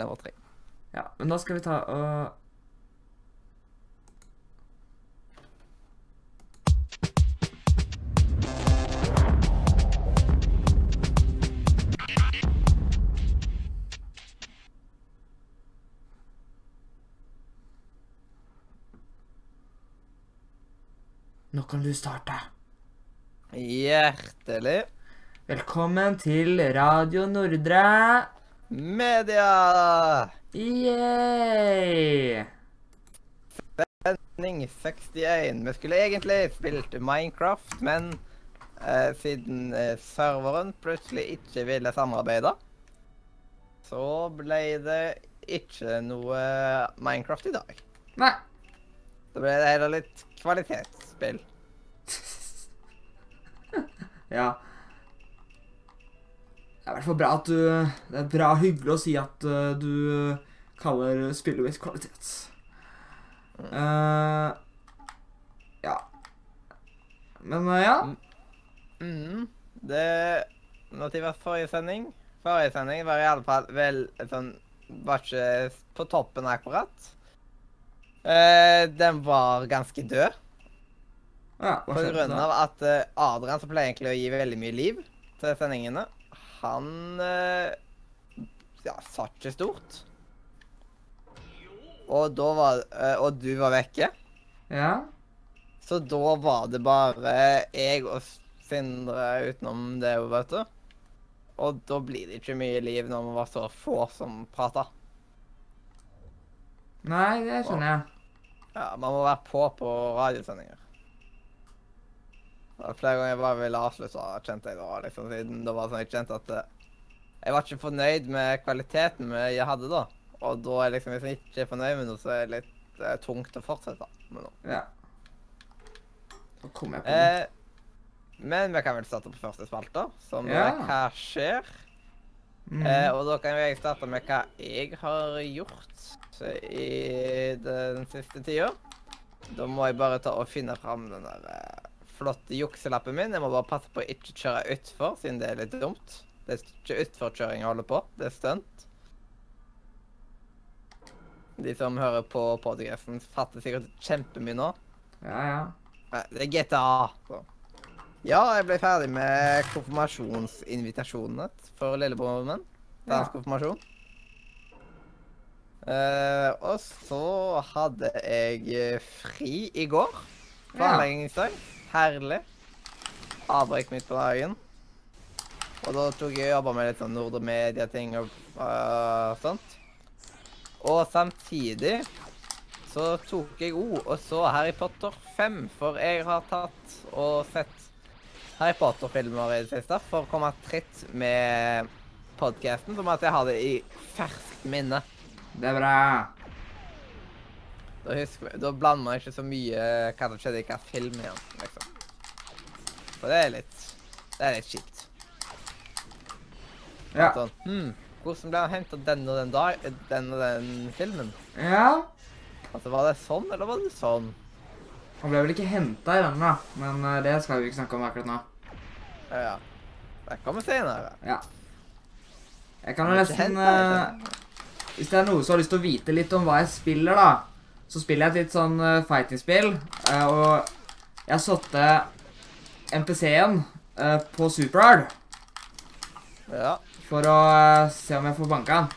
nivå 3. Ja, men da skal vi ta og Nå kan du starte. Hjertelig Velkommen til Radio Nordre. Media! Yay! Sending 61. Vi skulle egentlig spilt Minecraft, men eh, siden eh, serveren plutselig ikke ville samarbeide, så ble det ikke noe Minecraft i dag. Nei. Da ble det heller litt kvalitetsspill. Ja. Det er i hvert fall bra at du Det er bra hyggelig å si at uh, du kaller spillet mitt kvalitet. Uh, ja. Men uh, ja. Mm. Det Når det var forrige sending Forrige sending var i alle fall vel sånn Var ikke på toppen akkurat. Uh, den var ganske død. ja hva På grunn av at Adrian, som pleier egentlig å gi veldig mye liv til sendingene, han eh, ja, sa ikke stort. Og da var eh, Og du var vekke. Ja. Så da var det bare jeg og Sindre utenom det, vet du. Og da blir det ikke mye liv når man var så få som prata. Nei, det skjønner jeg. Ja, man må være på på radiosendinger. Flere ganger jeg bare ville avslutte, kjente jeg da, liksom, siden det var sånn jeg kjente at eh, jeg var ikke fornøyd med kvaliteten jeg hadde da. Og da er liksom, hvis jeg ikke er fornøyd med noe, så er det litt eh, tungt å fortsette med noe. Ja. Da kom jeg på noe. Eh, men vi kan vel starte på første spalte, som Ja. er Hva skjer? Mm. Eh, og da kan jeg starte med hva jeg har gjort i den siste tida. Da må jeg bare ta og finne fram den der flotte jukselappen min. Jeg må bare passe på å ikke kjøre utfor, siden det er litt dumt. Det er ikke utforkjøring jeg holder på, det er stunt. De som hører på podcasten, fatter sikkert kjempemye nå. Ja, ja. Det er GTA. Så. Ja, jeg ble ferdig med konfirmasjonsinvitasjonene for lillebroren min. Til Ja. konfirmasjon. Uh, og så hadde jeg fri i går. Planleggingsdag. Herlig. Avbrekk midt på dagen. Og da tok jeg jobba med litt sånn Nordre Media-ting og uh, sånt. Og samtidig så tok jeg òg og så Harry Potter 5, for jeg har tatt og sett Harry Potter-filmer i det siste for å komme tritt med podkasten, som at jeg har det i ferskt minne. Det er bra. Da, husker da blander man ikke så mye hva som skjedde i hvilken film igjen, liksom. For det er litt Det er litt kjipt. Ja. Sånn, hm, hvordan ble han henta den og den dag, den og den filmen? ja. Altså, Var det sånn, eller var det sånn? Han ble vel ikke henta i denne, da. Men eh, det skal vi ikke snakke om akkurat nå. Ja, ja. Det kommer senere. Ja. Jeg kan jo nesten uh, Hvis det er noe som har lyst til å vite litt om hva jeg spiller, da, så spiller jeg et litt sånn uh, fighting-spill. Uh, og jeg har satt MPC-en uh, på superhard Ja. for å uh, se om jeg får banka den.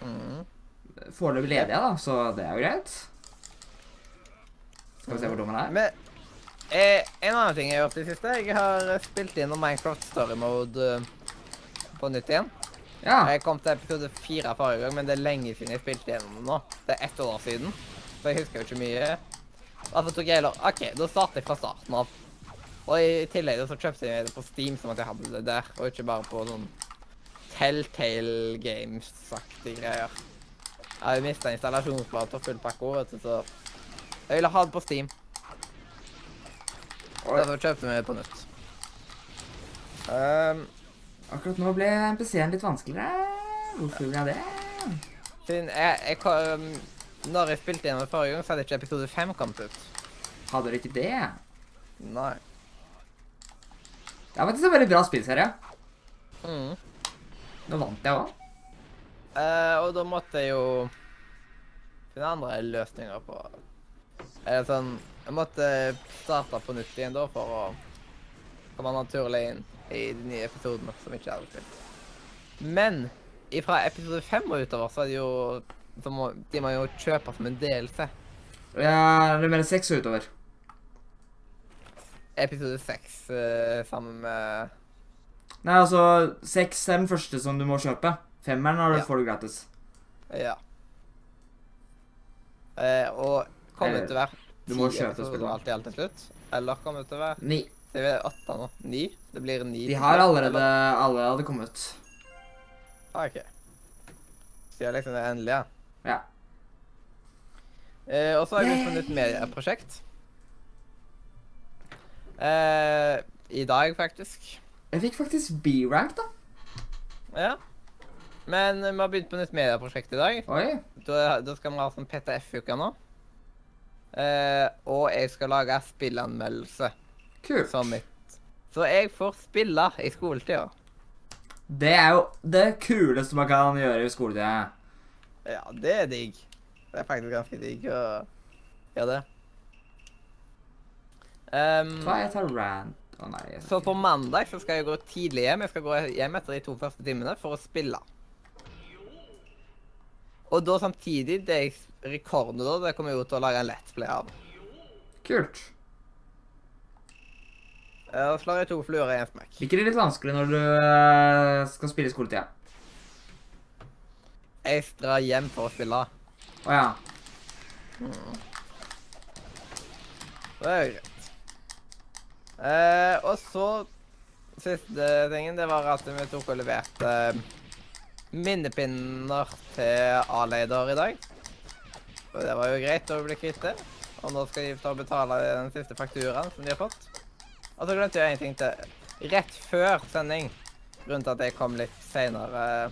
Mm. Foreløpig leder jeg, da, så det er jo greit. Skal vi se hvor dum han er. Men eh, en annen ting jeg har gjort i det siste Jeg har eh, spilt inn noe Minecraft Story Mode uh, på nytt igjen. Ja. Jeg kom til episode fire forrige gang, men det er lenge siden jeg spilte gjennom det nå. Det er ett år siden, så jeg husker jo ikke mye. Derfor tok jeg heller OK, da starter jeg fra starten av. Og i tillegg så kjøpte jeg det på Steam, som at jeg hadde det der, og ikke bare på sånn Telltale Games-aktige greier. Jeg har jo mista installasjonsplate og full pakke, vet du, så jeg ville ha det på Steam. Og Derfor kjøpte vi det på nytt. Um, Akkurat nå ble MPC-en litt vanskeligere. Hvorfor ble det? siden jeg, jeg kom, Når jeg spilte gjennom forrige gang, så hadde ikke episode 5 kommet ut. Hadde dere ikke det? Nei. Det er faktisk en veldig bra spillserie. Mm. Nå vant jeg òg. Uh, og da måtte jeg jo finne andre løsninger på Eller sånn Jeg måtte starte på nytt igjen da for å komme naturlig inn i de nye episodene som ikke er spilt. Men fra episode fem og utover så er det jo så må, De må jo kjøpe som en delelse. Ja, det er mer seks og utover. Episode seks uh, sammen med Nei, altså, seks er den første som du må kjøpe. Femmeren har du Ja. får du gratis. Ja. Eh, og kommer Eller, det til å være ti episoder alt i alt til slutt? Eller kommer det til å være Ni. Det er åtte nå. Ni? Det blir ni. De har allerede, eller? allerede kommet. Ah, OK. Så jeg liksom det endelige. Ja. Eh, og så har jeg begynt på nytt medieprosjekt. Eh, I dag, faktisk. Jeg fikk faktisk B-rank, da. Ja. Men vi har begynt på nytt medieprosjekt i dag. Oi. Da, da skal vi ha sånn PTF-uke nå. Eh, og jeg skal lage spillanmeldelse Kult. som mitt. Så jeg får spille i skoletida. Det er jo det kuleste man kan gjøre i skoletida. Ja, det er digg. Det er faktisk ganske digg å gjøre det. Um, Hva jeg tar rant Å nei. jeg så på mandag så skal jeg gå tidlig hjem. Jeg skal gå hjem etter de to første timene for å spille. Og da samtidig, det jeg rekorder da, det kommer jeg jo til å lage en Let's Play av. Kult. Da slår jeg to fluer i en smekk. ikke det litt vanskelig når du eh, skal spille i skoletida? Jeg drar hjem for å spille. Å ja. Det er greit. Eh, og så Siste tingen, det var at vi tok og leverte eh, minnepinner til A-leder i dag. Og det var jo greit å bli kvitt det. Og nå skal de ta og betale den siste fakturaen som de har fått. Og så glemte jeg en ting til. Rett før sending, til at jeg kom litt seinere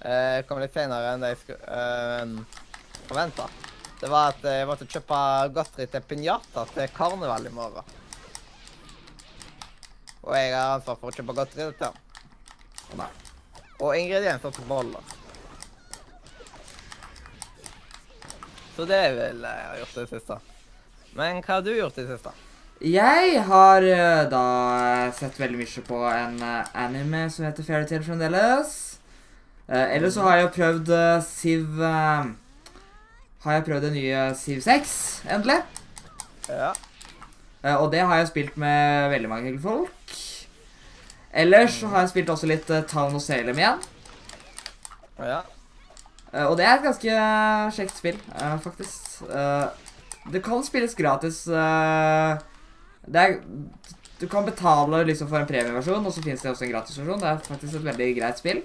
Jeg Kom litt seinere enn jeg skulle uh, forventa. Det var at jeg måtte kjøpe godteri til pinjata til karneval i morgen. Og jeg har ansvar for å kjøpe godteri til han. Og ingredienser til boller. Så det vil jeg ha gjort det siste. Men hva har du gjort i det siste? Jeg har eh, da sett veldig mye på en eh, anime som heter Fairytale fremdeles. Eller så har jeg jo prøvd Siv eh, Har jeg prøvd det nye Siv 6, endelig. Ja. Eh, og det har jeg spilt med veldig mange folk. Ellers så har jeg spilt også litt uh, Town of Salem igjen. Ja. Eh, og det er et ganske kjekt spill, eh, faktisk. Eh, det kan spilles gratis. eh, det er, du kan betale liksom for en premieversjon, og så finnes det også en gratisversjon. Det er faktisk et veldig greit spill.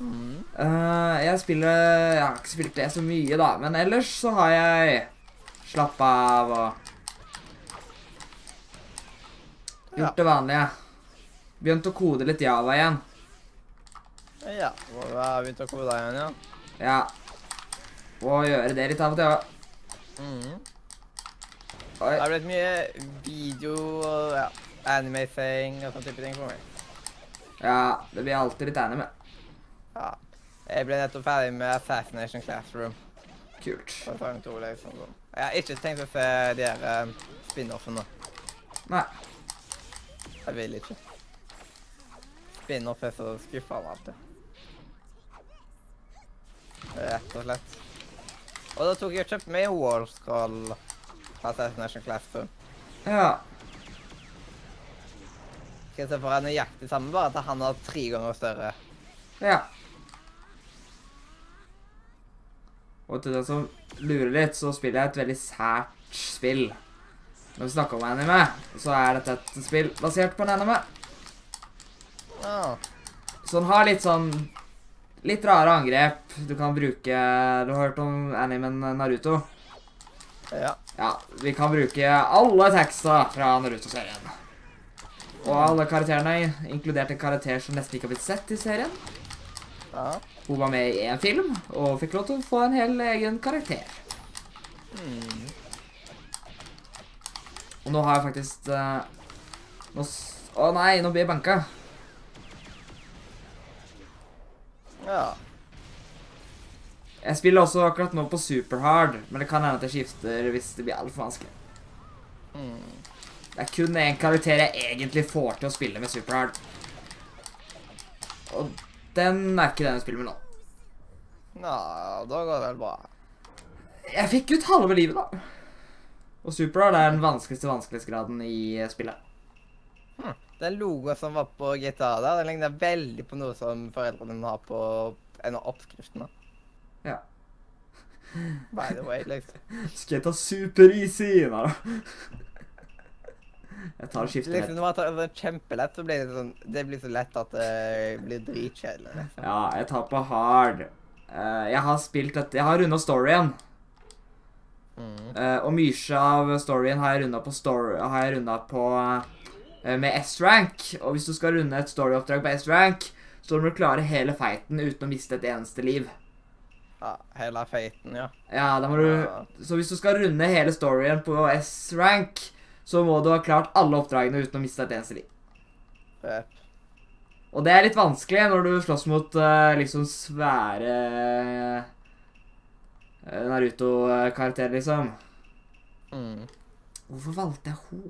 Mm. Eh, jeg spiller Jeg har ikke spilt det så mye, da, men ellers så har jeg slappa av og Ja. gjort det vanlige. Begynt å kode litt Java igjen. Ja. Du har begynt å kode igjen, ja. Ja. Og gjøre det litt av og til òg. Mm. Oi. Det har blitt mye video og ja, animating og sånne type ting for meg. Ja, det blir alltid litt anime. Ja. Jeg ble nettopp ferdig med Assassination Classroom. Kult. to, liksom. Jeg har ikke tenkt å se de her um, spin-offene. Nei. Jeg vil ikke. Spin-off er så skuffende alltid. Rett og slett. Og da tok jeg og kjøpte meg Wallscroll fra Assassination Classroom. Ja. Skal jeg se for meg nøyaktig samme, bare at han har tre ganger større. Ja. Og til den som lurer litt, så spiller jeg et veldig sært spill. Når vi snakker om anime, så er dette et spill basert på en anime. Ah. Så den har litt sånn Litt rare angrep du kan bruke Du har hørt om animen Naruto? Ja. Ja, vi kan bruke alle teksta fra Naruto-serien. Og alle karakterene, inkludert en karakter som nesten ikke har blitt sett i serien. Ja. Hun var med i en film og fikk lov til å få en hel egen karakter. Mm. Og nå har jeg faktisk uh, nå Å nei, nå blir jeg banka. Ja. Jeg spiller også akkurat nå på superhard, men det kan hende at jeg skifter hvis det blir altfor vanskelig. Mm. Det er kun én karakter jeg egentlig får til å spille med superhard. Og den er ikke den jeg spiller med nå. Nja, da går det vel bra. Jeg fikk ut halve livet, da. Og superhard er den vanskeligste vanskelighetsgraden i spillet. spillet. Den logoen som var på GTA der, den ligner veldig på noe som foreldrene dine har på en av oppskriftene. Ja. By the way, liksom. Skal jeg ta super-easy? Nei da. Jeg tar og skifter liksom når man tar det kjempelett, så blir det sånn Det blir så lett at det blir dritkjedelig. Liksom. Ja, jeg tar på hard. Uh, jeg har spilt dette Jeg har runda storyen. Mm. Uh, og mye av storyen har jeg runda på, story, har jeg rundet på uh, med S-rank. Og hvis du skal runde et storyoppdrag på S-rank, så må du klare hele fighten uten å miste et eneste liv. Ja, hele feiten, ja. Ja, da må du Så hvis du skal runde hele storyen på S-rank, så må du ha klart alle oppdragene uten å miste et eneste liv. Yep. Og det er litt vanskelig når du slåss mot uh, liksom svære uh, Naruto-karakterer, liksom. Mm. Hvorfor valgte jeg ho?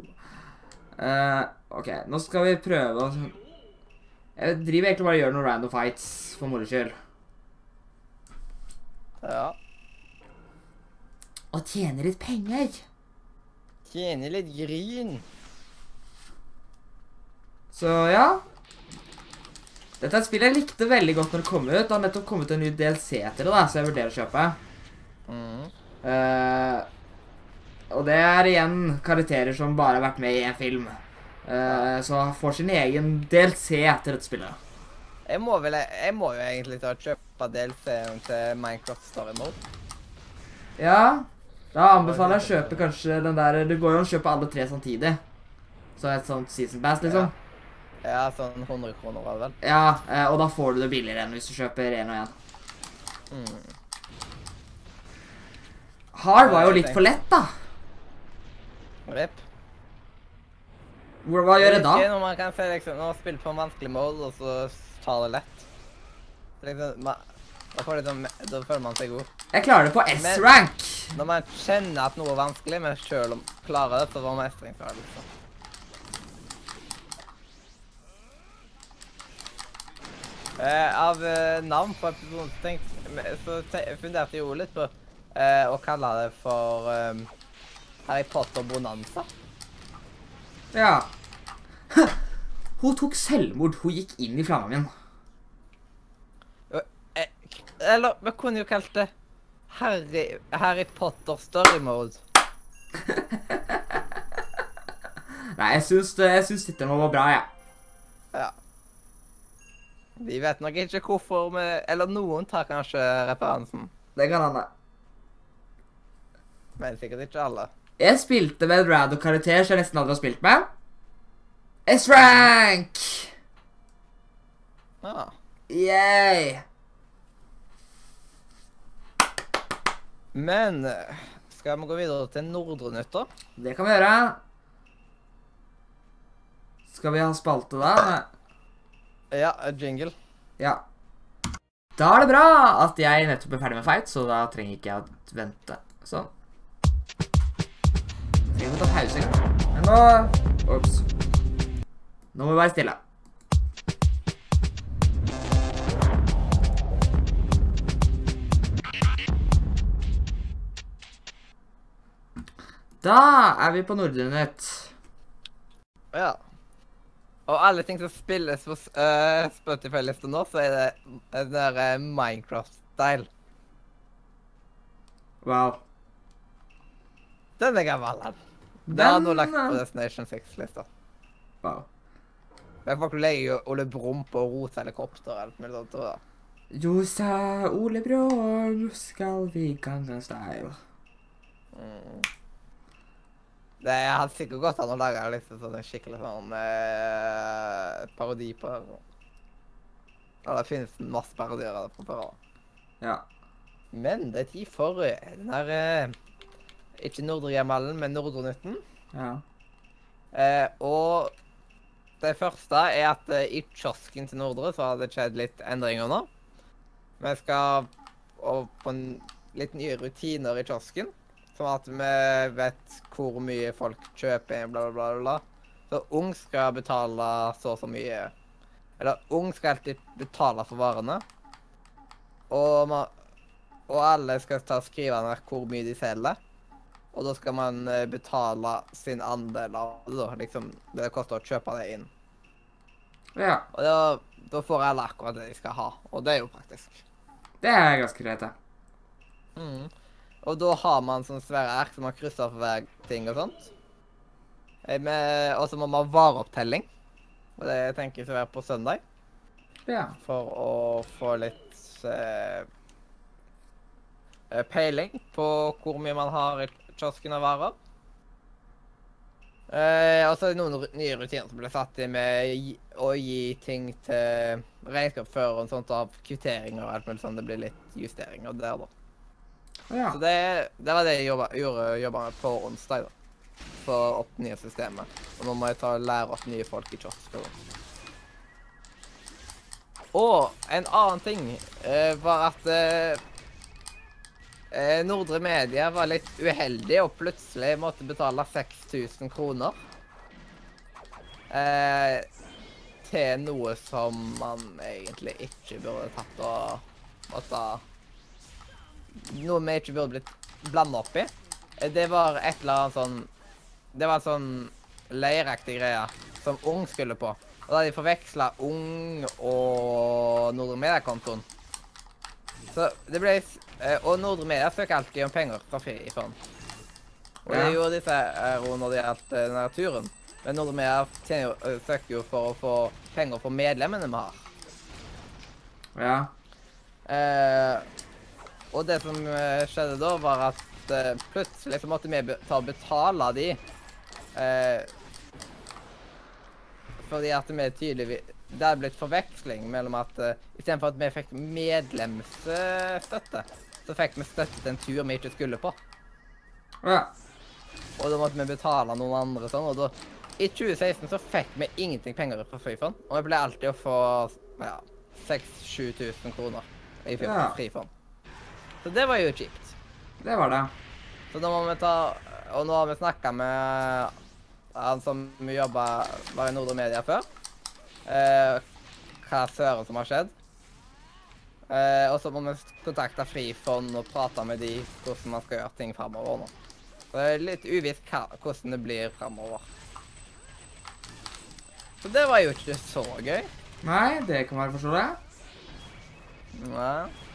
Uh, OK, nå skal vi prøve å Jeg driver egentlig bare og gjør noen random fights for moro skyld. Ja. Og tjene litt penger. Tjene litt gryn. Så ja. Dette er et spill jeg likte veldig godt når det kom ut. Det har nettopp kommet en ny DLC til det, da, så jeg vurderer å kjøpe. Mm. Uh, og det er igjen karakterer som bare har vært med i en film. Uh, så får sin egen DLC etter dette spillet. Jeg må vel Jeg må jo egentlig ta og kjøpe DLC-en til Minecraft Story Mode. Ja, da anbefaler jeg å kjøpe kanskje den der Det går jo an å kjøpe alle tre samtidig. Så et sånt season pass, liksom. Ja, sånn 100 kroner var det vel. Ja, eh, og da får du det billigere enn hvis du kjøper én og én. Mm. Hard var jo litt for lett, da. Rip. Hva gjør jeg da? Når man kan se liksom, når man spiller på en vanskelig mål, og så tar det lett. Liksom, man, da, det, sånn- da føler man seg god. Jeg klarer det på S-rank. Når man kjenner at noe er vanskelig, men selv om klarer det, så var liksom. Eh, av eh, navn på episoden så, tenkte, så funderte jeg jo litt på eh, å kalle det for eh, Harry Potter Bonanza. Ja. Hun tok selvmord. Hun gikk inn i flammen min. Eller vi kunne jo kalt det Harry, Harry Potter Story Mode. Nei, jeg syns, jeg syns dette var bra, jeg. Ja. Vi vet nok ikke hvorfor vi Eller noen tar kanskje referansen, Det kan hende. men sikkert ikke alle. Jeg spilte med en random karakter som jeg nesten aldri har spilt med. S-rank! Ja. Yay! Men eh, skal vi gå videre til Nordre Nytter? Det kan vi gjøre. Skal vi ha spalte da? Ja, jingle. Ja. Da er det bra at jeg nettopp er ferdig med fight, så da trenger ikke jeg å vente. Sånn. Trenger må ta pause? Men nå Ops. Nå må vi være stille. Da er vi på Nordrenett. Ja. Og alle ting som spilles på uh, Spotify-lista nå, så er det den der eh, Minecraft-style. Wow. Den er gammel, den. Den har nå lagt på eh, Destination 6-lista. Wow. Men folk som jo Ole Brumm på og eller noe sånt. jeg. Josa Ole Brumm, skal vi Gangnam Style? Mm. Det hadde sikkert gått an å lage liksom sånn en skikkelig sånn eh, parodi på det. Ja, det finnes masse parodier av det før av. Ja. Men det er tid for eh, den her eh, Ikke Nordre Gemalen, men Nordre Nytten. Ja. Eh, og det første er at eh, i kiosken til Nordre så har det skjedd litt endringer nå. vi skal over på en litt nye rutiner i kiosken. Sånn at vi vet hvor mye folk kjøper, bla, bla, bla. bla. Så ung skal betale så og så mye. Eller ung skal alltid betale for varene. Og, man, og alle skal ta skrive ned hvor mye de selger. Og da skal man eh, betale sin andel av det, da. Liksom, det det koster å kjøpe det inn. Ja. Og da, da får alle akkurat det de skal ha. Og det er jo praktisk. Det er ganske greit, det. Mm. Og da har man sånne svære ark som man krysser for hver ting og sånt. Eh, Og så må man ha vareopptelling. Og det tenker jeg å være på søndag. Ja. For å få litt eh, eh, peiling på hvor mye man har i kiosken av varer. Eh, og så er det noen nye rutiner som ble satt inn med å gi ting til regnskapsføreren sånt av kvitteringer og alt mulig sånn. Det blir litt justeringer der, da. Ja. Så det, det var det jeg jobba, gjorde, jobba med på onsdag, da. For opp nye systemet. Og nå må jeg ta og lære opp nye folk i kiosker. Og en annen ting eh, var at eh, eh, Nordre Media var litt uheldig og plutselig måtte betale 6000 kroner. Eh, til noe som man egentlig ikke burde tatt og måtte noe vi ikke burde blitt blanda opp i. Det var et eller annet sånn Det var en sånn leiraktig greie som Ung skulle på. Og da hadde de forveksla Ung og Nordre Media-kontoen. Så det ble eh, Og Nordre Media søker alltid om penger fra Frifond. Og det Ja. gjorde disse ro når det gjaldt eh, denne turen. Men Nordre Media jo, eh, søker jo for å få penger for medlemmene vi har. Ja. Eh, og det som eh, skjedde da, var at eh, plutselig så måtte vi ta og betale de. Eh, fordi at vi tydeligvis Det er blitt forveksling mellom at eh, istedenfor at vi fikk medlemsstøtte, så fikk vi støtte til en tur vi ikke skulle på. Ja. Og da måtte vi betale noen andre sånn, og da I 2016 så fikk vi ingenting penger fra Frifond, og vi ble alltid å få ja, 6000-7000 kroner i fri- Ja. Frifond. Så det var jo kjipt. Det var det. Så da må vi ta Og nå har vi snakka med han som jobba var i Nordre Media før. Eh, hva søren som har skjedd. Eh, og så må vi kontakte Frifond og prate med de hvordan man skal gjøre ting framover nå. Så det er litt uvisst hvordan det blir framover. Så det var jo ikke så gøy. Nei, det kan være forståelig. Nei.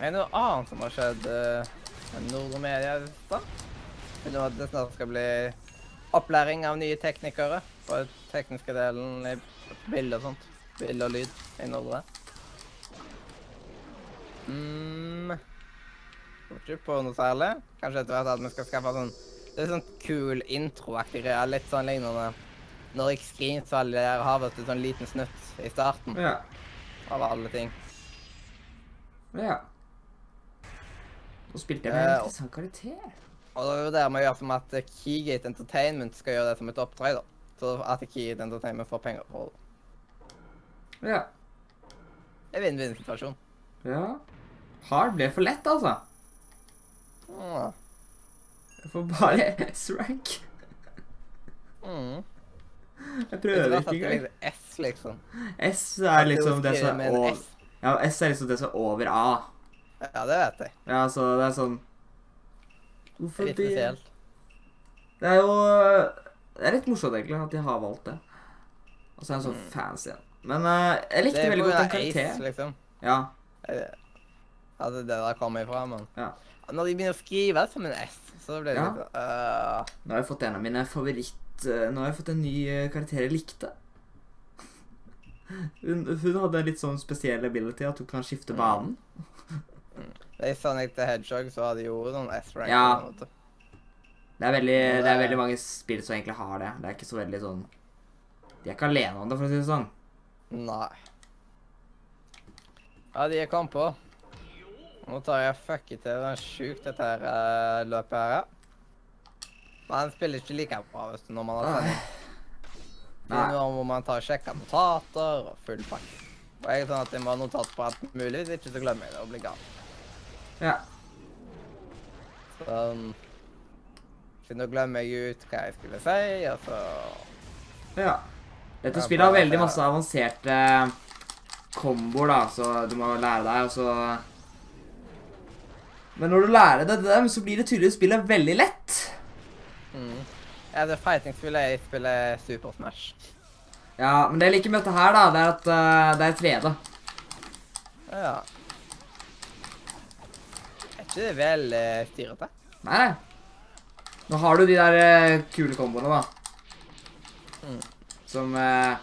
Er det noe annet som har skjedd med Nordre Media i stad? Vil du at det snart skal bli opplæring av nye teknikere på den tekniske delen i bilde og sånt. Bilde og lyd i Nordre. Mm. Går ikke på noe særlig. Kanskje etter hvert at vi skal skaffe sånn Det er sånn kul introaktig greie. Litt sånn lignende når jeg screen så alle der har du, sånn liten snutt i starten Ja. av alle ting. Ja. Nå spilte jeg med Eh, en interessant karakter. Og det er jo det vi gjør som at eh, Keygate Entertainment skal gjøre det som et oppdrag, da. Så at Keygate Entertainment får penger for det. Ja. Er vinn-vinn-situasjon. Ja. Hard ble for lett, altså. Mm. Jeg får bare S-rank. Mm. Jeg prøver ikke engang. S, liksom. S er liksom det som er over Ja, S er liksom det som er over A. Ja, det vet jeg. Ja, så det er sånn Det Hvorfor litt spesielt. Det er jo Det er litt morsomt, egentlig, at de har valgt det. Og så er den så fancy. Men uh, jeg likte veldig godt den Ace, karakteren. liksom. Ja. Ja, det er det der kommer ifra, men Ja. Når de begynner å skrive som en S, så blir det Ja. litt sånn øh, Nå har jeg fått en av mine favoritt... Nå har jeg fått en ny eh, karakter jeg likte. Hun, hun hadde en litt sånn spesiell ability at hun kan skifte banen. I Sonic the Hedgehog så hadde jo noen S-rank. Ja. Det er, veldig, det det er er- veldig mange spill som egentlig har det. Det er ikke så veldig sånn De er ikke alene om det, for å si det sånn. Nei. Ja, de jeg kom på. Nå tar jeg fuck it til. den er sjukt, dette her uh, løpet her. ja. Men han spiller ikke like bra du, når man har sending. Det er Nei. noe hvor man tar og sjekker notater og full pakke. Og jeg er sånn at jeg må ha notat på alt mulig, hvis ikke så glemmer jeg det og blir gal. Ja. Sånn Så nå glemmer jeg ut hva jeg skulle si, og så ja. Dette spillet har veldig masse avanserte komboer, da, så du må lære deg, og så Men når du lærer deg dem, så blir det tydeligvis spillet veldig lett. mm. Ja, det fighting-spillet jeg spiller Super Smash. Ja, men det jeg liker med dette her, da, det er at uh, det er 3D. Ja. Ikke det vel uh, styrete? Nei. Nå har du de der eh, kule komboene, da. Mm. Som eh,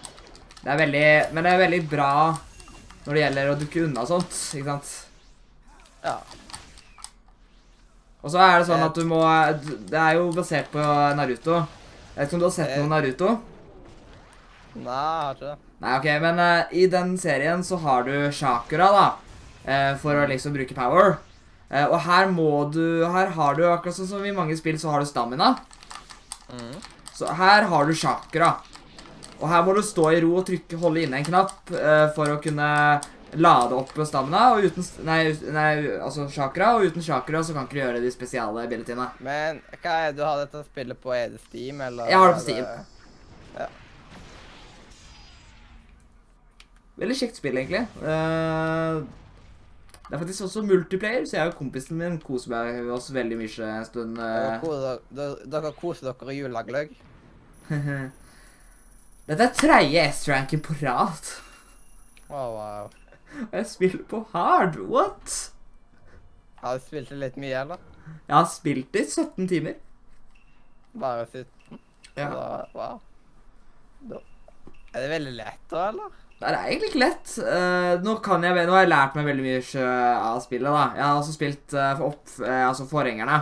Det er veldig Men det er veldig bra når det gjelder å dukke unna sånt, ikke sant? Ja. Og så er det sånn Eh. at du må Det er jo basert på Naruto. Jeg vet ikke om du har sett Eh. noe Naruto? Nei, jeg har ikke det. Nei, ok, men uh, i den serien så har du chakra, da. Uh, for å liksom bruke power. Eh, og her må du Her har du, akkurat sånn som i mange spill, så har du stamina. Mm. Så her har du chakra. Og her må du stå i ro og trykke, holde inne en knapp uh, for å kunne lade opp stamina. Og uten Nei, nei, altså chakra. Og uten chakra så kan ikke du gjøre de spesiale abilityene. Men hva er det du har dette spillet på? Er det Steam, eller? Jeg har det på Steam. Det... Ja. Veldig kjekt spill, egentlig. Eh, det er faktisk også multiplayer, så jeg og kompisen min koser meg oss veldig mye en stund. Dere eh. dere- koser dere i julegløgg? Dette er tredje S-ranken på rad. Oh, wow. Og jeg spiller på hard. What? Har du spilt det litt mye, eller? Jeg har spilt det i 17 timer. Bare 17? Ja. Da, wow. Da. Er det veldig lett, da, eller? Det er egentlig ikke lett. Uh, nå, kan jeg, nå har jeg lært meg veldig mye av spillet. da. Jeg har også spilt uh, opp, uh, altså forgjengerne.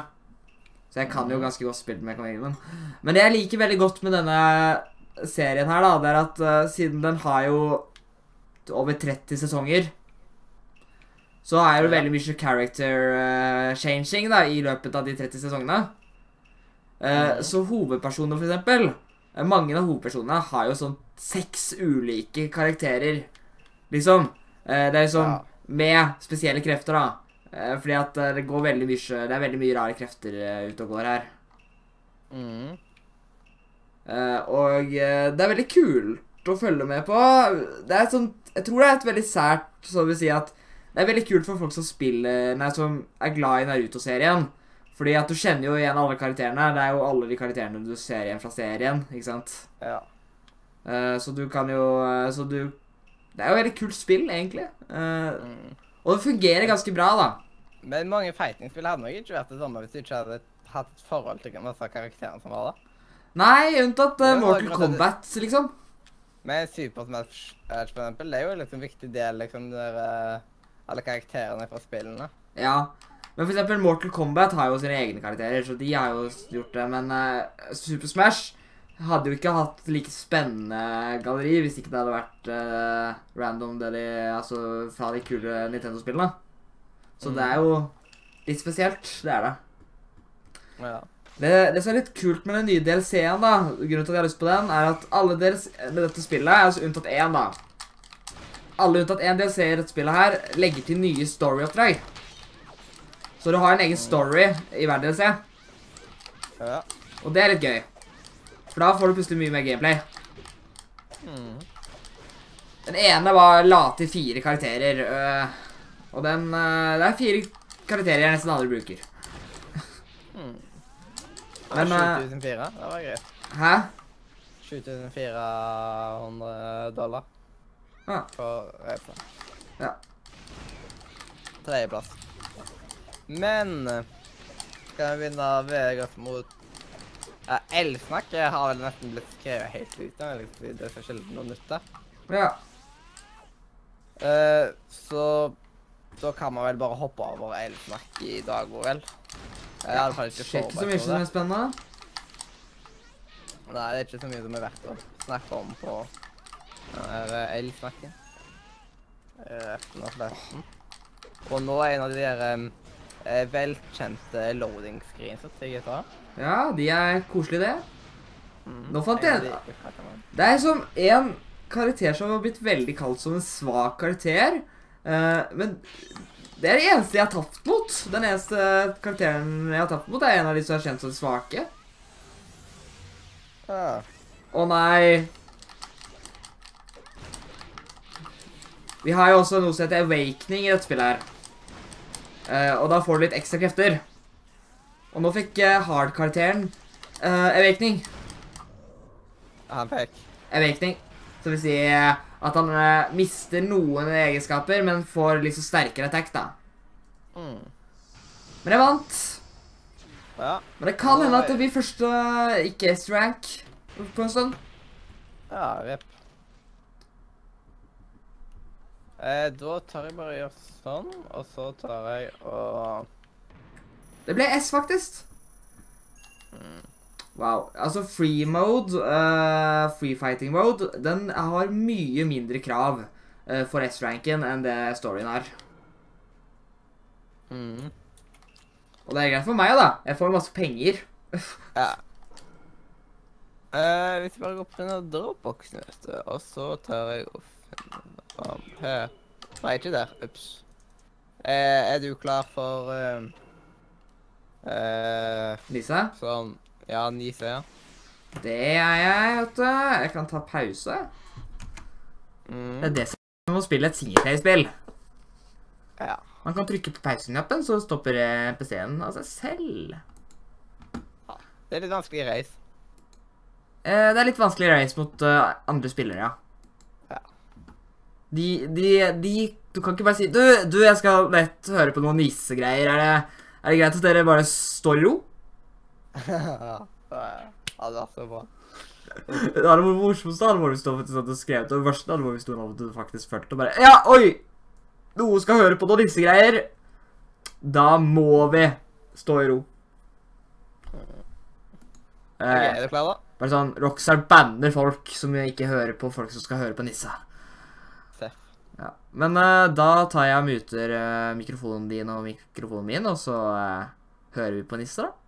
Så jeg kan jo ganske godt spille med Kamelen. Men det jeg liker veldig godt med denne serien her, da, det er at uh, siden den har jo over 30 sesonger, så er det jo veldig mye character changing da, i løpet av de 30 sesongene. Mhm. Så hovedpersoner, for eksempel Mange av hovedpersonene har jo sånn seks ulike karakterer, liksom. Eh, Det er liksom Ja. med spesielle krefter, da. Eh, Fordi at eh, det går veldig mye Det er veldig mye rare krefter eh, ute og går her. Mm. Eh, og eh, det er veldig kult å følge med på. Det er sånn Jeg tror det er et veldig sært Så vil si at det er veldig kult for folk som spiller Nei, som er glad i Naruto-serien. Fordi at du kjenner jo igjen alle karakterene. Det er jo alle de karakterene du ser igjen fra serien. Ikke sant? Ja. Uh, så du kan jo eh, Så du Det er jo et veldig kult spill, egentlig. Uh, Mm. og det fungerer ganske bra, da. Men mange fighting-spill hadde nok ikke vært det samme hvis du ikke hadde hatt et forhold til disse karakterene som var der. Nei, unntatt uh, Mortal Kombat, det- liksom. Men Super Smash for eksempel, det er jo liksom en viktig del, liksom, der alle karakterene fra spillene. Ja. Men for eksempel Mortal Kombat har jo sine egne karakterer, så de har jo gjort det. Men uh, Super Smash hadde jo ikke hatt like spennende galleri hvis ikke det hadde vært uh, random det de, altså fra de kule Nintendo-spillene. Så det er jo litt spesielt. Det er det. Ja. Det, det som er litt kult med den nye DLC-en, da, grunnen til at jeg har lyst på den, er at alle deres med dette spillet, altså unntatt én, da Alle unntatt én DLC i dette spillet her legger til nye story-oppdrag. Så du har en egen story i hver DLC, ja. og det er litt gøy. For da får du plutselig mye mer gameplay. Mm. Den ene var la til fire karakterer, øh, og den øh, Det er fire karakterer jeg nesten aldri bruker. Mm. Men, eh, 7004, det var greit. Hæ? 7400 dollar Ja. for reise. Ja. Tredjeplass. Men skal vi begynne å bevege oss mot ja, Elsnakk har vel nesten blitt skrevet helt ut. Det er så sjelden noe nytt der. Ja. Eh, så da kan man vel bare hoppe over elsnakk i dag, vel? Jeg er Iallfall ikke Skjer ikke så mye som er spennende. Nei, det er ikke så mye som er verdt å snakke om på denne elsnakken. Resten av flesten. Og nå er en av de der eh, velkjente loading screens til GTA. Ja, de er koselige, det. Mm. Nå fant jeg- man- Det er som en karakter som har blitt veldig kalt som en svak karakter. Uh, men det er det eneste jeg har tapt mot. Den eneste karakteren jeg har tapt mot, er en av de som er kjent som svake. Å nei. Vi har jo også noe som heter Awakening i dette spillet her. Eh, og da får du litt ekstra krefter. Og nå fikk uh, Hard-karakteren uh, Awakening. Han fikk Awakening. Så vil si eh, at han eh, mister noen egenskaper, men får litt så sterkere attack, da. mm. Men jeg vant. Ja. Men det kan hende at det blir første eh, ikke-S-rank på en stund. Ja, rip. Eh, da tar jeg bare og gjør sånn, og så tar jeg og Det ble S, faktisk. Wow. Altså, free mode, uh, free fighting mode, den har mye mindre krav uh, for S-ranken enn det storyen har. mm. Og det er greit for meg, da. Jeg får masse penger. Ja. Eh, hvis jeg bare går på denne dropboxen, vet du, og så tar jeg og finner her. Nei, ikke der. Ups. Eh, er du klar for eh, eh, Lise, sånn Ja, ni ja. det er jeg, vet du. Jeg kan ta pause. Mm. Det er det som er å spille et singleplayer-spill. Ja. Man kan trykke på pauseknappen, så stopper eh, PC-en av seg selv. Det er litt vanskelig race. Eh, det er litt vanskelig race mot uh, andre spillere, ja. De, de, de Du kan ikke bare si Du, du jeg skal lett høre på noen nissegreier. Er det, er det greit at dere bare står i ro? ja, det var så bra. Det hadde vært morsomst hadde vært hvis du faktisk hadde skrevet det. Verste hadde vært hvis du hadde faktisk følt og bare Ja, oi! Noen skal høre på noen nissegreier. Da må vi stå i ro. Okay, Eh, er du klar, da? bare sånn Rockstar banner folk som ikke hører på folk som skal høre på Nissa. Ja. Men uh, da tar jeg og muter uh, mikrofonen din og mikrofonen min, og så eh, hører vi på Nissa, da.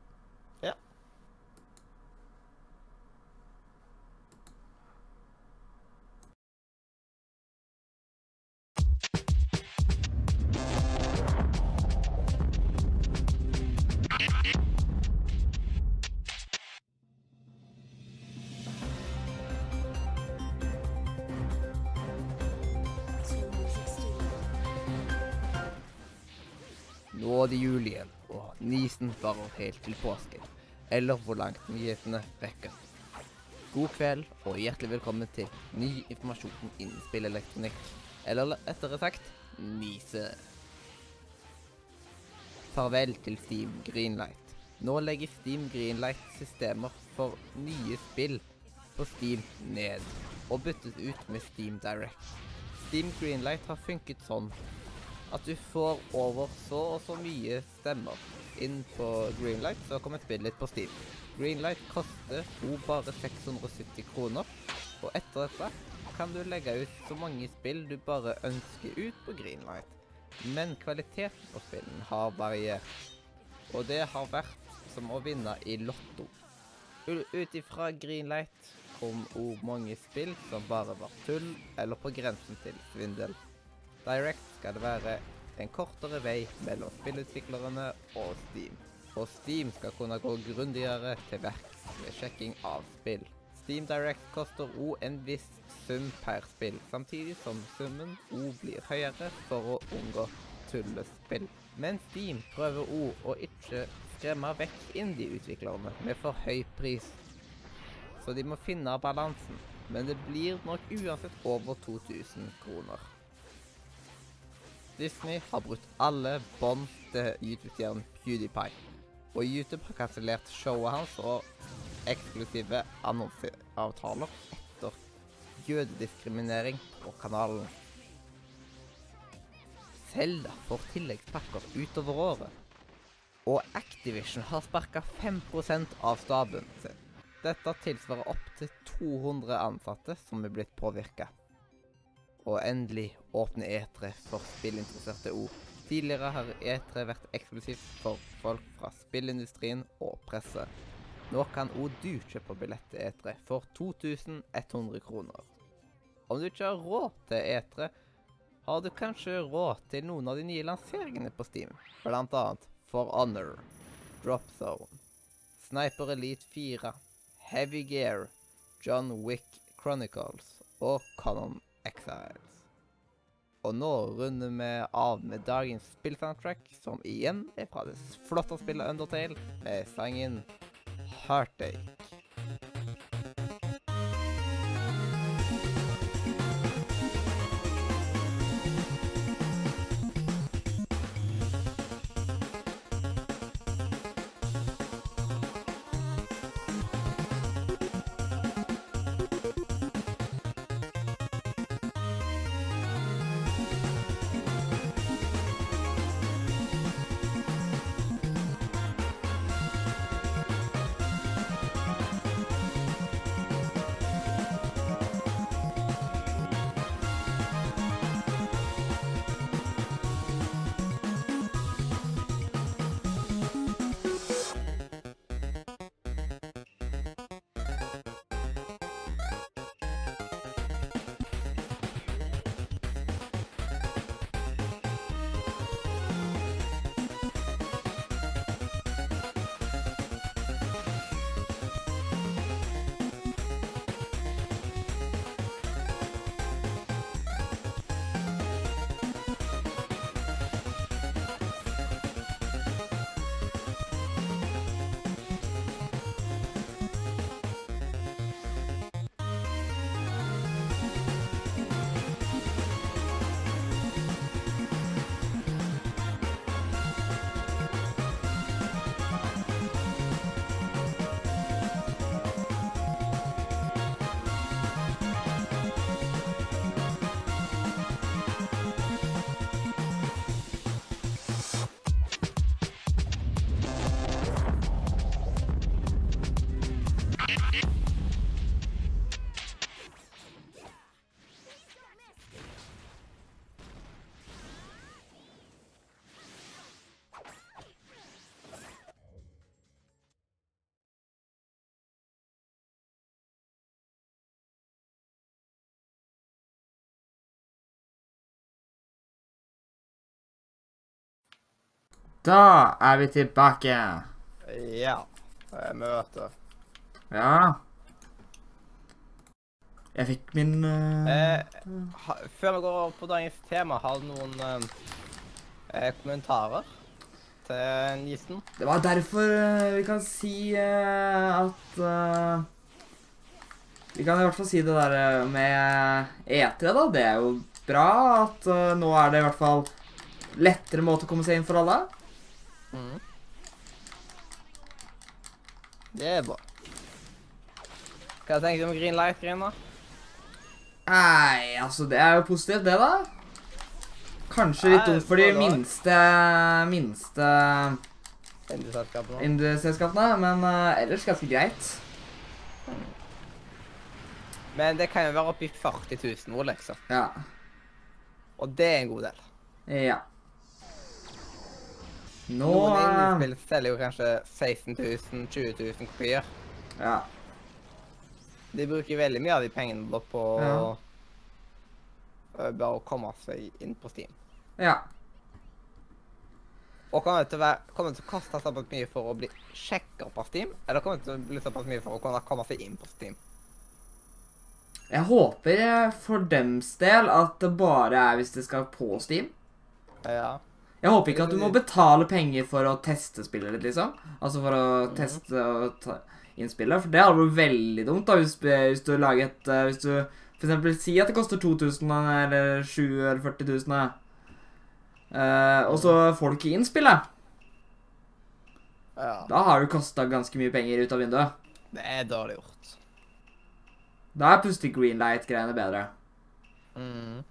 Nå er det jul igjen, og nisen varer helt til påske. Eller hvor langt nyhetene rekker. God kveld, og hjertelig velkommen til ny informasjon innen spillelektronikk. Eller rettere sagt Nise. Farvel til Steam Greenlight. Nå legger Steam Greenlight systemer for nye spill på Steam ned, og byttes ut med Steam Direct. Steam Greenlight har funket sånn at du får over så og så mye stemmer inn på Greenlight, så kommer spillet litt på Steam. Greenlight koster jo bare 670 kroner, og etter dette kan du legge ut så mange spill du bare ønsker ut på Greenlight. Men kvaliteten på spillene har variert, og det har vært som å vinne i Lotto. Ut ifra Greenlight kom òg mange spill som bare var tull, eller på grensen til svindel. Direct skal det være en kortere vei mellom spillutviklerne og Steam. Og Steam skal kunne gå grundigere til verks ved sjekking av spill. Steam Direct koster òg en viss sum per spill, samtidig som summen òg blir høyere for å unngå tullespill. Men Steam prøver òg å ikke skremme vekk indie-utviklerne med for høy pris. Så de må finne balansen, men det blir nok uansett over 2000 kroner. Disney har brutt alle bånd til YouTube-stjernen PewDiePie. Og YouTube har kansellert showet hans og eksklusive annonseavtaler etter jødediskriminering på kanalen. Zelda får tilleggspakker utover året. Og Activision har sparka 5% av staben sin. Dette tilsvarer opptil 200 ansatte som er blitt påvirka. Og endelig åpner E3 for spillinteresserte òg. Tidligere har E3 vært eksklusivt for folk fra spillindustrien og presse. Nå kan òg du kjøpe billett til E3 for 2100 kroner. Om du ikke har råd til E3, har du kanskje råd til noen av de nye lanseringene på Steam. Annet For Honor, Drop Zone, Sniper Elite 4, Heavy Gear, John Wick Chronicles og Common Exiles. Og nå runder vi av med dagens spillsoundtrack, som igjen er fra det flotte spillet Undertale, med sangen Heartache. Da er vi tilbake. Ja. Møte. Ja. Jeg fikk min uh... Eh, ha, før vi går over på dagens tema, har du noen eh, eh, kommentarer til Nisen? Det var derfor uh, vi kan si uh, at Vi kan i hvert fall si det der med E3, da. Det er jo bra at nå er det i hvert fall lettere måte å komme seg inn for alle. Mhm. Det er bra. Hva tenker du om Green Light, Green, da? Nei, altså det er jo positivt, det, da. Kanskje litt dumt for de minste minste Indie-selskapene? indie-selskapene, men uh, ellers ganske greit. Men det kan jo være oppi 40 000 ord, liksom. Ja. Og det er en god del. Ja. Nå Noen indiespill selger jo kanskje 16 000, 20 000 kopier. Ja. De bruker veldig mye av de pengene på Ja. bare å komme seg inn på Steam. Ja. Og kommer det til å, være, kommer det til å koste såpass mye for å bli sjekka på Steam? Eller kommer det til å bli såpass mye for å kunne komme seg inn på Steam? Jeg håper for dems del at det bare er hvis det skal på Steam. Ja. Jeg håper ikke at du må betale penger for å teste spillet ditt, liksom. Altså for å teste og ta inn spillet. For det hadde vært veldig dumt da, hvis, hvis du lager et eh, Hvis du eksempel sier at det koster 2000 eller 7 eller 40 000, eh, og så får du ikke inn spillet. ja. Da har du kasta ganske mye penger ut av vinduet. Det er dårlig gjort. Da er plutselig Greenlight-greiene bedre. Mm.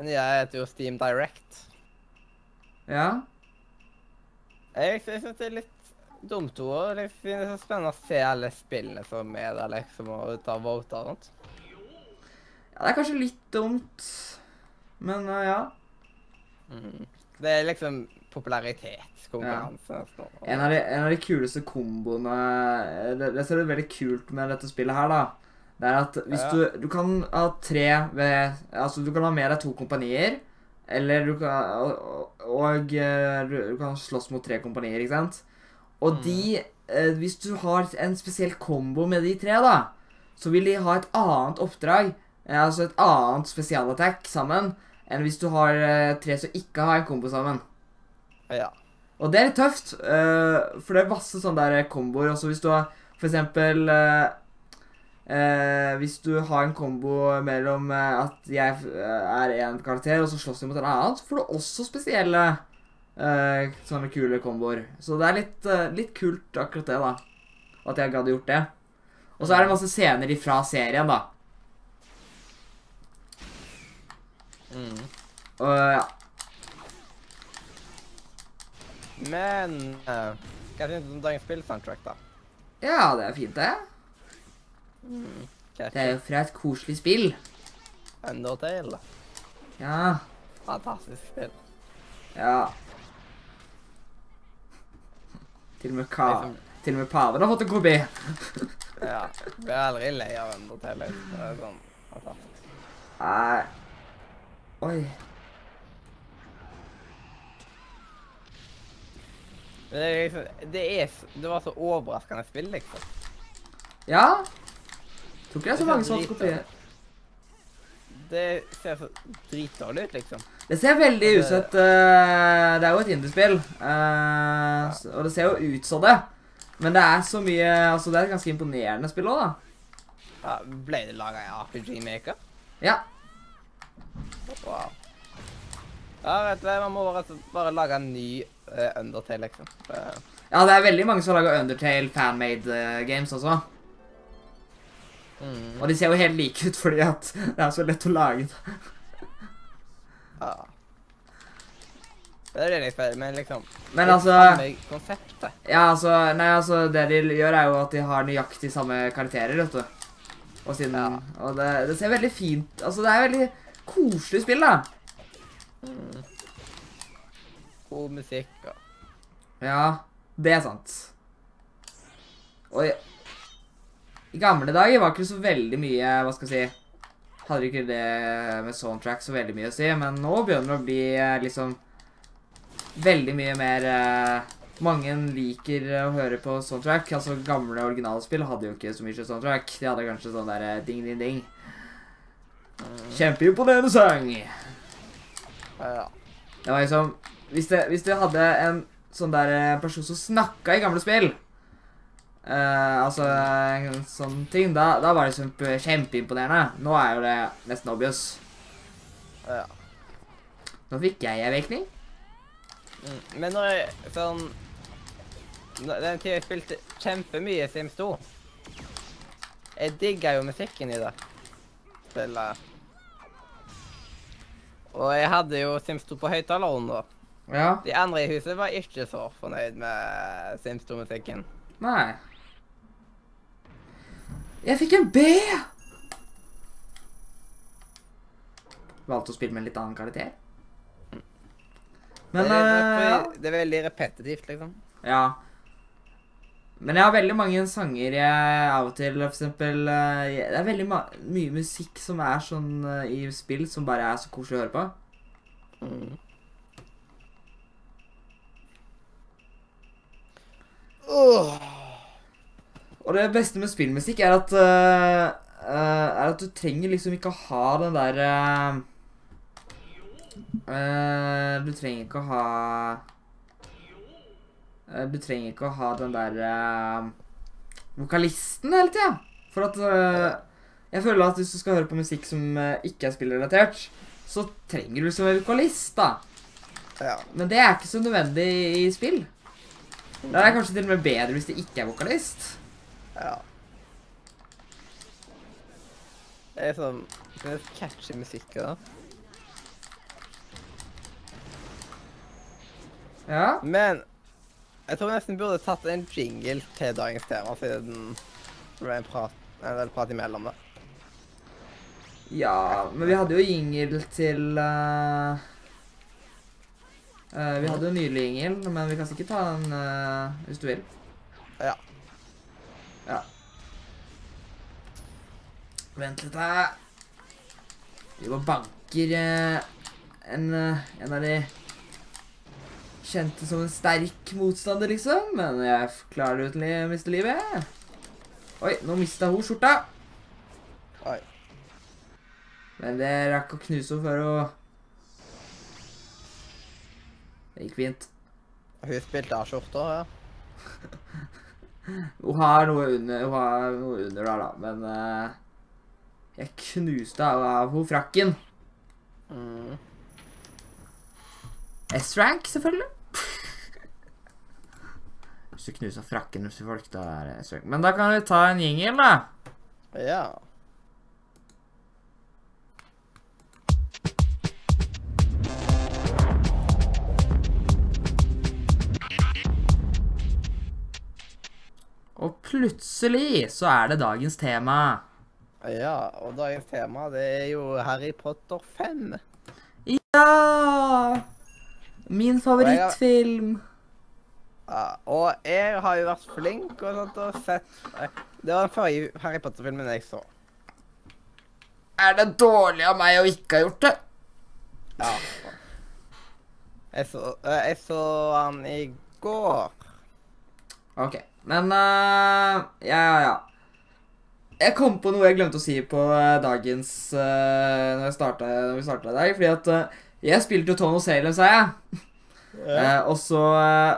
Men jeg heter jo Steam Direct. Ja. Jeg syns det er litt dumt ord. Jeg synes det så spennende å se alle spillene som er der, liksom, og ta voter og sånt. ja, det er kanskje litt dumt, men uh, ja. Mm. Det er liksom popularitetskonkurranse. Ja. En av, en av de kuleste komboene det, det ser ut veldig kult med dette spillet her, da. Det er at hvis Ja. du Du kan ha tre ved Altså, du kan ha med deg to kompanier. Eller du kan Og, og eh, du, kan slåss mot tre kompanier, ikke sant? Og Mm. de eh, Hvis du har en spesiell kombo med de tre, da, så vil de ha et annet oppdrag. eh, Altså et annet spesialattack sammen enn hvis du har tre som ikke har en kombo sammen. Ja. Og det er litt tøft, for det er masse sånne der komboer. Også hvis du har for eksempel eh, Hvis du har en kombo mellom eh, at jeg eh, er en karakter, og så slåss vi mot en annen, så får du også spesielle eh, sånne kule komboer. Så det er litt, eh, litt kult akkurat det, da. At jeg gadd gjort det. Og så er det masse scener ifra serien, da. Mm. Og ja. Men uh, hva syns du om dagens spillsoundtrack, da? ja, det er fint, det. Hva Det er jo fra et koselig spill. Undertale? Ja. Fantastisk spill. Ja. Til og med, ka som... til og med paven har fått en kopi. ja. Blir aldri lei av Undertale. Det er sånn fantastisk. Nei Oi. Det er liksom Det, er, det var så overraskende spill, liksom. Ja. Tror ikke det er så mange som har fått Det ser så dritdårlig ut, liksom. Det ser veldig ut som et eh, Det er jo et indiespill. Uh, og det ser jo ut som det. Men det er så mye Altså, det er et ganske imponerende spill òg, da. Ja, ble det laga i RPG Maker? Ja. Wow. Ja, vet du hva, man må bare, bare lage en ny uh, Undertale, liksom. Uh. ja, det er veldig mange som har laga Undertale fanmade eh, games også. Mm. Og de ser jo helt like ut fordi at det er så lett å lage. det. Ja. Det er spiller, men liksom Men altså konseptet. Ja, altså, nei, altså, det de gjør er jo at de har nøyaktig samme karakterer, vet du. Og siden, Ja. og det, det ser veldig fint, altså det er veldig koselig spill da. Mm. God musikk og Ja, det er sant. Og i, gamle dager var ikke det så veldig mye, hva skal jeg si, hadde ikke det med soundtrack så veldig mye å si, men nå begynner det å bli eh, liksom veldig mye mer eh, mange liker å høre på soundtrack. Altså gamle originale spill hadde jo ikke så mye soundtrack. De hadde kanskje sånn der eh, ding, ding, ding. mm. Kjempeimponerende sang! Ja. Det var liksom Hvis det, hvis det hadde en sånn der eh, person som snakka i gamle spill eh, Altså en sånn ting, da, da var det liksom kjempeimponerende. Nå er jo det nesten obvious. ja. Nå fikk jeg en virkning. Mm. Men når jeg sånn Den tida jeg spilte kjempemye Sims 2 Jeg digga jo musikken i det spillet. Og jeg hadde jo Sims 2 på høyttaleren da. Ja. De andre i huset var ikke så fornøyd med Sims 2-musikken. Nei. Jeg fikk en B! Valgte å spille med en litt annen karakter. Men det, er, eh, det er veldig repetitivt, liksom. Ja. Men jeg har veldig mange sanger jeg av og til For eksempel eh, jeg- Det er veldig ma mye musikk som er sånn eh, i spill som bare er så koselig å høre på. Mm. Åh. Og det beste med spillmusikk er at uh, uh, Er at du trenger liksom ikke å ha den der uh, Du trenger ikke å ha Du trenger ikke å ha den der vokalisten hele tida. For at Jeg føler at hvis du skal høre på musikk som ikke er spillrelatert, så trenger du liksom en vokalist, da. Ja. Men det er ikke så nødvendig i spill. Da er det kanskje til og med bedre hvis det ikke er vokalist. Ja. Det er sånn det er catchy musikk. da. Ja. Men jeg tror nesten burde tatt en jingle til dagens tema, siden det ble en prat, en del prat imellom det. Ja, men vi hadde jo jingle til uh, uh, Vi hadde jo nylig jingle, men vi kan sikkert ta den uh, hvis du vil. Ja. Ja. Vent litt her. Vi bare banker eh, en, eh, en av de kjente som en sterk motstander, liksom. Men jeg klarer det uten å miste livet. Oi, nå mista hun skjorta. Oi. Men det rakk å knuse henne før hun Det gikk fint. Hun spilte av skjorta, ja. Hun har noe under, hun har noe under der, da. Men eh, jeg knuste av, av hun frakken. Mm. S-rank, selvfølgelig. Hvis du knuser frakken til folk, da er det S-rank. Men da kan vi ta en jingle, da. Ja. Og plutselig så er det dagens tema. Ja, og dagens tema det er jo Harry Potter 5. Ja! Min favorittfilm. Ja, og jeg har jo vært flink og sånt og sett Det var den forrige Harry Potter-filmen jeg så. Er det dårlig av meg å ikke ha gjort det? Ja. Jeg så, eh, jeg så han i går. Ok, men uh, Ja, ja, ja. Jeg kom på noe jeg glemte å si på eh, dagens uh, når, jeg startet, når vi starta i dag. Fordi at uh, jeg spilte jo Tono Salem, sa jeg. Eh, og, så,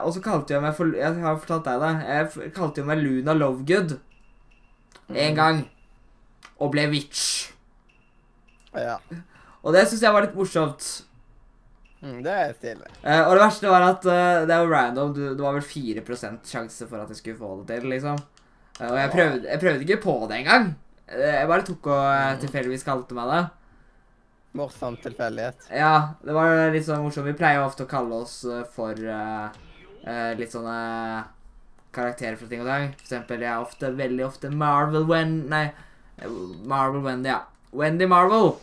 og så kalte jeg meg for Jeg har fortalt deg det. Jeg kalte jo meg Luna Lovegood en gang. Og ble witch. Ja. Og det syns jeg var litt morsomt. Mm, det er stilig. Uh, og det verste var at uh, det er jo random. Du, det var vel 4% sjanse for at jeg skulle få det til, liksom. Uh, og jeg prøvde, jeg prøvde ikke på det engang. Eh, jeg bare tok og eh, tilfeldigvis kalte meg det. Morsom tilfeldighet. Ja, det var litt sånn morsomt. Vi pleier jo ofte å kalle oss eh, for eh, eh, litt sånne karakterer fra ting og tang. For eksempel, jeg er ofte, veldig ofte Marvel Wen... Nei, eh, Marvel Wendy, ja. Wendy Marvel.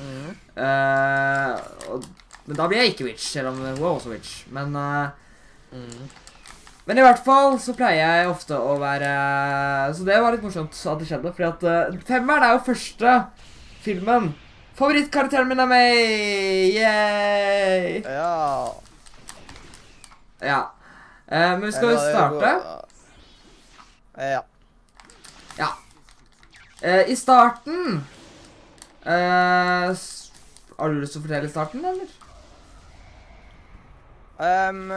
Mm. Eh, og, men da blir jeg ikke witch, selv om hun er også witch. Men uh, Mm. Men i hvert fall så pleier jeg ofte å være Så det var litt morsomt at det skjedde. Fordi at uh, femmeren er jo første filmen. Favorittkarakteren min er meg! Yay! Ja. Ja. Uh, men skal vi skal jo starte? Ja. Ja. Uh, I starten uh, Har du lyst til å fortelle starten, eller? Ehm,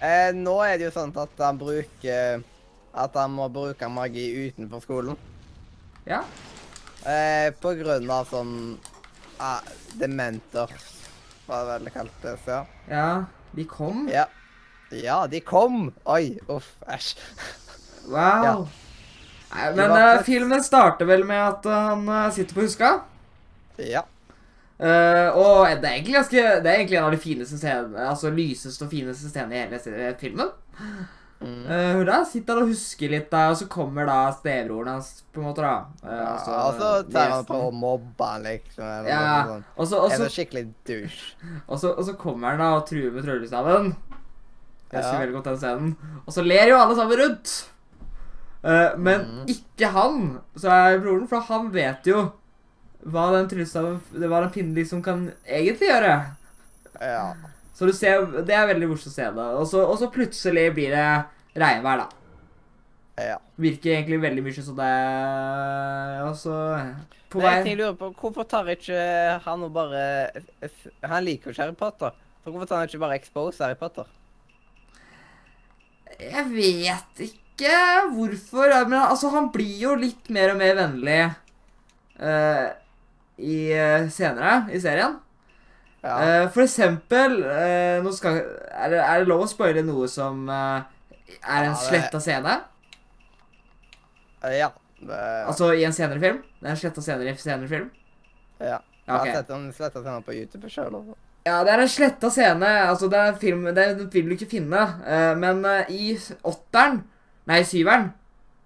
eh, nå er det jo sånn at han bruker At han må bruke magi utenfor skolen. Ja. Eh, på grunn av sånn ah, Dementer, var det vel det før. ja. De kom. ja. Ja, de kom! Oi, uff, æsj. Wow. Ja. Nei, men eh, filmen starter vel med at han uh, sitter på huska. Ja. Eh, og det er egentlig ganske Det er egentlig en av de fineste scenene Altså lyseste og fineste scenene i hele filmen. Mm. Uh, da sitter han og husker litt, da, og så kommer da stebroren hans, på en måte, da. Ja altså, og så tar han på å mobbe han, liksom. Eller Ja. noe sånt. Også, også, en skikkelig douche? og, så, og så kommer han da og truer med tryllestaven. Jeg husker Ja. veldig godt den scenen. Og så ler jo alle sammen rundt. Uh, men mm. ikke han, så er broren, for han vet jo hva den tryllestaven Hva den pinnen liksom kan egentlig gjøre. Ja. Så du ser, det er veldig morsomt å se det. Og så, og så plutselig blir det regnvær, da. Ja. Virker egentlig veldig mye som det Og så På vei jeg lurer på, hvorfor tar ikke han og bare Han liker jo ikke Harry Potter. Så hvorfor tar han ikke bare expose Harry Potter? Jeg vet ikke hvorfor. Men altså, han blir jo litt mer og mer vennlig eh, i eh, senere i serien. Ja. Eh, for eksempel eh, skal, er, det, er det lov å spoile noe som er en Ja, sletta scene? Ja. Det, Altså i en senere film? Det er en sletta scene i en senere film? ja. Jeg har sett en sletta scene på YouTube sjøl. Ja, det er en sletta scene. Altså, det er en film Det vil du ikke finne. Men i åtteren Nei, syveren.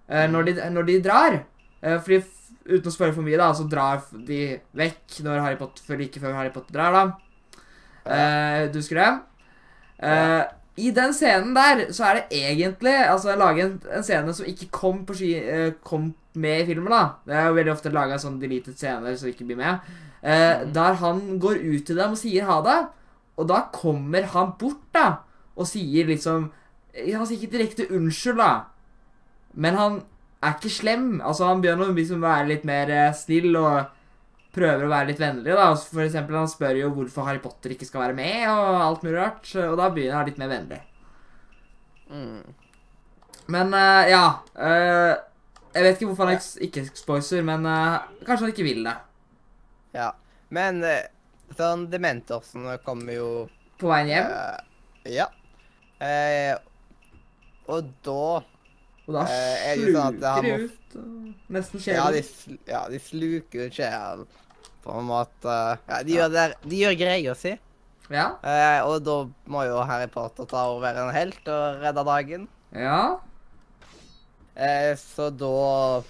eh, når, de, når de drar Fordi, uten å spørre for mye, da, så drar de vekk når Harry Potter like før Harry Potter drar, da. Uh, du husker det? Uh, i den scenen der så er det egentlig Altså lage en, en scene som ikke kom, på ski, uh, kom med i filmen, da. Det er jo veldig ofte laga sånn deleted scener som ikke blir med. Eh, Der han går ut til dem og sier ha det. Og da kommer han bort, da, og sier liksom Han sier ikke direkte unnskyld, da. Men han er ikke slem. Altså, han begynner å liksom være litt mer eh, snill og prøver å være litt vennlig. da. For eksempel, han spør jo hvorfor Harry Potter ikke skal være med, og alt mulig rart. Og da begynner han litt mer vennlig. Mm. Men uh, ja uh, Jeg vet ikke hvorfor han ja. ikke spoiler, men uh, kanskje han ikke vil det. Ja. Men sånn Dementorsene kommer jo På veien hjem. Ja. Og da Og da eh, er jo sånn sluker de ut. og Nesten Ja, de, sjelen. sl ja, de sluker ut sjelen på en måte Ja, de gjør, der, de gjør greia si. Ja. Eh, og da må jo Harry Potter ta over være en helt og redde dagen. ja. Eh, så da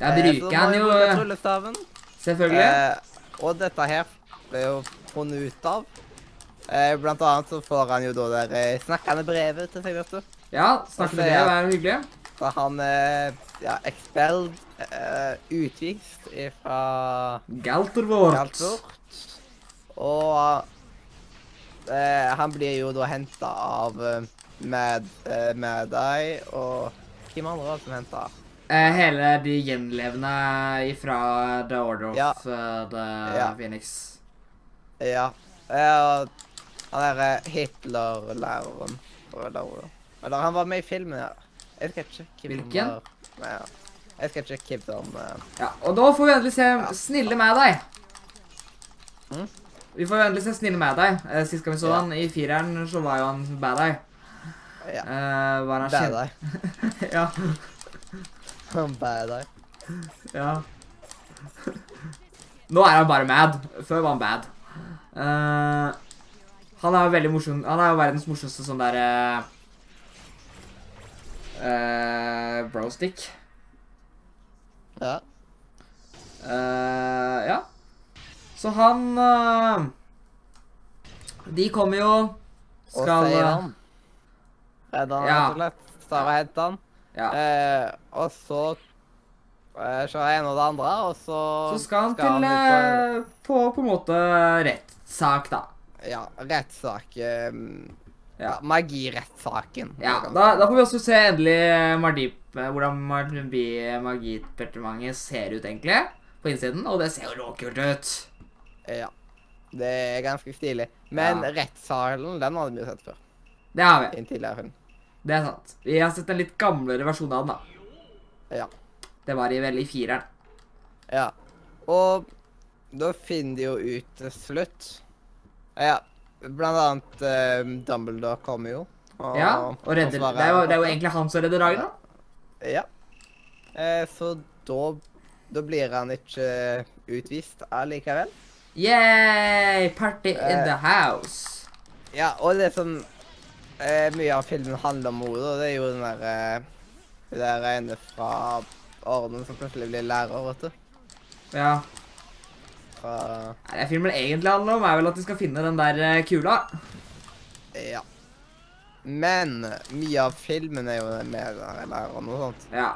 eh, bruker må han jo eh, tryllestaven. Selvfølgelig. Eh, og dette her ble jo funnet ut av. Eh, blant annet så får han jo da det eh, snakkende brevet til seg, vet du. Ja, snakke med det. det er er hyggelig. Så han er ja, expelled, uh, utvist fra Galtervort. Galtervort. Og uh, han blir jo da henta av uh, Mad, uh, Mad Eye og Hvem andre var det som henta? Eh, hele de gjenlevende ifra The Order of Ja. eh, the Ja. Phoenix. Ja. Uh, han derre Hitler-læreren Eller, han var med i filmen, ja. Jeg skal som Hvilken? var- Nei, ja. Jeg skal ikke om uh... eh, Ja, og da får vi endelig se Snille med deg. Mm. Vi får endelig se Snille med deg. Eh, Sist gang vi så Ja. han i fireren, så var jo han bad eye. Ja. Eh, var han Bad? Eye. ja. Bad Eye. ja. Nå er han bare mad. Før var han bad. Eh, han er jo veldig morsom. Han er jo verdens morsomste sånn derre uh, Brostick. Ja. Uh, ja. Så han eh, De kommer jo Og Skal sier eh, han. Redder han, Ja. rett og slett. Sara henter han. Ja. Eh, og så eh, kjører jeg en og det andre, og så Så skal han til på, eh, på på en måte rettssak, da. Ja, rettssak eh, Ja. Magirettssaken. Ja, da, da får vi også se endelig eh, Mardip, eh, hvordan Magidepartementet ser ut, egentlig. På innsiden. Og det ser jo råkult ut. Ja. Det er ganske stilig. Men Ja. rettssalen, den hadde vi jo sett før. Det har vi. Inntil tidligere film. Det er sant. Vi har sett en litt gamlere versjon av den, da. Ja. Det var i veldig fireren. Ja. Og da finner de jo ut til slutt Ja. Blant annet uh, Dumbledore kommer jo. og- Ja, og redder Det er jo, det er jo egentlig han som redder dagen, da. Ja. Uh, så da Da blir han ikke utvist allikevel. Yay! Party in Eh. the house. Ja, og det som eh, mye av filmen handler om henne, det er jo den der eh, Hun der ene fra ordenen som plutselig blir lærer, vet du. Ja. Fra Nei, Det filmen egentlig handler om, er vel at de skal finne den der eh, kula. Ja. Men mye av filmen er jo med der læreren og sånt. Ja.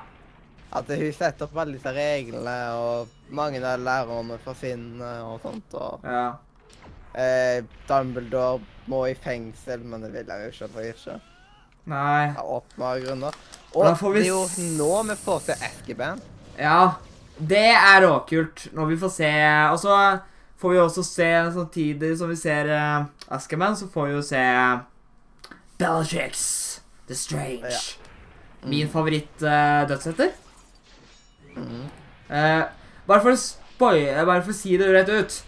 At hun setter opp alle disse reglene, og mange av lærerne forsvinner og sånt. Og ja. eh, Dumbledore må i fengsel, men det vil han jo selvfølgelig ikke. Nei. Av åpenbare grunner. Og vi det er jo nå vi får til Eskeban. Ja. Det er råkult når vi får se Og så får vi også se samtidig som vi ser uh, Askerman, så får vi jo se Bellatrix The Strange. Ja. Min favoritt-dødshetter. Uh, mm. uh, bare for å eh, bare for å si det rett ut.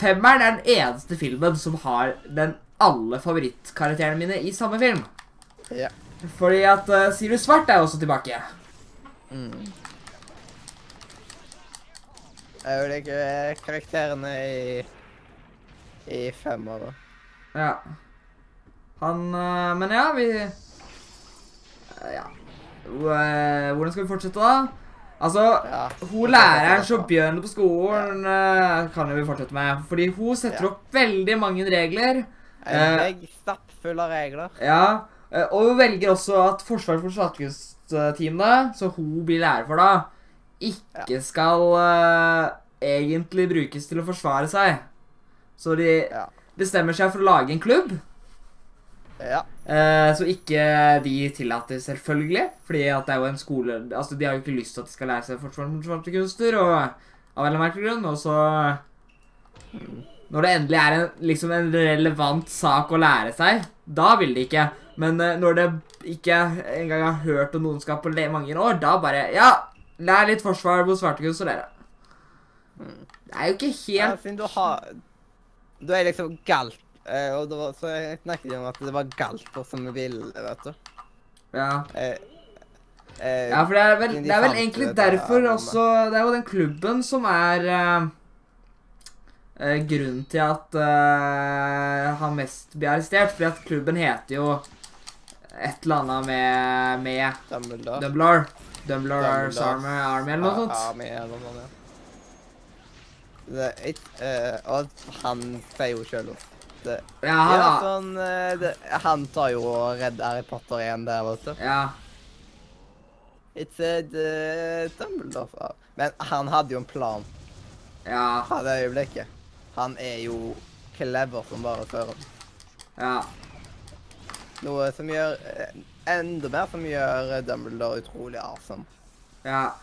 Femmeren er den eneste filmen som har den alle favorittkarakterene mine i samme film. Ja. Fordi at uh, Sirius Svart er også tilbake. Mm. Jeg vil ikke karakterene i i femmer, da. Ja. Han eh, Men ja, vi eh, Ja. Eh, Hvordan skal vi fortsette, da? Altså, Ja. hun læreren som begynner på skolen, eh, kan jo vi fortsette med. Fordi hun setter Ja. opp veldig mange regler. En Eh. vegg stappfull av regler. Ja, eh, og hun velger også at Forsvaret for svartekunstteamene, så hun blir lærer for da, ikke skal uh, egentlig brukes til å forsvare seg. Så de Ja. bestemmer seg for å lage en klubb, Ja. Uh, så ikke de tillater selvfølgelig, fordi at det er jo en skole, altså de har jo ikke lyst til at de skal lære seg forsvar mot svartekunster, og av en merkelig grunn, og så når det endelig er en, liksom en relevant sak å lære seg, da vil de ikke. Men uh, når det ikke engang har hørt om noen skal på mange år, da bare Ja, lær litt forsvar mot svartekunst og dere. Det er jo ikke ja. helt Siden du har Du er liksom galt. eh, og det var, så snakket jo om at det var galter som ville, vet du. Ja, Eh, eh, ja for det er vel, de det er vel egentlig det der derfor rommet. også Det er jo den klubben som er eh, eh, grunnen til at eh, han mest blir arrestert. Fordi at klubben heter jo et eller annet med, med Dumbledore. Dumbledore. Dumbledore Dumbledore. Army, Army eller noe sånt. Ja, med eller noe sånt, ja. Det er ikke, eh, og han sier jo sjøl det. Ja, Ja, han, sånn, uh, det, han tar jo og redder Harry Potter igjen der, vet du. ja. It's a uh, Dumbledore. Men han hadde jo en plan Ja. fra det øyeblikket. Han er jo clever som bare fører. Ja. Noe som gjør eh, Enda mer som gjør eh, Dumbledore utrolig awesome. Ja.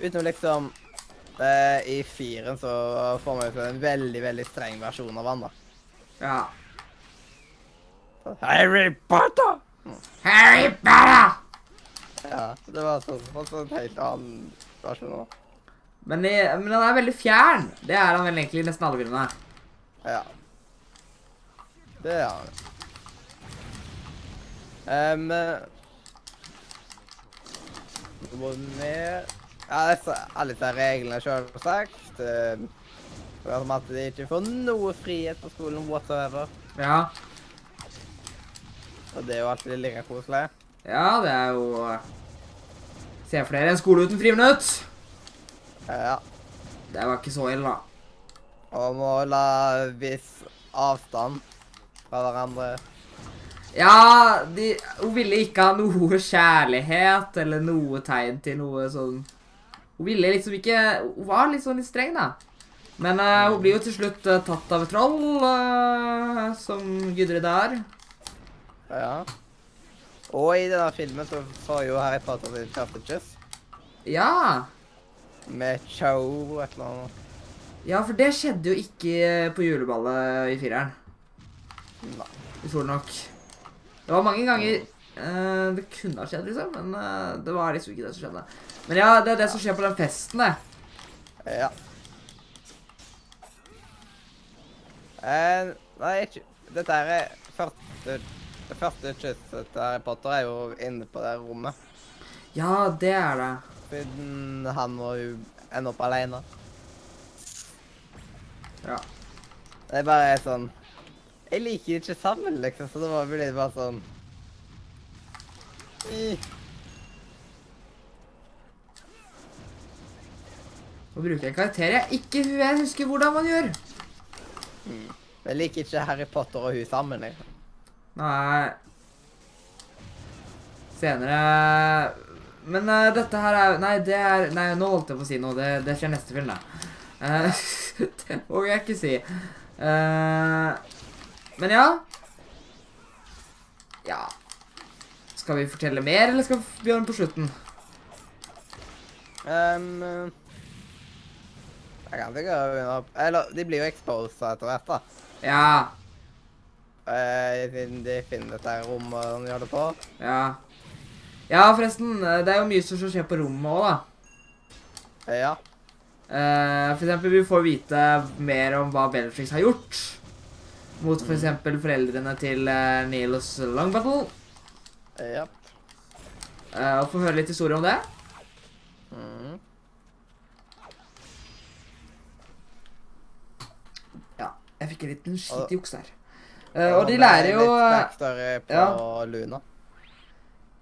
Utenom liksom eh, I firen så får man jo en veldig, veldig streng versjon av han, da. Ja. Harry Potter! Harry Potter! Ja, det var sånn, og så en helt annen versjon av. Men, men han er veldig fjern. Det er han vel egentlig i nesten alle filmene. Ja. Det er han. Um, Noe ned. Ja, disse, alle disse reglene, selvsagt. Um, det er som at de ikke får noe frihet på skolen whatsoever. Ja. Og det er jo alltid like koselig. Ja, det er jo Se for dere en skole uten friminutt. Ja. Det var ikke så ille, da. Og må la viss avstand fra hverandre. Ja, de, hun ville ikke ha noe kjærlighet eller noe tegn til noe sånn Hun ville liksom ikke Hun var sånn litt streng, da. Men uh, hun blir jo til slutt uh, tatt av et troll, uh, som Gudrid er. Ja. Og i denne filmen så får jo Harry Potter sin første kyss. Ja. Med Cho et eller annet. ja, for det skjedde jo ikke på juleballet i fireren. Nei. Utrolig nok. Det var mange ganger uh, det kunne ha skjedd, liksom, men uh, det var liksom ikke det som skjedde. Men ja, det er det som skjer på den festen, det. Ja. Eh, nei, ikke Dette er første Det første kysset til Harry Potter er jo inne på det rommet. Ja, det er det. Siden han må jo ende opp alene. Ja. Det er bare sånn Jeg liker ikke sammen, liksom, så det var vel bare sånn I- Nå bruker jeg en karakter jeg ikke jeg husker hvordan man gjør. Jeg liker ikke Harry Potter og hun sammen, liksom. Nei. Senere Men uh, dette her er Nei, det er Nei, nå holdt jeg på å si noe. Det, det skjer neste film, da. Uh, det må jeg ikke si. Eh, men ja. Ja. Skal vi fortelle mer, eller skal vi gjøre den på slutten? Um, jeg kan sikkert begynne opp Eller, de blir jo exposa etter hvert, da. Ja. Eh, siden de finner dette rommet de gjør det på. Ja. Ja, forresten. eh, Det er jo mye som skjer på rommet òg, da. Ja. Uh, for eksempel, vi får vite mer om hva Bellatrix har gjort. Mot for eksempel foreldrene til uh, Niels Longbottle. Eh, ja. Eh, og få høre litt historie om det. Mhm. Ja, jeg fikk en liten skitt juks der. Eh, og de lærer jo Litt eh, backstory på ja. Luna.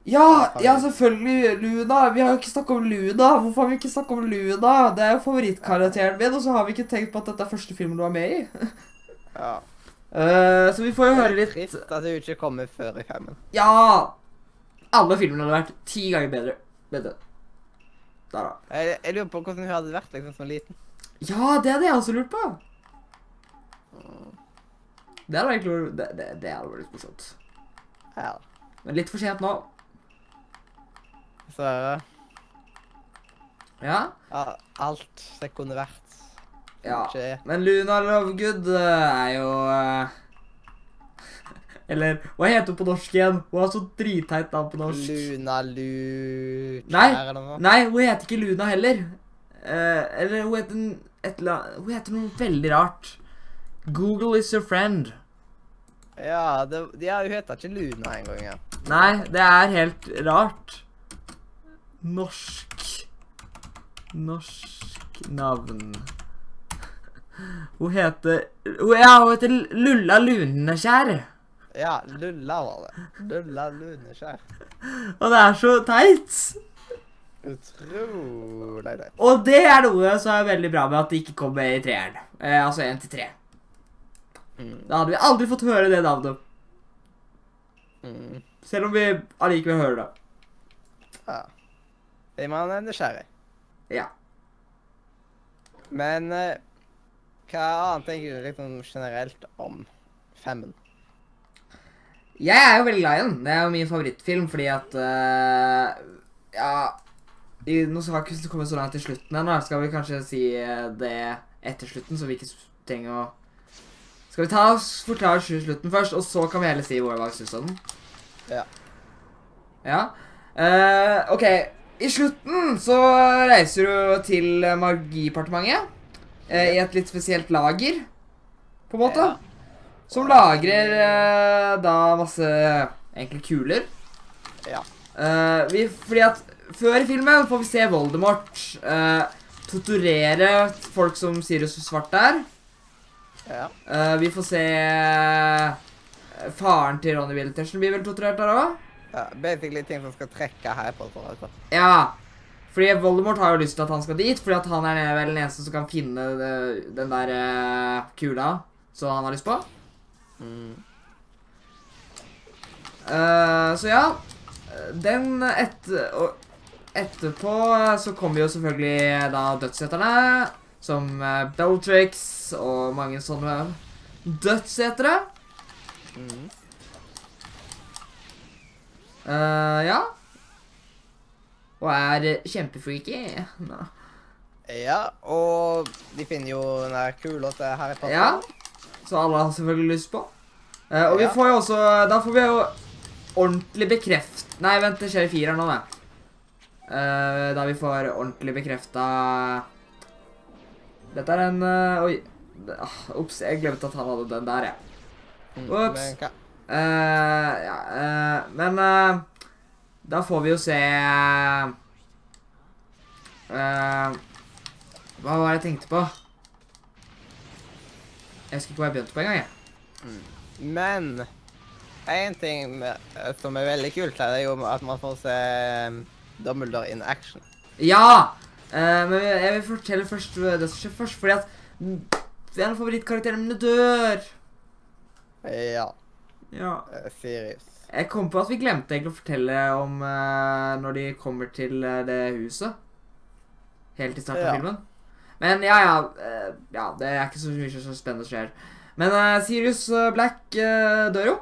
Ja, ja, selvfølgelig. Luna. Vi har jo ikke snakket om Luna. Hvorfor har vi ikke snakket om Luna? Det er jo favorittkarakteren min, og så har vi ikke tenkt på at dette er første filmen du var med i. Ja. Eh, så vi får jo høre litt trist at hun ikke kommer før i femmen. Ja! Alle filmene hadde vært ti ganger bedre. bedre. Der, da. Jeg, jeg lurer på hvordan hun hadde vært liksom som liten. Ja, det hadde jeg også lurt på. Det hadde egentlig vært Det, det, det hadde vært litt morsomt. Ja. Men litt for sent nå. Så Ja. ja, alt det kunne vært. Ja. Men Luna Lovegood eh, er jo eh, Eller hva heter hun på norsk igjen? Hun har så dritteit navn på norsk. Luna Lu... Nei. Nei, hun heter ikke Luna heller. Uh, eller hun heter, et, hun heter noe veldig rart. Google is your friend. Ja, det, ja, hun heter ikke Luna engang. Ja. Nei, det er helt rart. Norsk Norsk navn Hun heter Ja, hun heter Lulla Luneskjær. ja, Lulla var det. Lulla Luneskjær. Og det er så teit. Utrolig teit. Og det er noe som er veldig bra med at det ikke kom med i treeren. Eh, altså 1 til 3. Mm. Da hadde vi aldri fått høre det navnet. Mm. Selv om vi allikevel hører det. Ja. Man er nysgjerrig. Ja. Men eh, hva annet tenker du liksom generelt om femmen? Jeg er jo veldig glad i den. Det er jo min favorittfilm fordi at uh, Ja i, Nå skal vi ikke komme så langt til slutten ennå. Skal vi kanskje si eh, det etter slutten, så vi ikke trenger å Skal vi ta oss forklare slutten først, og så kan vi heller si hva vi syns om den? Ja. Ja. Uh, OK. I slutten så reiser du til Magipartementet. Eh, I et litt spesielt lager, på en måte. Ja. Som lagrer eh, da masse egentlig kuler. Ja. Eh, vi, fordi at før i filmen får vi se Voldemort eh, torturere folk som Sirius Svart er. Ja. Eh, vi får se eh, faren til Ronny Wiltersen blir vel torturert der òg. ja. Basically ting som skal trekke her på. Ja. Fordi Voldemort har jo lyst til at han skal dit, fordi at han er vel den eneste som kan finne eh, den der eh, kula som han har lyst på. Mm. Uh, så ja. Den etter, etterpå så kommer jo selvfølgelig da dødsheterne, Som Beltrix og mange sånne dødsetere. Mm. Uh, ja. Og er kjempefreaky. Nå. Ja, og de finner jo den kula til Harry Potter. Ja. Så alle har selvfølgelig lyst på. Uh, og vi Ja. får jo også Da får vi jo ordentlig bekreft... Nei, vent, det skjer i fireren nå, det. Uh, da vi får ordentlig bekrefta Dette er en uh, Oi. Ah, Ops, jeg glemte at han hadde den der, jeg. Ops. Ups. Men? Eh, ja, eh, men eh, da får vi jo se uh, Hva var det jeg tenkte på? Jeg husker ikke hva jeg begynte på engang. jeg. Men en ting som er veldig kult her, det er jo at man får se um, Dumbledore in action. Ja! Uh, men jeg vil fortelle først det som skjer først, fordi at mm, en av favorittkarakterene mine dør. Ja. Ja. Uh, Sirius. Jeg kom på at vi glemte egentlig å fortelle om uh, når de kommer til eh, det huset. Helt i starten av Ja. filmen. Men ja, ja. Uh, ja, det er ikke så mye så spennende skjer. Men uh, Sirius Black dør jo.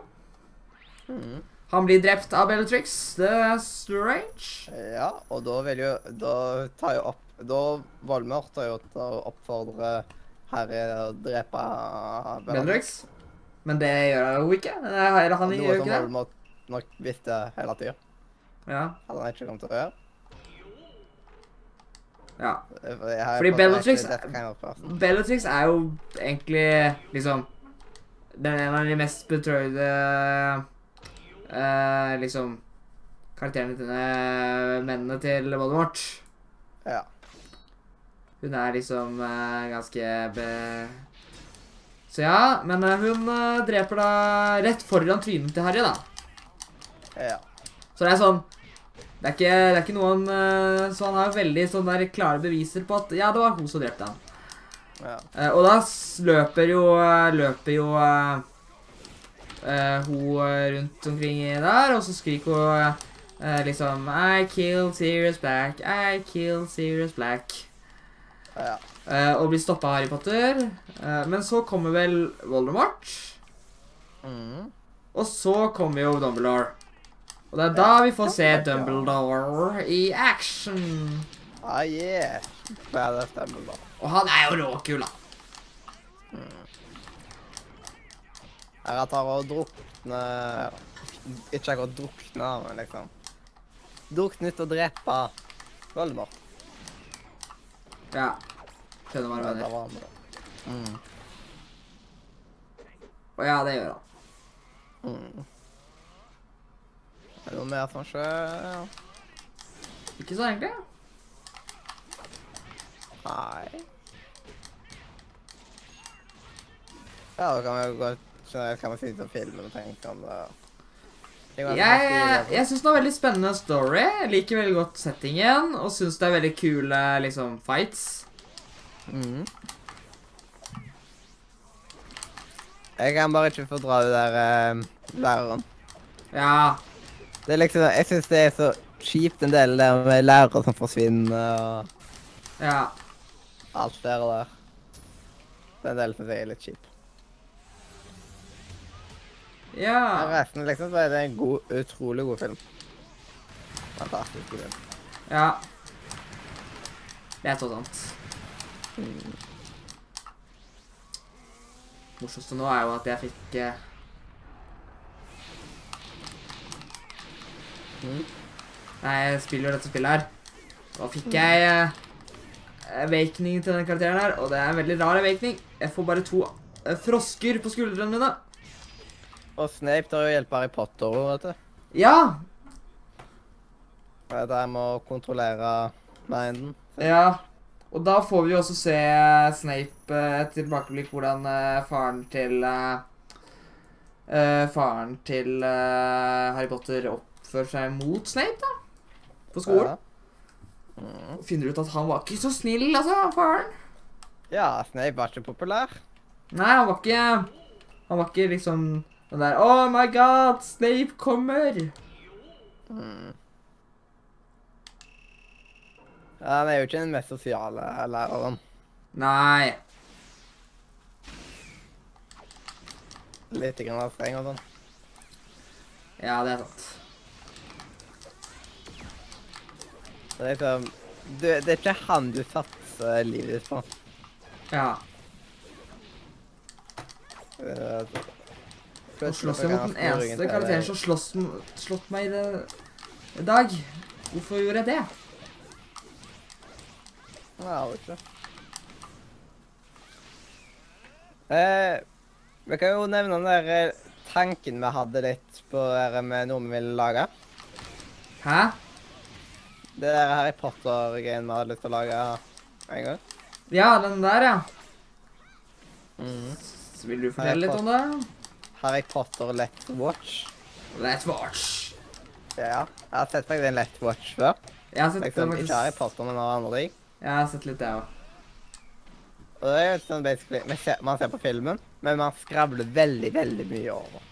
Mm. Han blir drept av Bellatrix. Det er strange. Ja, og da vil jo Da tar jo opp Da Voldemort tar jo til å oppfordre Harry å drepe Bellatrix. Men det gjør hun ikke. Eh, Eller han Noe gjør jo ikke det. Nok det hele tida. Ja. Hadde han ikke kommet til å gjøre. ja. Fordi, er Bellatrix- person. Bellatrix er jo egentlig liksom den en av de mest betrøyde uh, liksom karakterene til mennene til Voldemort. Ja. Hun er liksom uh, ganske be... Så ja, men eh, hun uh, dreper da rett foran trynet til Harry, da. Ja. Så det er sånn Det er ikke, det er ikke noen eh, Så han har veldig sånn der klare beviser på at Ja, det var hun som drepte han. Ja. Uh, og da løper jo Løper jo uh, uh, hun eh, rundt omkring der, og så skriker hun eh, liksom I killed Sirius Black, I killed Sirius Black. ja. Eh, og blir stoppa av Harry Potter. Eh, men så kommer vel Voldemort. Mm. Og så kommer jo Dumbledore. Og det er da vi får se Dumbledore i action. Ah, yeah. Badass Dumbledore. Og han er jo råkul, da. Her tar og drukne Ikke akkurat drukne, men liksom Drukne ut og drepe Voldemort. Ja. Skjønner hva du mener. Mm. Og ja, det gjør han. Mm. Er det noe mer som skjer? Ikke så egentlig. Nei. Ja, da kan vi jo gå generelt kan vi si litt om filmen og tenke om det. Jeg, jeg syns det var veldig spennende story. Jeg liker veldig godt settingen og syns det er veldig kule liksom, fights. Mm. Jeg kan bare ikke fordra det der eh, læreren. Ja. Det er liksom, jeg syns det er så kjipt en del der med lærere som forsvinner og Ja. alt og der. Den delen syns jeg er litt kjip. Men Ja. resten liksom så er det en god, utrolig god film. Fantastisk god film. ja. Det er så sant. Morsomste nå er jo at jeg fikk eh, Nei, jeg spiller jo dette spillet her. Da fikk jeg eh, awakening til den karakteren her, og det er en veldig rar awakening. Jeg får bare to eh, frosker på skuldrene mine. Og Snape tar jo hjelp av Harry Potter, vet du. Ja! Det der med å kontrollere minden. Ja. Og da får vi jo også se Snape et tilbakeblikk hvordan faren til Faren til Harry Potter oppfører seg mot Snape, da. På skolen. Mhm. Og finner ut at han var ikke så snill, altså, faren. ja, Snape var ikke populær. Nei, han var ikke Han var ikke liksom den der Oh my god, Snape kommer! Mm. Ja, Han er jo ikke den mest sosiale læreren. Nei. Litt grann streng og sånn. Ja, det er sant. Det er liksom du, Det er ikke han du satser livet ditt på. Ja. Eh, Nå slåss jeg mot den eneste karakteren som slåss slått meg i, det, dag. Hvorfor gjorde jeg det? Jeg det ikke. Eh, vi kan jo nevne den der eh, tanken vi hadde litt på det med noe vi ville lage. Hæ? Det der Harry Potter-greien vi hadde lyst til å lage en gang. Ja, den der, ja. Mm. Så vil du fortelle litt om det? Harry Potter Let's Watch. Let's watch. Ja, jeg har sett faktisk en Let's Watch før. Jeg har sett, Liksom, faktisk... ikke Harry Potter, men noen andre ting. jeg har sett litt, jeg òg. Og det er jo sånn basically, man ser, man ser på filmen, men man skravler veldig, veldig mye over.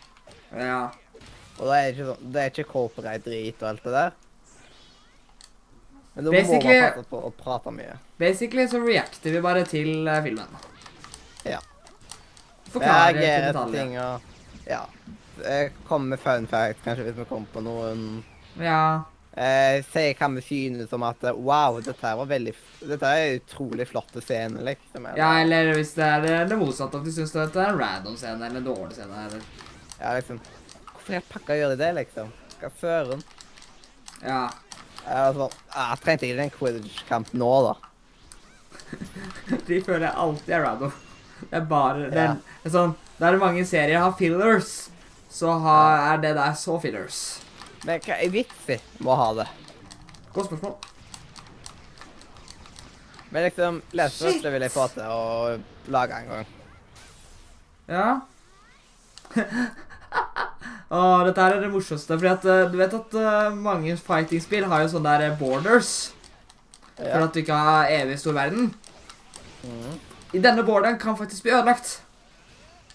Ja. Og det er ikke sånn, det er ikke copyright-drit og alt det der. Men da må Basically- man passe på å prate mye. Basically så reacter vi bare til uh, filmen. Ja. Forklarer til detaljer. og Ja. Jeg kommer med fun fact, kanskje, hvis vi kommer på noen Ja. eh, Sier hva vi synes om at Wow, dette var veldig Dette er utrolig flotte scene, liksom. eller- ja, eller hvis det er det, det motsatte, at du syns det er en random scene eller en dårlig scene. Eller. Ja, liksom. Hvorfor i pakka gjør de det, liksom? Hva søren? Ja. Jeg var sånn, jeg trengte ikke den quidditch-kamp nå, da. De føler jeg alltid er random. Det er bare det er, Ja. det er sånn Der mange serier har fillers, så har, er det der så fillers. Men hva er vitsen med å ha det? Godt spørsmål. Men liksom, Les Shit. Watch det vil jeg få til å lage en gang. Ja. Åh, dette her er det morsomste, fordi at eh, du vet at eh, mange fighting-spill har jo sånne der borders. Ja. for at du ikke har evig stor verden. Mm. I denne borderen kan faktisk bli ødelagt.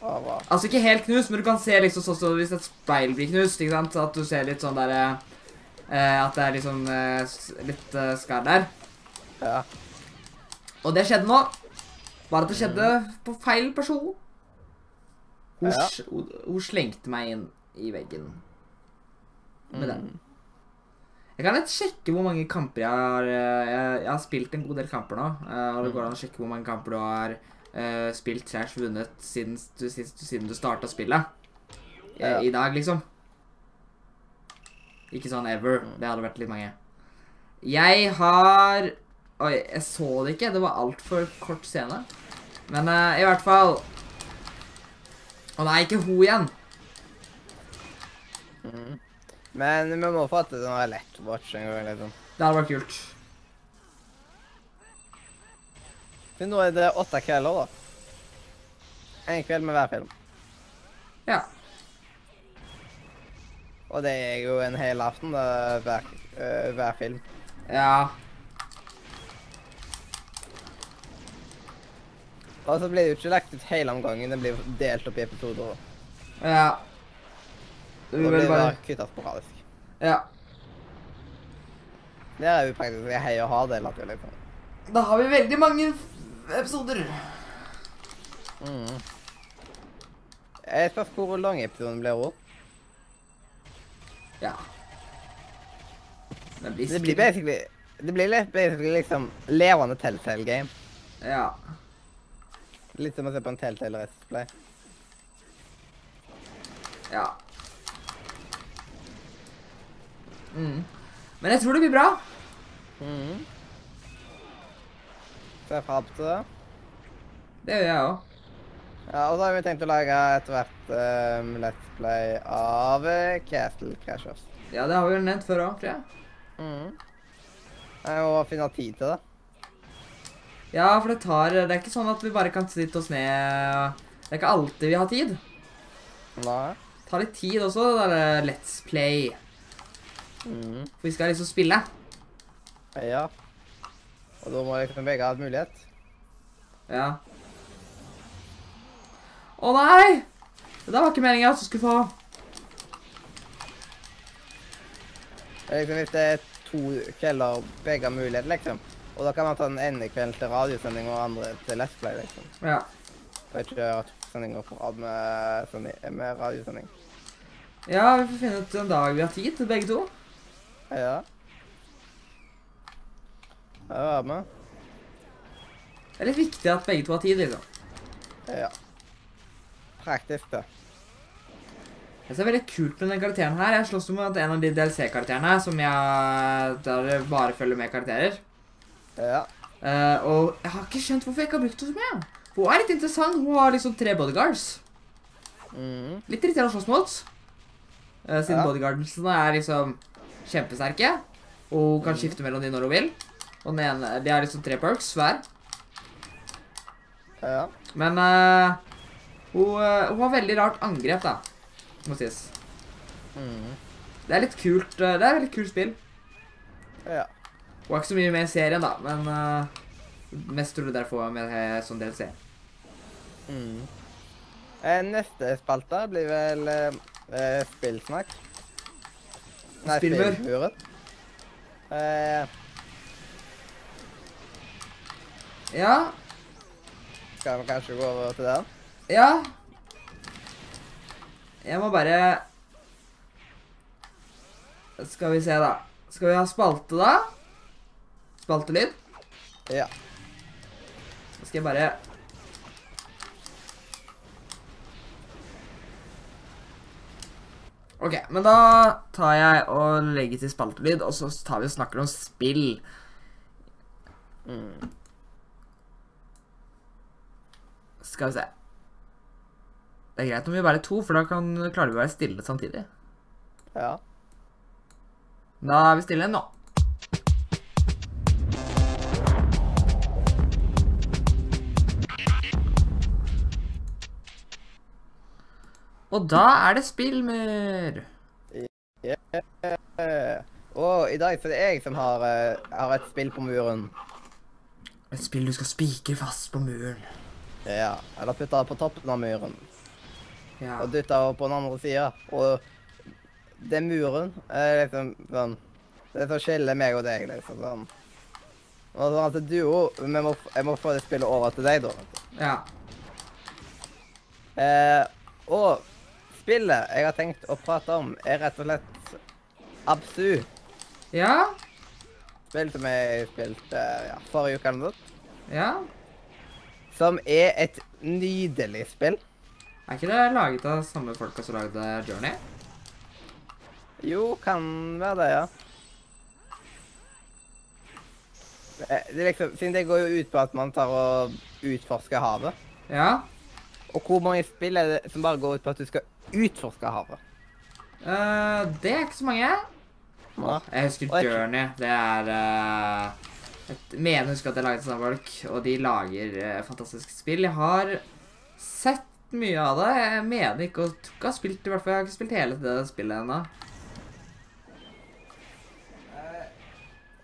Oh. Altså ikke helt knust, men du kan se liksom sånn som hvis et speil blir knust, ikke sant? At du ser litt sånn der, eh, at det er liksom eh, litt eh, skar der. Ja. Og det skjedde nå. Bare at det skjedde på feil person. Hun, Ja. hun, hun slengte meg inn i veggen. Med den. Mm. Jeg kan litt sjekke hvor mange kamper jeg har eh, Jeg, jeg har spilt en god del kamper nå. eh, Og det går an å sjekke hvor mange kamper du har uh, spilt slash vunnet siden du, siden, siden du starta spillet. Ja. I dag, liksom. Ikke sånn ever. Det hadde vært litt mange. Jeg har Oi, jeg så det ikke. Det var altfor kort scene. Men uh, i hvert fall Å nei, ikke hun igjen. Men vi må få til sånn lett watch en gang, liksom. Det hadde vært kult. Men nå er det åtte kvelder, da. En kveld med hver film. Ja. Og det er jo en hel aften, da, hver, øh, hver film. Ja. Og så blir det jo ikke lagt ut hele omgangen, det blir delt opp i episoder. Ja. Du det vil blir bare kuttet sporadisk. Ja. Det er jo praktisk hei og ha det, latt liksom. Da har vi veldig mange episoder. Mhm. Jeg spørs hvor lang episoden blir òg. Ja. Det blir Det blir basically, det blir basically liksom levende Telltale game. Ja. Litt som å se på en Telltale-restplay. Ja. Mm. Men jeg tror det blir bra. Mhm. Ser frem til det. Det gjør jeg òg. Ja, og så har vi tenkt å lage etter hvert um, Let's Play av eh, Castle Crashers. Ja, det har vi jo nevnt før òg, tror jeg. Mhm. Jeg må finne tid til det. Ja, for det tar Det er ikke sånn at vi bare kan sitte oss ned Det er ikke alltid vi har tid. Nei. Det tar litt tid også, det der Let's Play. Mhm. For vi skal liksom spille. Ja. Og da må liksom begge ha et mulighet. Ja. Å nei! Det der var ikke meningen at du skulle få. Det er Liksom hvis det er to kvelder begge har mulighet, liksom. Og da kan man ta den ene kvelden til radiosending og andre til Let's Play, liksom. Ja. Og ikke gjøre to sendinger på rad med, med radiosending. ja, vi får finne ut en dag vi har tid til begge to. Ja. Ja, være med. Det er litt viktig at begge to har tid, liksom. Ja. Praktisk, det. Det som er veldig kult med den karakteren her, jeg slåss mot en av de DLC-karakterene som jeg Der bare følger med karakterer. Ja. Uh, og jeg har ikke skjønt hvorfor jeg ikke har brukt henne så mye. Hun er litt interessant. Hun har liksom tre bodyguards. Mm. Litt irriterende å slåss mot. Uh, siden Ja. bodyguardsene er liksom kjempesterke. Og hun kan skifte mellom de når hun vil. Og den ene, de har liksom tre perks hver. Ja. Men uh, hun, eh, hun har veldig rart angrep, da. Må sies. Mm. Det er litt kult. eh, det er et veldig kult spill. Ja. Hun er ikke så mye med i serien, da, men uh, mest tror du derfor er med som DLC. Mhm. Eh, neste spalte blir vel eh, spillsnakk. Nei, Spillmur. spillmuren. Eh, Ja, skal vi kanskje gå over til den? ja. Jeg må bare Skal vi se, da. Skal vi ha spalte, da? Spaltelyd? Ja. Så skal jeg bare OK, men da tar jeg og legger til spaltelyd, og så tar vi og snakker om spill. Mhm. Skal vi se. Det er greit om vi bare er to, for da kan, klarer vi å være stille samtidig. Ja. Da er vi stille nå. Og da er det spillmur. Yeah. Og i dag så er det jeg som har, uh, har et spill på muren. Et spill du skal spikre fast på muren. Ja, eller putte på toppen av muren. Ja. Og dytte på den andre sida. Og den muren er liksom sånn Det som skiller meg og deg, liksom. sånn. Og sånn at du òg Jeg må få det spillet over til deg, da. ja. Eh, og spillet jeg har tenkt å prate om, er rett og slett Absu. Ja. Spill som jeg spilte ja, forrige uke eller noe. Ja. Som er et nydelig spill. Er ikke det laget av samme folka som lagde Journey? Jo, kan være det, ja. Eh, Det er liksom, siden det går jo ut på at man tar og utforsker havet. Ja. Og hvor mange spill er det som bare går ut på at du skal utforske havet? Eh, det er ikke så mange. Ja. Jeg husker jeg- Journey. Det er uh, Jeg mener å huske at er laget av folk, og de lager uh, fantastiske spill. Jeg har sett mye av det. Jeg mener ikke å ha jeg spilt i hvert fall. Jeg har ikke spilt hele det spillet ennå.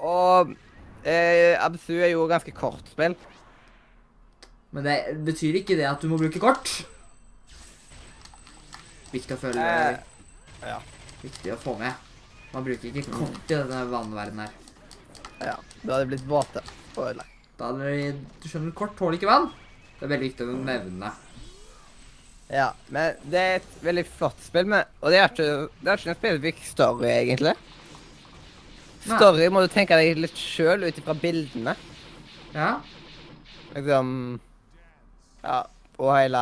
Og uh, Absu er jo ganske kort spill. Men det betyr ikke det at du må bruke kort. Viktig å føle Eh, ja. Viktig å få med. Man bruker ikke kort i denne vannverdenen her. ja. Da hadde det blitt våte og ødelagt. Da hadde det, du skjønner, kort tåler ikke vann. Det er veldig viktig å nevne. Ja, men det er et veldig flott spill, men, og det er ikke, det er ikke en spesifikk story, egentlig. Story må du tenke deg litt sjøl ut ifra bildene. Ja. Liksom Ja, og hele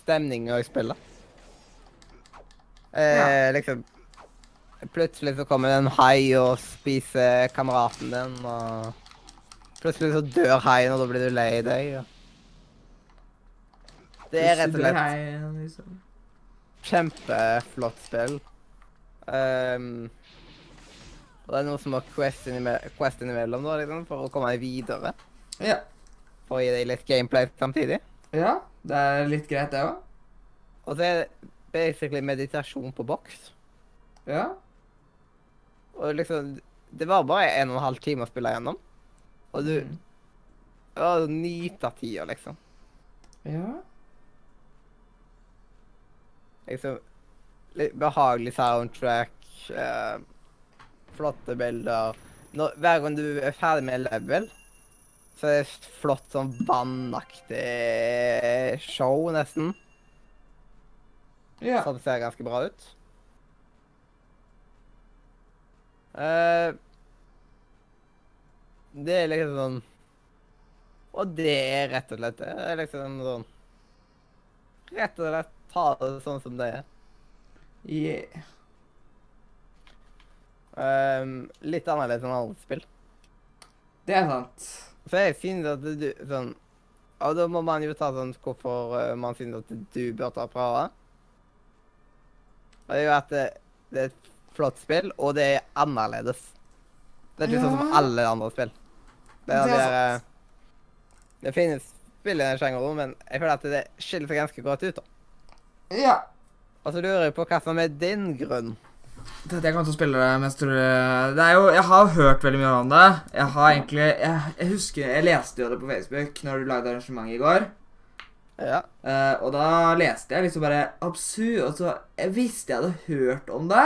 stemninga i spillet. Eh, liksom Plutselig så kommer det en hai og spiser kameraten din, og plutselig så dør haien, og da blir du lei deg. Og... Det er rett og slett liksom. kjempeflott spill. Um, og det er noe som har quest, innime quest innimellom, da, liksom, for å komme deg videre. Ja. For å gi deg litt gameplay samtidig. ja. Det er litt greit, det òg. Og så er det basically meditasjon på boks. Ja. Og liksom Det var bare en og en halv time å spille gjennom. Og du Mm. Ja, du nyter tida, liksom. Ja. Liksom Litt behagelig soundtrack. eh, flotte bilder. Når, hver gang du er ferdig med level, så er det flott sånn vannaktig show, nesten. Ja. Som ser ganske bra ut. Uh, det er liksom sånn Og det er rett og slett det. Det er liksom sånn Rett og slett ta det sånn som det er. Yeah. Um, litt annerledes enn andre spill. Det er sant. Så jeg synes at du sånn Og da må man jo ta sånn hvorfor eh, man synes at du bør ta prøve. Og det er jo at det, det er et flott spill, og det er annerledes. Det er ikke sånn som alle andre spill. Det, er, Det er det, er, det finnes spill i den sjangeren, men jeg føler at det skiller seg ganske godt ut. da. Ja. Og så lurer jeg på hva som er din grunn. Til jeg kommer til å spille det mest tror jeg- Det er jo Jeg har hørt veldig mye om det. Jeg har egentlig Jeg, jeg husker Jeg leste jo det på Facebook når du lagde arrangementet i går. Ja. Uh, og da leste jeg liksom bare absurd Og så Jeg visste jeg hadde hørt om det.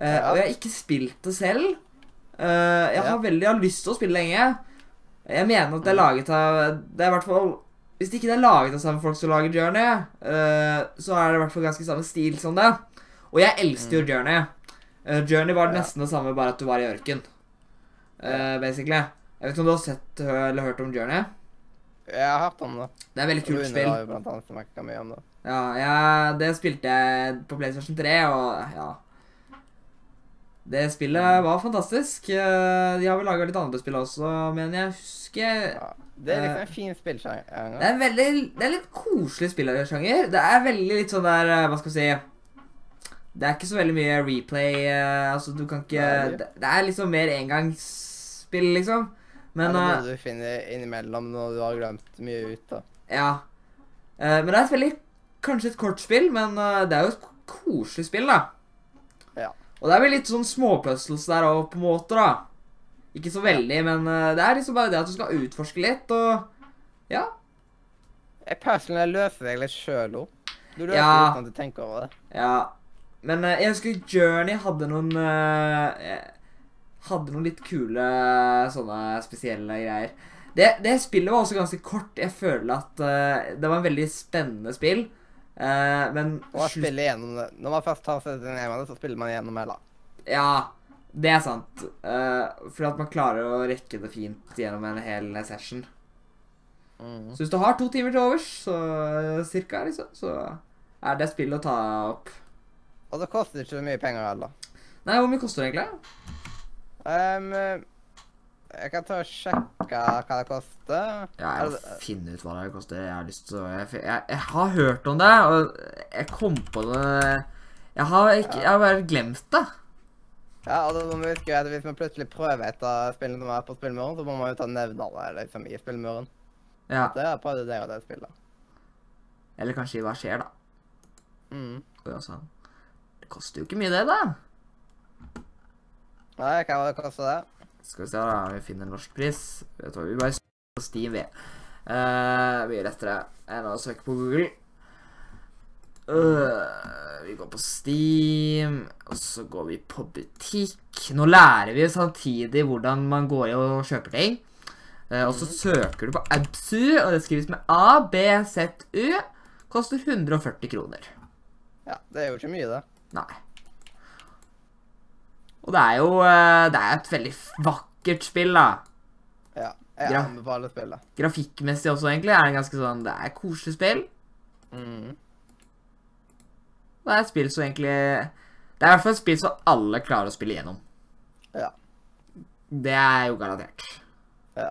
Uh, Ja. Og jeg har ikke spilt det selv. Uh, jeg har veldig jeg har lyst til å spille lenge. Jeg mener at det er laget av Det er i hvert fall Hvis ikke det er laget av samme folk som lager Journey, så er det i hvert fall ganske samme stil som det. Og jeg elsker jo Journey. Eh, Journey var Mm. Ja. nesten det samme, bare at du var i ørken. Basically. Jeg vet ikke om du har sett eller hørt om Journey? Jeg har hørt om det. Det er veldig kult Rune spill. har jo blant annet snakket mye om det. Ja, ja, det spilte jeg på PlayStation 3, og ja Det spillet var fantastisk. Eh, De har vel laga litt andre spill også, men jeg husker Ja. Det er liksom en fin spillsjanger. Det er veldig Det er litt koselig spillersjanger. Det er veldig litt sånn der eh, Hva skal vi si Det er ikke så veldig mye replay. eh, Altså, du kan ikke Det, det er liksom mer engangsspill, liksom. Men er det du finner innimellom når du har glemt mye ut. da. Ja. Eh, men det er et veldig kanskje et kort spill, men eh, det er jo et koselig spill, da. Ja. Og det er vel litt sånn småpuzzles der òg, på en måte, da. Ikke så veldig, men eh, det er liksom bare det at du skal utforske litt, og ja. Jeg personlig løser deg litt sjøl opp. Du løser Ja. uten at du tenker over det. Ja. Men eh, jeg husker Journey hadde noen eh, eh, Hadde noen litt kule sånne spesielle greier. Det, det spillet var også ganske kort. Jeg føler at uh, det var en veldig spennende spill. Uh, men Og spille gjennom det. Når man først tar seg ned med det, så spiller man gjennom hele. Ja, det er sant. Uh, fordi at man klarer å rekke det fint gjennom en hel session. Mm. Så hvis du har to timer til overs, så cirka, liksom, så er det spill å ta opp. Og det koster ikke så mye penger heller. Nei, hvor mye koster det egentlig? Ehm, jeg kan ta og sjekke hva det koster. Ja, jeg må finne ut hva det koster. Jeg har lyst til å jeg, jeg, jeg har hørt om det, og jeg kom på det Jeg har, ikke, jeg har bare glemt det. Ja, og da må vi huske at Hvis vi plutselig prøver et av spillene som er på spillmuren, så må man jo ta nevne det liksom, i spillmuren. Ja. Det har jeg det og det spillet. Eller kanskje hva skjer, da. Mm. Sa, Det koster jo ikke mye, det, da. Nei, hva var det koster det? Skal vi se, da. Vi finner en norsk pris. Vet du hva, Vi bare søker på Steam, vi. Uh, mye lettere enn å søke på Google. Uh, vi går på Steam, og så går vi på butikk. Nå lærer vi jo samtidig hvordan man går i og kjøper ting. Uh, og så søker du på Absu, og det skrives med A, B, Z, U. Koster 140 kroner. Ja, Det er jo ikke mye, det. Nei. Og det er jo eh, Det er et veldig vakkert spill, da. Ja, Jeg Graf anbefaler spillet. Grafikkmessig også, egentlig. er Det ganske sånn Det er et koselig spill. Mm. Det er et spill som egentlig Det er i hvert fall et spill som alle klarer å spille gjennom. Ja. Det er jo garantert. Ja.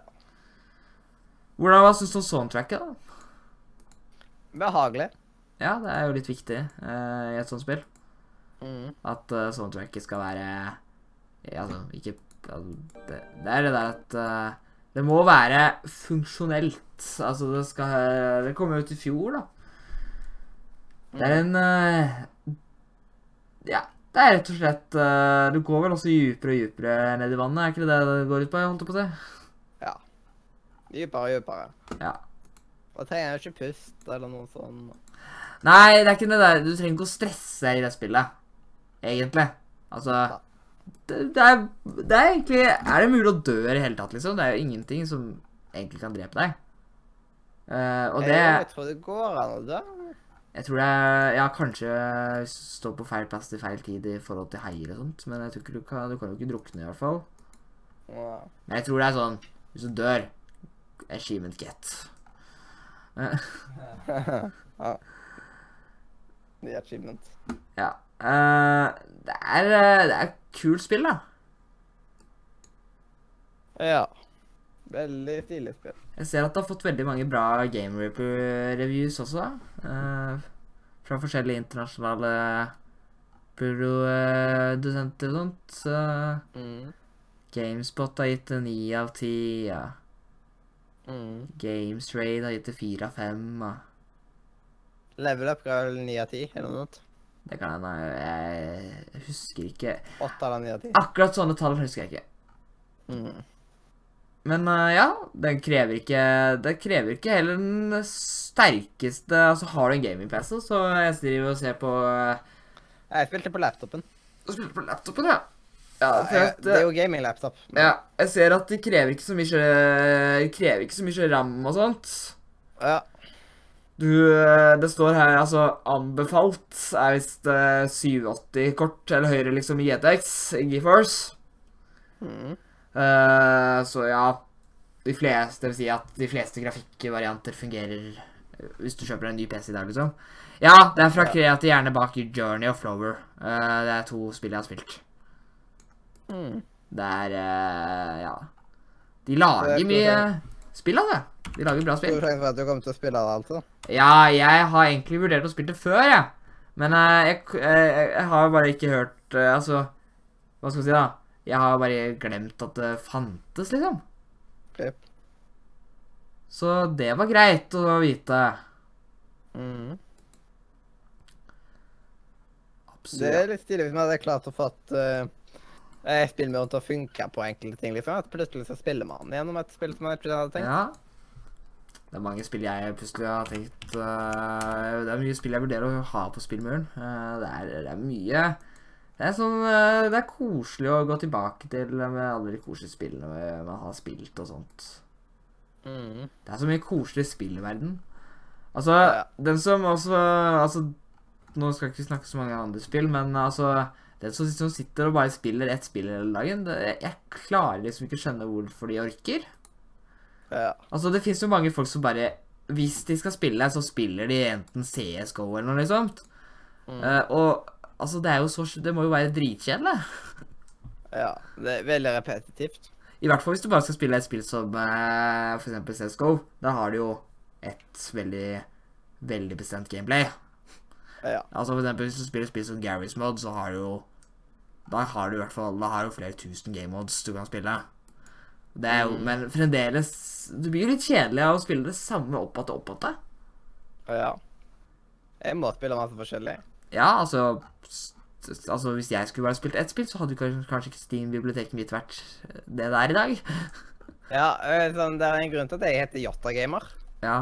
Hvordan Hva syns du om soundtracket, da? Behagelig. Ja, det er jo litt viktig uh, i et sånt spill. Mm. At uh, soundtracket skal være Altså, ikke det, det er det der at eh, det må være funksjonelt. Altså, det skal Det kom ut i fjor, da. Det er en eh, Ja, det er rett og slett eh, Du går vel også dypere og dypere ned i vannet, er ikke det det det går ut på? Jeg holdt på å si. Ja. Dypere og dypere. Ja. Og trenger jo ikke pust eller noe sånn. Nei, det er ikke det der Du trenger ikke å stresse i det spillet, egentlig. Altså det, det, er, det er egentlig Er det mulig å dø i det hele tatt, liksom? Det er jo ingenting som egentlig kan drepe deg. Uh, og det Jeg tror det går an å dø. Jeg tror det er Ja, kanskje står på feil plass til feil tid i forhold til heier og sånt, men jeg tror ikke du kan Du kan jo ikke drukne, i hvert fall. Ja. Men jeg tror det er sånn Hvis du dør Achievement get. Uh. ja. The achievement. ja. Eh, det er eh, Det er kult spill, da. Ja. Veldig stilig spill. Jeg ser at det har fått veldig mange bra Game Reaper-reviews også. Uh, fra forskjellige internasjonale produsenter og sånt. Så Mm. Gamespot har gitt det ni av ti. Ja. Mm. Raid har gitt det fire av fem. Ja. Level up ga vel 9 av 10, eller noe sånt. Det kan hende. Jeg husker ikke 8 eller 9 av 10. Akkurat sånne tall husker jeg ikke. Mm. Men eh, ja, den krever ikke Det krever ikke heller den sterkeste Altså, har du en gaming-PC, så jeg driver og ser på uh, Jeg spilte på laptopen. Du spilte på laptopen, ja. Ja, at, det er jo gaming-laptop. men- ja, jeg ser at det krever ikke så mye krever ikke så mye ram og sånt. Ja. Du, eh, det står her altså anbefalt er visst eh, 780 kort eller høyere liksom i GTX, i GeForce. Mm. Uh, så ja De fleste, det vil si at de fleste grafikkvarianter fungerer eh, hvis du kjøper en ny PC i dag, liksom. Ja, det er fra Ja. kreative hjerne bak Journey og Flower. Uh, det er to spill jeg har spilt. Mm. Det er eh, Ja. De lager mye spill av det. De lager bra spill. sjanse for at du kommer til å spille det, altså. Ja, jeg har egentlig vurdert å spille det før, jeg. Men uh, jeg, uh, jeg har bare ikke hørt uh, Altså, hva skal vi si, da? Jeg har bare glemt at det fantes, liksom. Yep. Så det var greit å vite. Mm. Absolutt. Det er litt stilig hvis man hadde klart å fått uh, spillmuren til å funke på enkelte ting. liksom. At plutselig så spiller man gjennom et spill som man ikke hadde tenkt. ja. Det er mange spill jeg plutselig har tenkt uh, Det er mye spill jeg vurderer å ha på spillmuren. Uh, det, er, det er mye Det er sånn uh, Det er koselig å gå tilbake til med alle de koselige spillene man har spilt og sånt. Mm. Det er så mye koselig spill i verden. Altså, Ja. den som også Altså, nå skal jeg ikke snakke så mange andre spill, men altså Den som, som sitter og bare spiller ett spill hele dagen, det, jeg klarer liksom ikke skjønne hvorfor de orker. Ja. Altså, det fins jo mange folk som bare Hvis de skal spille, så spiller de enten CSGO eller noe sånt. Mm. Uh, og altså, det er jo så Det må jo være dritkjedelig. ja. Det er veldig repetitivt. I hvert fall hvis du bare skal spille et spill som uh, f.eks. CSGO. Da har du jo et veldig veldig bestemt gameplay. Ja. Altså for eksempel Hvis du spiller spill som Garys Mod, så har du jo Da har du i hvert fall Da har du flere tusen game mods du kan spille. Det er jo, Mm. Men fremdeles Det blir jo litt kjedelig av å spille det samme opp igjen og opp igjen. ja. Jeg må spille masse forskjellig. Ja, altså Altså, Hvis jeg skulle bare spilt ett spill, så hadde kanskje, kanskje ikke Steam-biblioteket mitt vært det det er i dag. Ja, øh, sånn, Det er en grunn til at jeg heter Jotta-gamer. Ja.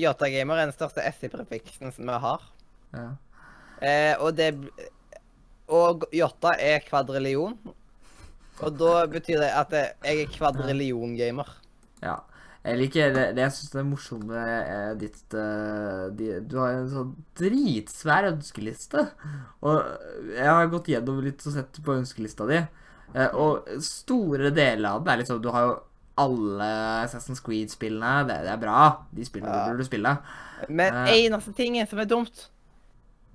Jotta-gamer er den største SI-prefiksen som vi har. ja. Eh, og det Og Jotta er kvadrillion. Og da betyr det at jeg er kvadrillion-gamer. Ja. Jeg liker det, det jeg syns er morsomt med eh, ditt uh, de, Du har en sånn dritsvær ønskeliste. Og jeg har gått gjennom litt og sett på ønskelista di. uh, og store deler av det er liksom Du har jo alle Assassin's Creed-spillene. Det, det er bra. De spillene Ja. burde du spille. Men uh, eneste tingen som er dumt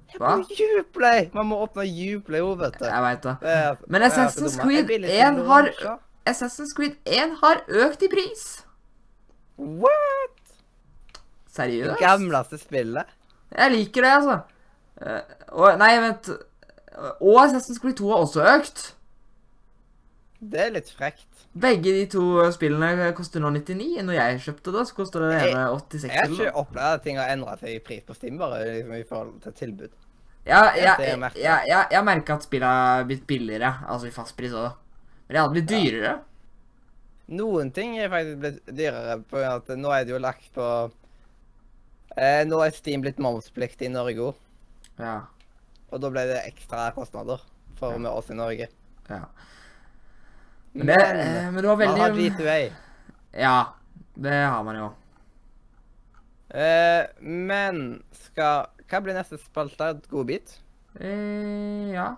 er Hva? Uplay! Man må åpne Uplay òg, vet du. Jeg veit det. Men Assassin's. Creed Jeg vil ikke 1 har-. Assassin's Creed 1 har økt i pris. What?! Det gamleste spillet. Jeg liker det, altså. Eh, og Nei, vent. Og Assassin's Creed 2 har også økt. Det er litt frekt. Begge de to spillene koster nå 99. Når jeg kjøpte det, så koster det ene 86. Jeg har ikke opplevd at ting har endra seg i pris på Steam, bare liksom, i forhold til tilbud. Ja, jeg, jeg, jeg, jeg, jeg merker at spillet har blitt billigere, altså i fastpris òg. Men det hadde blitt Ja. dyrere. Noen ting er faktisk blitt dyrere, på grunn av at nå er det jo lagt på eh, Nå er Steam blitt momspliktig i Norge òg, Ja. og da ble det ekstra kostnader for Ja. med oss i Norge. ja. Men det, eh, men det var man har veldig G2A. Ja, det har man jo. Eh, men skal Hva blir neste spalte? Godbit? Eh, ja.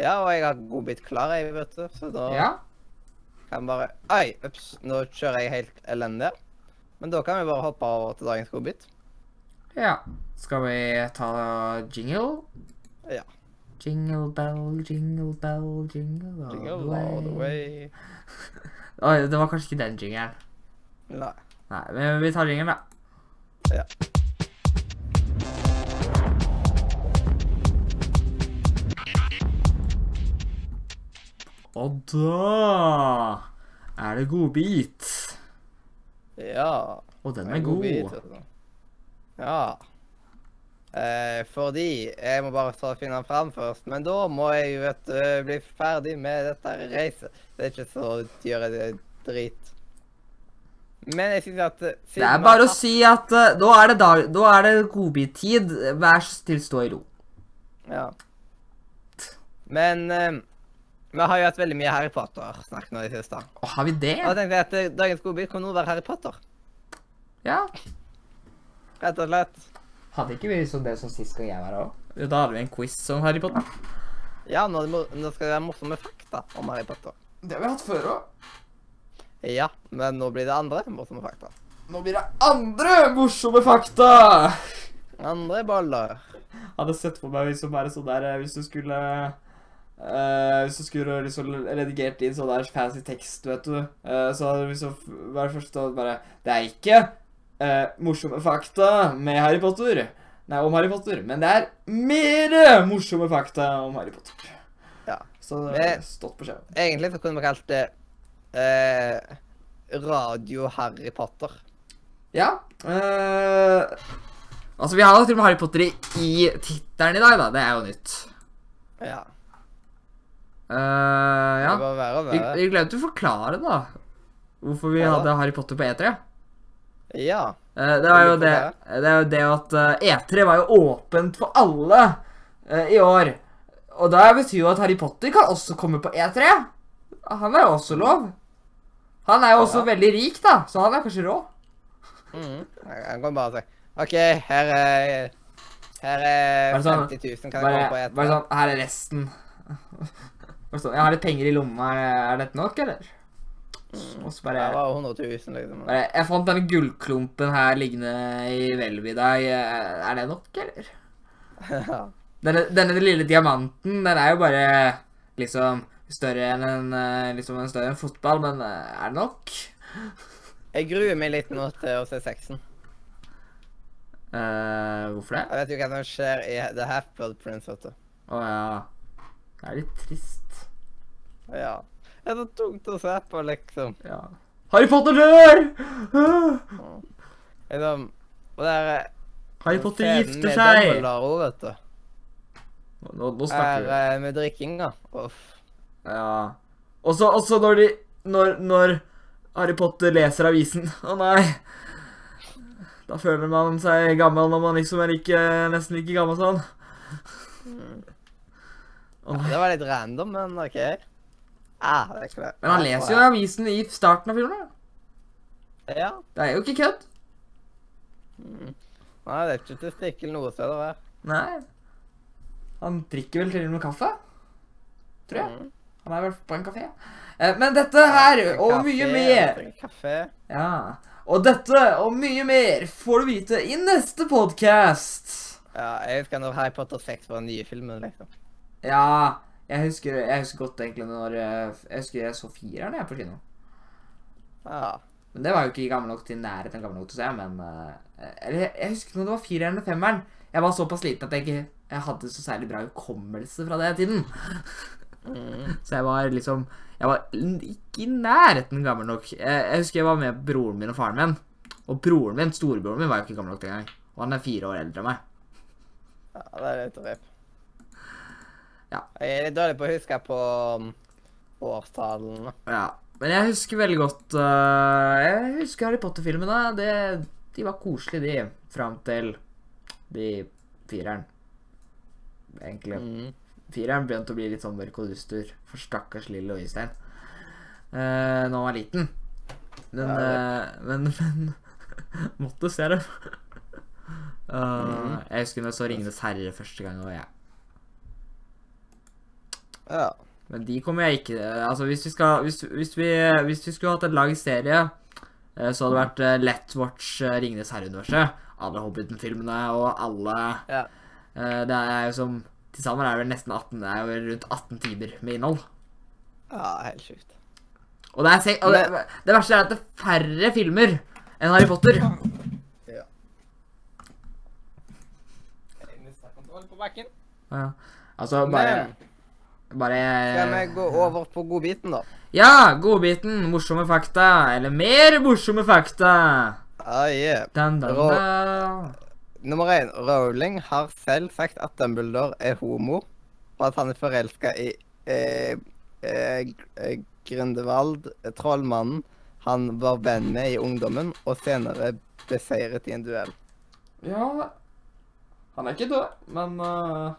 Ja, og jeg har godbit klar, jeg, vet du. Så da Ja. kan bare Oi, ups, nå kjører jeg helt elendig. Men da kan vi bare hoppe over til dagens godbit. Ja. Skal vi ta jingle? Ja. Jingle bell, jingle bell, jingle all Jingle the all the way. way. Oi, det var kanskje ikke den jingelen. Nei. Nei, men vi tar jingelen, da. Ja. Og da er det godbit. Ja. Og den det er god. godbit, altså. Ja. Eh, fordi Jeg må bare ta og finne den fram først. Men da må jeg jo vet, du, bli ferdig med dette reiset. Det er ikke så dyre det er drit. Men jeg synes at eh, Det er bare å si at uh, da er det, dag, da er det godbittid. Vær så snill, stå i ro. Ja. Men eh, vi har jo hatt veldig mye Harry Potter-snakk nå i det siste. Å, har vi det? Og da tenkte jeg at eh, dagens godbit kunne nå være Harry Potter. Ja. Rett og slett. Hadde ikke vi sånn det som sist gang jeg var her òg? Da hadde vi en quiz om Harry Potter. Ja, nå, er det mor- nå skal det være morsomme fakta om Harry Potter. Det har vi hatt før òg. Ja, men nå blir det andre morsomme fakta. Nå blir det andre morsomme fakta! Andre boller. hadde sett for meg hvis du bare sånn der eh, Hvis du skulle Hvis du skulle liksom redigert inn sånn der fancy tekst, vet du, Uh, så hadde det liksom vært først og bare Det er ikke uh, morsomme fakta med Harry Potter. Nei, om Harry Potter, men det er mere morsomme fakta om Harry Potter. Ja. Så det hadde har stått på skjermen. Egentlig så kunne vi kalt det Radio Harry Potter. Ja. Altså, vi har jo til og med Harry Potter i, i tittelen i dag, da. Det er jo nytt. Ja. Eh, ja. Vi, vi glemte å forklare, da. Hvorfor vi ja. hadde Harry Potter på E3. Ja. Uh, det var jo det, det er jo det at uh, E3 var jo åpent for alle eh, i år. Og det betyr jo at Harry Potter kan også komme på E3. Han er jo også lov. Han er jo også Ja. veldig rik, da, så han er kanskje rå. Mm. Jeg kan bare si OK, her er Her er sånn- 50 000. Kan jeg Bare, komme på bare et sånn Her er resten. Sånn, Jeg har litt penger i lomma. Er, dette nok, eller? Og så bare Det var 100 000, liksom. Bare, Jeg fant denne gullklumpen her liggende i hvelvet i dag. Eh, Er det nok, eller? Ja. Denne, denne lille diamanten, den er jo bare liksom større enn en, eh, liksom en større enn fotball, men eh, er det nok? Jeg gruer meg litt nå til å se sexen. Uh, hvorfor det? Jeg vet jo hva som skjer i The Half-Blood Prince. Å. Å ja. Det er litt trist. Ja. Det er så tungt å se på, liksom. Ja. Harry Potter dør! Liksom og det er Harry Potter gifter seg! Dumbledore vet du. Nå, nå Er snakker vi. eh, med drikkinga. Uff. Ja. Og så når de når, når Harry Potter leser avisen Å nei. Da føler man seg gammel når man liksom er like, nesten like gammel sånn. Oh, ja, Det var litt random, men OK. Ah, det er ikke det. Men han leser jo avisen i starten av filmen. Ja. Det er jo ikke kødd. Nei, det er ikke til stikkel noe sted å være. Nei. Han drikker vel til og med kaffe. Tror jeg. Mm. Han er vel på en kafé. Eh, Men dette her, og Kaffe, mye mer Kaffe. Ja. Og dette og mye mer får du vite i neste podkast. Ja, jeg husker når Harry Potter 6 var den nye filmen, liksom. Ja, jeg husker, jeg husker godt egentlig når eh, Jeg husker jeg så fireren jeg på kino. Ja. Men det var jo ikke gammel nok til nærheten gammel nok til å se, men eh, Eller jeg, jeg husker når det var fireren eller femmeren. Jeg var såpass liten at jeg ikke jeg hadde så særlig bra hukommelse fra den tiden. Mm. Så jeg var liksom Jeg var ikke i nærheten gammel nok. Jeg, jeg husker jeg var med broren min og faren min. Og broren min, storebroren min, var jo ikke gammel nok den gang. Og han er fire år eldre enn meg. ja, det er litt rip. Ja. Jeg er litt dårlig på å huske på um, årstallene. Ja. Men jeg husker veldig godt uh, Jeg husker Harry Potter-filmene. De var koselige, de. Fram til de fireren. Egentlig. Mm. Fireren begynte å bli litt sånn mørk og duster for stakkars lille Øystein. Uh, når han var liten. Men, Ja, uh, men, men Måtte se dem. Uh, mm. Jeg husker når jeg så 'Ringenes herre' første gang. Og jeg. Ja. Men de kommer jeg ikke Altså, hvis vi skal Hvis, hvis, vi, hvis vi skulle hatt en lang serie, eh, så hadde det vært eh, Let's Watch eh, 'Ringenes herre'-universet. Alle Hobbiten-filmene og alle Ja. eh, Det er jo som Til sammen er det vel nesten 18 Det er jo rundt 18 timer med innhold. ja, helt sjukt. Og det, er se og det, det verste er at det er færre filmer enn Harry Potter. Ja. På bakken. Ja. Altså, bare Bare skal vi gå over på godbiten, da? Ja, godbiten. Morsomme fakta. Eller mer morsomme fakta. Ah, yeah. Dun, dun, dun. Nummer én. Rowling har selv sagt at Dumbledore er homo, og at han er forelska i eh, eh, eh, Grindelwald, eh, trollmannen han var venn med i ungdommen, og senere beseiret i en duell. Ja Han er ikke død, men uh,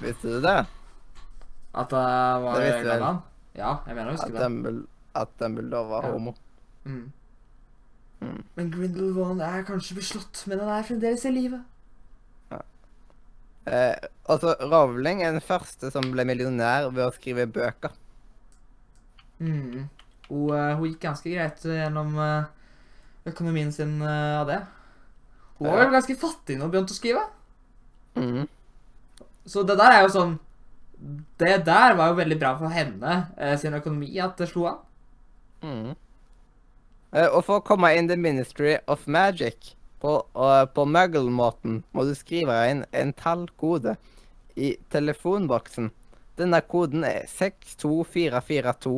Visste du det? At det var Det visste vel. Ja, jeg mener å At, huske det. At Dumbledore var Ja. homo. Mm. Mm. Men Grindelwald er kanskje beslått, men han er fremdeles i live. Eh, altså, Ravling er den første som ble millionær ved å skrive bøker. Mm. Hun, eh, hun gikk ganske greit gjennom eh, økonomien sin eh, av det. Hun var Ja. vel ganske fattig når hun begynte å skrive. Mhm. Så det der er jo sånn Det der var jo veldig bra for henne eh, sin økonomi, at det slo an. Mm. Eh, og for å komme inn the Ministry of Magic på, uh, på muggle-måten, må du skrive inn en tallkode i telefonboksen. Denne koden er 62442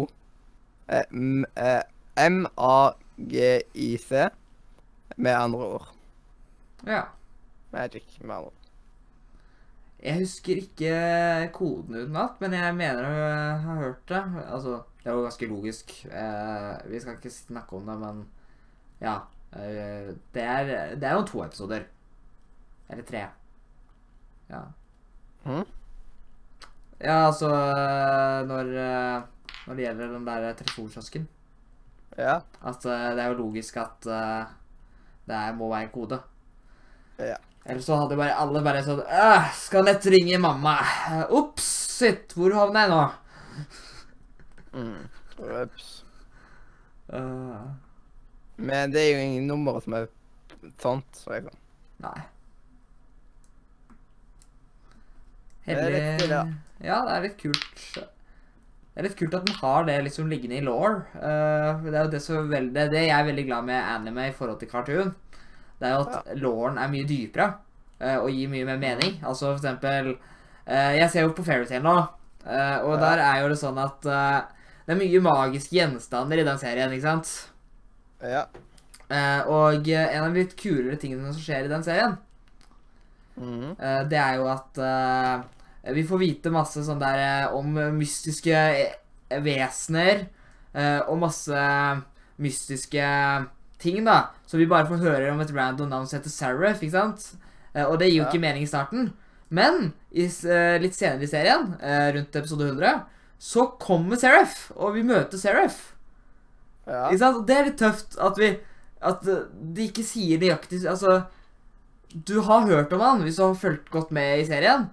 eh, M- eh, MAGIC Med andre ord. Ja. Magic, med andre ord. Jeg husker ikke koden utenat, men jeg mener jeg har hørt det. Altså, det er jo ganske logisk. Eh, vi skal ikke snakke om det, men ja. Eh, det, er, det er jo to episoder. Eller tre. Ja. Mm? Ja, altså når, eh, når det gjelder den der telefonkiosken. Ja. At eh, det er jo logisk at eh, det må være en kode. Ja. Ellers så hadde bare alle bare sånn «Øh, Skal nett ringe mamma. Eh, Ops, shit, hvor havna jeg nå? Mm. Ups. Uh. Men det er jo ingen nummer som er sant, Så jeg kan. nei. Det er Heldig stilig, Ja, det er litt kult. Det er litt kult at den har det liksom liggende i law. det er jo det, så veldig, det, det jeg er veldig glad med anime i forhold til cartoon. Det er jo at lawen er mye dypere eh, og gir mye mer mening. Altså for eksempel eh, Jeg ser jo på Fairytale nå, eh, og Ja. der er jo det sånn at det er mye magiske gjenstander i den serien, ikke sant? Ja. Og en av de litt kulere tingene som skjer i den serien. Eh, det er jo at vi får vite masse sånn der om mystiske vesener og masse mystiske ting, da. Så vi bare får høre om et random navn som heter Seraph, ikke sant? Eh, og det gir jo Ja. ikke mening i starten. Men i, eh, litt senere i serien, eh, rundt episode 100, så kommer Seraph, og vi møter Seraph. Ja. Ikke sant? Og det er litt tøft at vi At de ikke sier nøyaktig Altså Du har hørt om han hvis du har fulgt godt med i serien.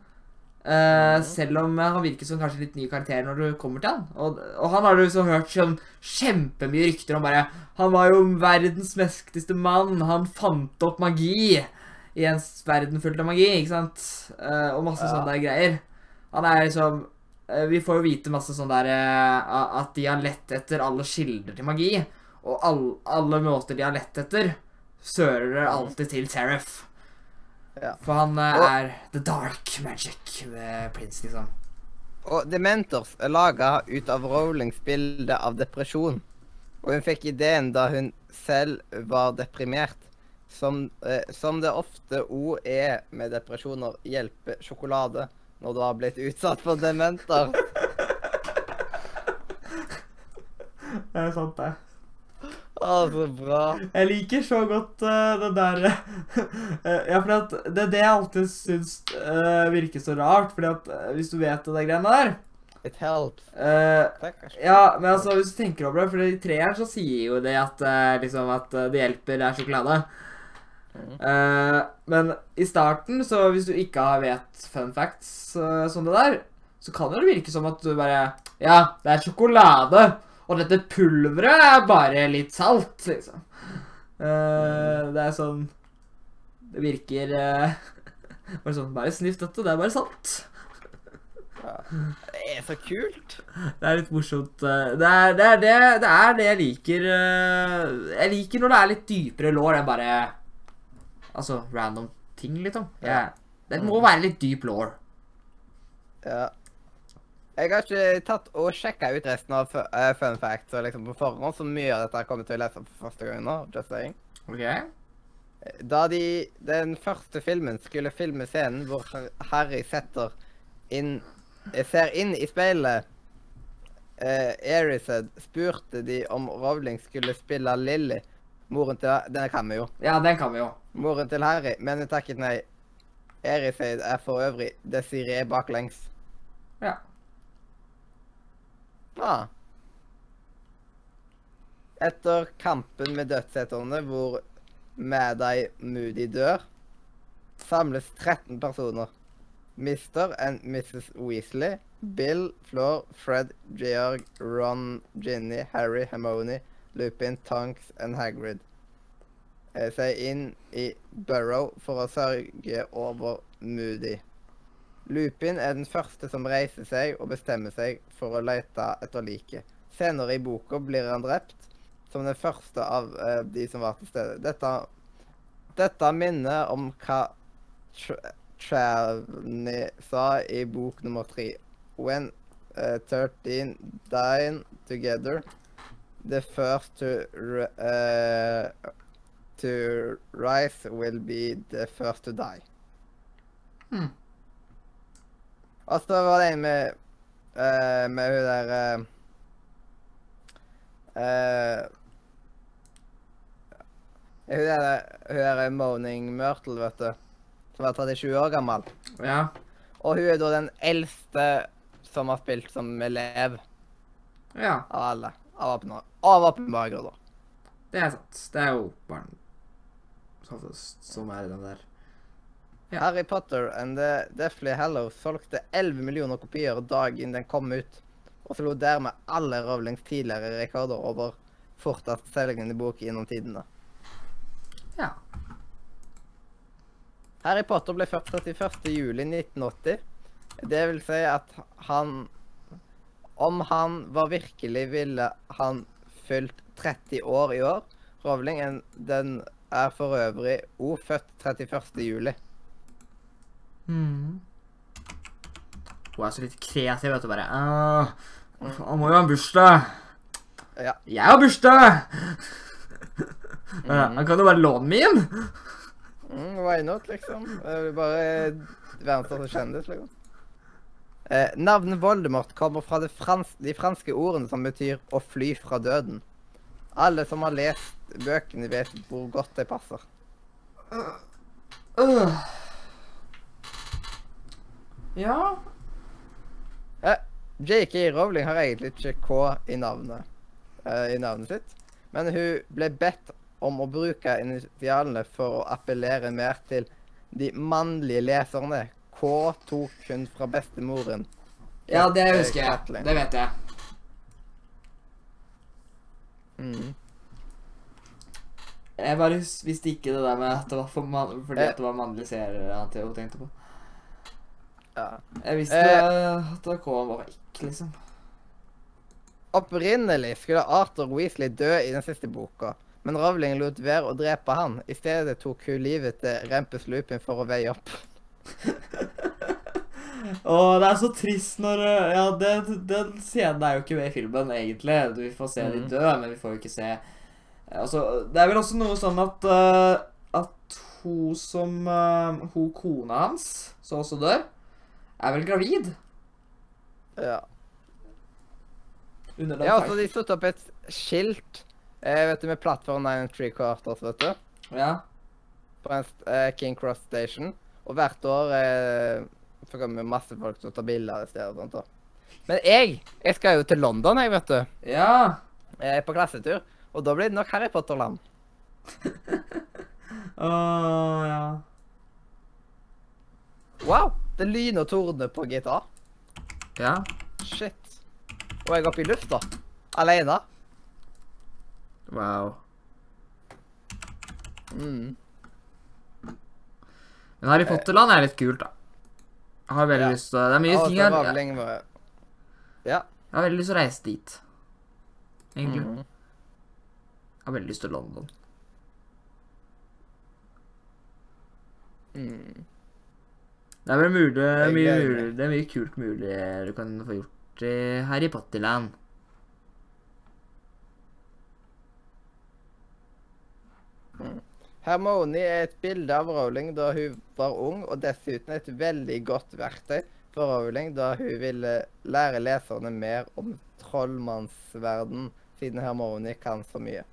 Eh. Selv om han virker som kanskje litt ny karakter når du kommer til han. Og, og han har du så hørt sånn kjempemye rykter om bare Han var jo verdens mektigste mann. Han fant opp magi i en verden fullt av magi, ikke sant? Uh, og masse Ja. sånne der greier. Han er liksom eh, Vi får jo vite masse sånn der At de har lett etter alle kilder til magi. Og all, alle måter de har lett etter, sører alltid til Seraph. Ja. For han eh, Og- er the dark magic prince, liksom. Og Dementors er laga ut av Rowlings bilde av depresjon. Og hun fikk ideen da hun selv var deprimert. Som, eh, som det ofte òg er med depresjoner, hjelper sjokolade når du har blitt utsatt for dementer. Det er sant, det. Å, så bra. Jeg liker så godt uh, det der eh, Ja, for at det er det jeg alltid syns uh, virker så rart. Fordi at uh, hvis du vet det greiene der It helps. eh, Ja, men altså, hvis du tenker over det For i treeren så sier jo det at eh, liksom at eh, det hjelper, det er sjokolade. Eh, men i starten, så hvis du ikke har vet fun facts eh, som det der, så kan det virke som at du bare Ja, det er sjokolade. Og dette pulveret er bare litt salt, liksom. Eh, det er sånn Det virker uh, Bare sånn Bare sniff dette, det er bare salt. Det er så kult. Det er litt morsomt. eh, Det er det, er det, det, er det jeg liker. Jeg liker når det er litt dypere lår enn bare Altså random ting, liksom. Jeg, det må være litt dyp lår. Ja. Jeg har ikke tatt og sjekka ut resten av eh, fun facts og liksom på forhånd, så mye av dette kommer til å lese for første gang nå. just saying. Ok? Da de den første filmen skulle filme scenen hvor Harry setter inn ser inn i speilet eh, Erised, spurte de om Rowling skulle spille Lilly, moren til Den kan vi jo. Ja, den kan vi jo. Moren til Harry, men hun takket nei. Erised er for øvrig Desiree baklengs. Ja. Ah. Etter kampen med dødseterne, hvor Mad-Eye Moody dør, samles 13 personer. Mr. and Mrs. Weasley, Bill, Floor, Fred, Georg, Ron, Ginny, Harry, Hermione, Lupin, Tonks and Hagrid eh, seg inn i Burrow for å sørge over Moody. Lupin er den første som reiser seg og bestemmer seg for å lete etter liket. Senere i boka blir han drept, som den første av uh, de som var til stede. Dette, dette minner om hva Tr- Travney sa i bok nummer tre. When uh, 13 dine together, the first to, eh, to rise will be the first to die. Hmm. Og så var det en med uh, Med hun der uh, uh, Hun der, hun der Moaning Myrtle, vet du. Som er 37 år gammel. Ja. Og hun er da den eldste som har spilt som elev Ja, av alle. Av åpenbare grunner. det er sant. Det er jo barn som, som er i den der. Ja. Harry Potter and the Deathly Hallows solgte 11 millioner kopier dagen den kom ut, og slo dermed alle Rowlings tidligere rekorder over fortsatt selgende bok gjennom tidene. Ja. Harry Potter ble født 31. juli 1980. Det vil si at han Om han var virkelig ville han fylt 30 år i år. Rowling den er for øvrig òg født 31. Mm. Hun er så litt kreativ, vet du. Bare «Åh, Han må jo ha en bursdag. Ja. Jeg har bursdag! Mhm. Han kan jo bare låne min. Mm, why not, liksom? Det vil bare verdens største kjendis, liksom. Eh, navnet Voldemort kommer fra det frans de franske ordene som betyr 'å fly fra døden'. Alle som har lest bøkene, vet hvor godt de passer. Øh. Ja Eh, J.K. Rowling har egentlig ikke K i navnet, uh, i navnet sitt, men hun ble bedt om å bruke initialene for å appellere mer til de mannlige leserne. K tok hun fra bestemoren. Ja, det husker jeg. Det vet jeg. Mm. Jeg bare visste ikke det der med at det var for man fordi Eh. at det var mannlige seere hun tenkte på. Ja. Jeg visste Eh. at K var ekkel, liksom. Opprinnelig skulle Arthur Weasley dø i den siste boka, men Ravling lot være å drepe han. I stedet tok hun livet til Rempes Lupin for å veie opp. Å, det er så trist når uh, Ja, den scenen er jo ikke med i filmen, egentlig. Vi får se de Mhm. dø, men vi får jo ikke se Altså, det er vel også noe sånn at uh, At hun som uh, Hun kona hans, som også dør, er vel gravid? Ja. Under den ja, så de satte opp et skilt eh, vet du, med plattform 9 and 3 quarters, vet du, Ja. på en eh, King Cross Station. Og hvert år eh, får vi masse folk til å ta bilder det stedet. og sånt da. Men jeg jeg skal jo til London, jeg, vet du. Ja. Jeg er på klassetur. Og da blir det nok Harry Potter-land. Å, ja. Wow! Det lyner og torden på GTA. Ja. Shit. Og jeg er oppe i lufta. Alene. Wow. Mm. Men Harry Potter-land er litt kult, da. Jeg har veldig Ja. lyst til Det er mye ting her. jeg, vel Ja. jeg har veldig lyst til å reise dit. Egentlig. Mm. Jeg har veldig lyst til London. Mm. Det er vel mulig, det er mye, mulig, det er mye kult mulig du kan få gjort i Harry Potterland. Hermone er et bilde av Rowling da hun var ung, og dessuten et veldig godt verktøy for Rowling da hun ville lære leserne mer om trollmannsverden, siden Hermoni kan så mye.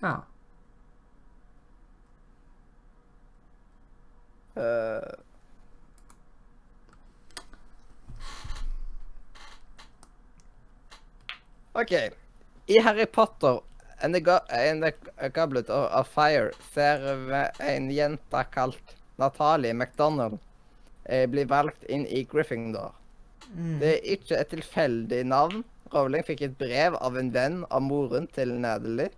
Ja. Eh, OK. I Harry Potter and the, Go and the Goblet of, Fire ser vi en jente kalt Natalie McDonald eh, bli valgt inn i Gryffindor. Mm. Det er ikke et tilfeldig navn. Rowling fikk et brev av en venn av moren til Natalie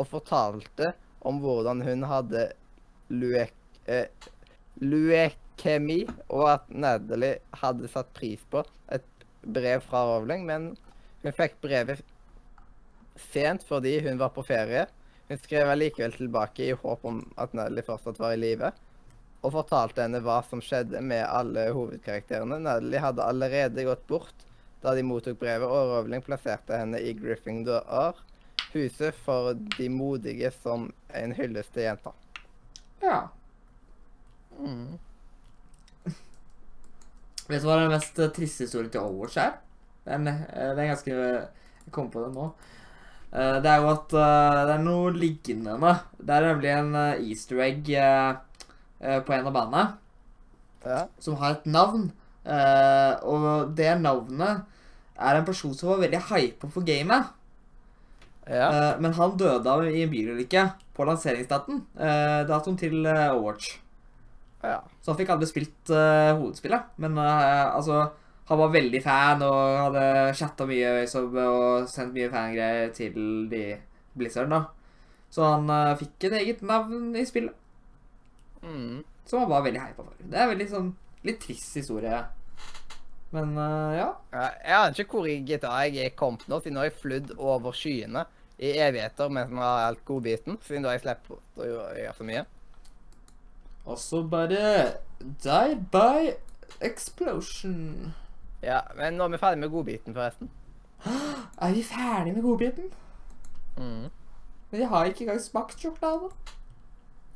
og fortalte om hvordan hun hadde luek, eh, luekemi, og at Natalie hadde satt pris på et brev fra Rowling, men hun fikk brevet sent fordi hun var på ferie. Hun skrev allikevel tilbake i håp om at Natalie fortsatt var i live, og fortalte henne hva som skjedde med alle hovedkarakterene. Natalie hadde allerede gått bort da de mottok brevet, og Rowling plasserte henne i Gryffindor. huset for de modige som en hyllest til jenta. Ja. Mm. Vet du hva den mest triste historien til Overwatch er? Den, eh, det er ganske Jeg kom på det nå. Eh, Det er jo at eh, det er noe lignende. Det er nemlig en easter egg på en av bandene Ja. som har et navn. Og det navnet er en person som var veldig hypa for gamet. Ja. Men han døde av i en bilulykke på lanseringsdaten. datoen til Overwatch. ja. Så han fikk aldri spilt hovedspillet. Men altså Han var veldig fan og hadde chatta mye liksom, og sendt mye fangreier til de Blizzard, da. Så han uh, fikk et eget navn i spillet, Mm. som han var veldig hypa for. Det er veldig sånn litt trist historie. Men uh, ja. Jeg aner ikke hvor i GTA jeg er kommet nå, siden nå har jeg flydd over skyene i evigheter mens jeg har alt godbiten. Siden da har jeg slipper å gjøre så mye. Og så bare Die by explosion. Ja, Men nå er vi ferdig med godbiten, forresten. Er vi ferdig med godbiten? Mm. Men jeg har ikke engang smakt sjokolade.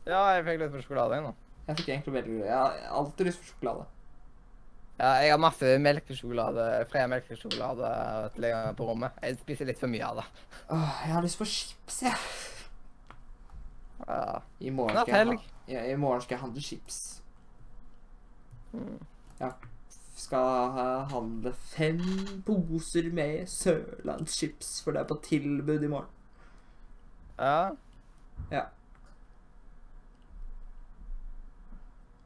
Ja, jeg fikk lyst på sjokolade igjen nå. Jeg fikk egentlig veldig Jeg har alltid lyst på sjokolade. Ja, jeg har masse melkesjokolade, fred melkesjokolade liggende på rommet. Jeg spiser litt for mye av det. Åh, jeg har lyst på chips, jeg. Ja. I morgen skal jeg, ha, ja, I morgen skal jeg handle chips. Mm. Jeg skal ha- handle fem poser med sørlandschips, for det er på tilbud i morgen. ja. ja.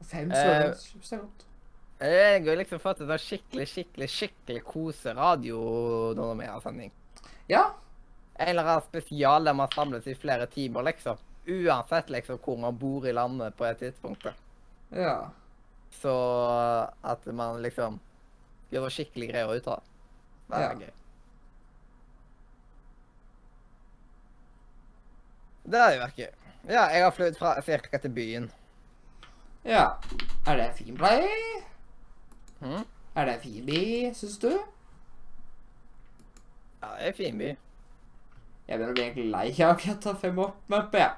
Fem Eh, sørlandschips er godt. Jeg har liksom fått en skikkelig, skikkelig, skikkelig koseradio når vi har sending. Ja. En eller annen spesial der man samles i flere timer, liksom. Uansett liksom hvor man bor i landet på et tidspunkt. Ja. Så at man liksom gjør noe skikkelig greier ut av det. Det er Ja. gøy. Det hadde vært gøy. Ja, jeg har flydd fra cirka til byen. Ja. Er det fin play? Mhm. Er det fin by, syns du? Ja, det er en fin by. Jeg begynner å bli egentlig lei av GTA 5 opp-mappet, jeg.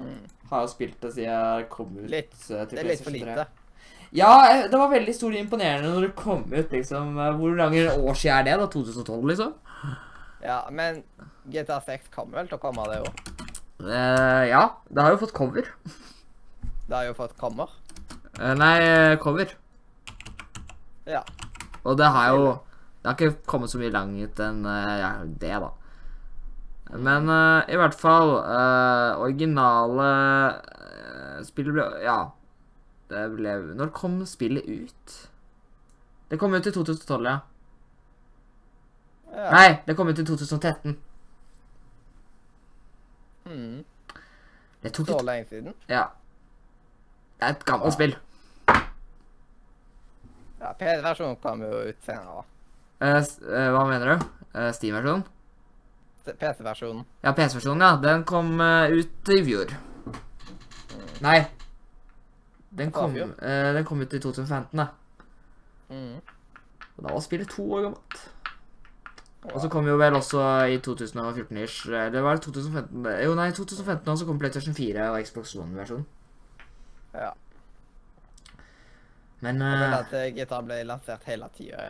Mm. Har jo spilt det siden jeg kom ut Litt. eh, til Det er litt for PlayStation 3. lite. Ja, eh, det var veldig stor imponerende når det kom ut, liksom. eh, Hvor mange år siden er det, da? 2012, liksom? Ja, men GTA 6 kommer vel til å komme, det òg. Uh, ja. Det har jo fått cover. Det har jo fått kommer. Uh, nei, cover. Ja. Og det har jo Det har ikke kommet så mye langt enn uh, ja, det, da. Men uh, i hvert fall uh, Originale uh, spillet ble Ja. Det ble Når kom spillet ut? Det kom ut i 2012, ja. ja. Nei, det kom ut i 2013. Mm. Det tok Så litt lenge siden. Ja. Det er et gammelt ja. spill. Ja, PC-versjonen kom jo ut senere. eh, hva mener du? Uh, Steam-versjonen? PC-versjonen. Ja, PC-versjonen, ja. Den kom uh, ut i fjor. Nei. Den kom, eh, den kom ut i 2015, da. Mm. Og da var spillet to år gammelt. Og så kom jo vel også i 2014-ish Eller var det 2015? Jo, nei, 2015 også kom PlayStation 4 og Xbox One-versjonen. Ja. Men Jeg eh, føler at GTA ble lansert hele tida.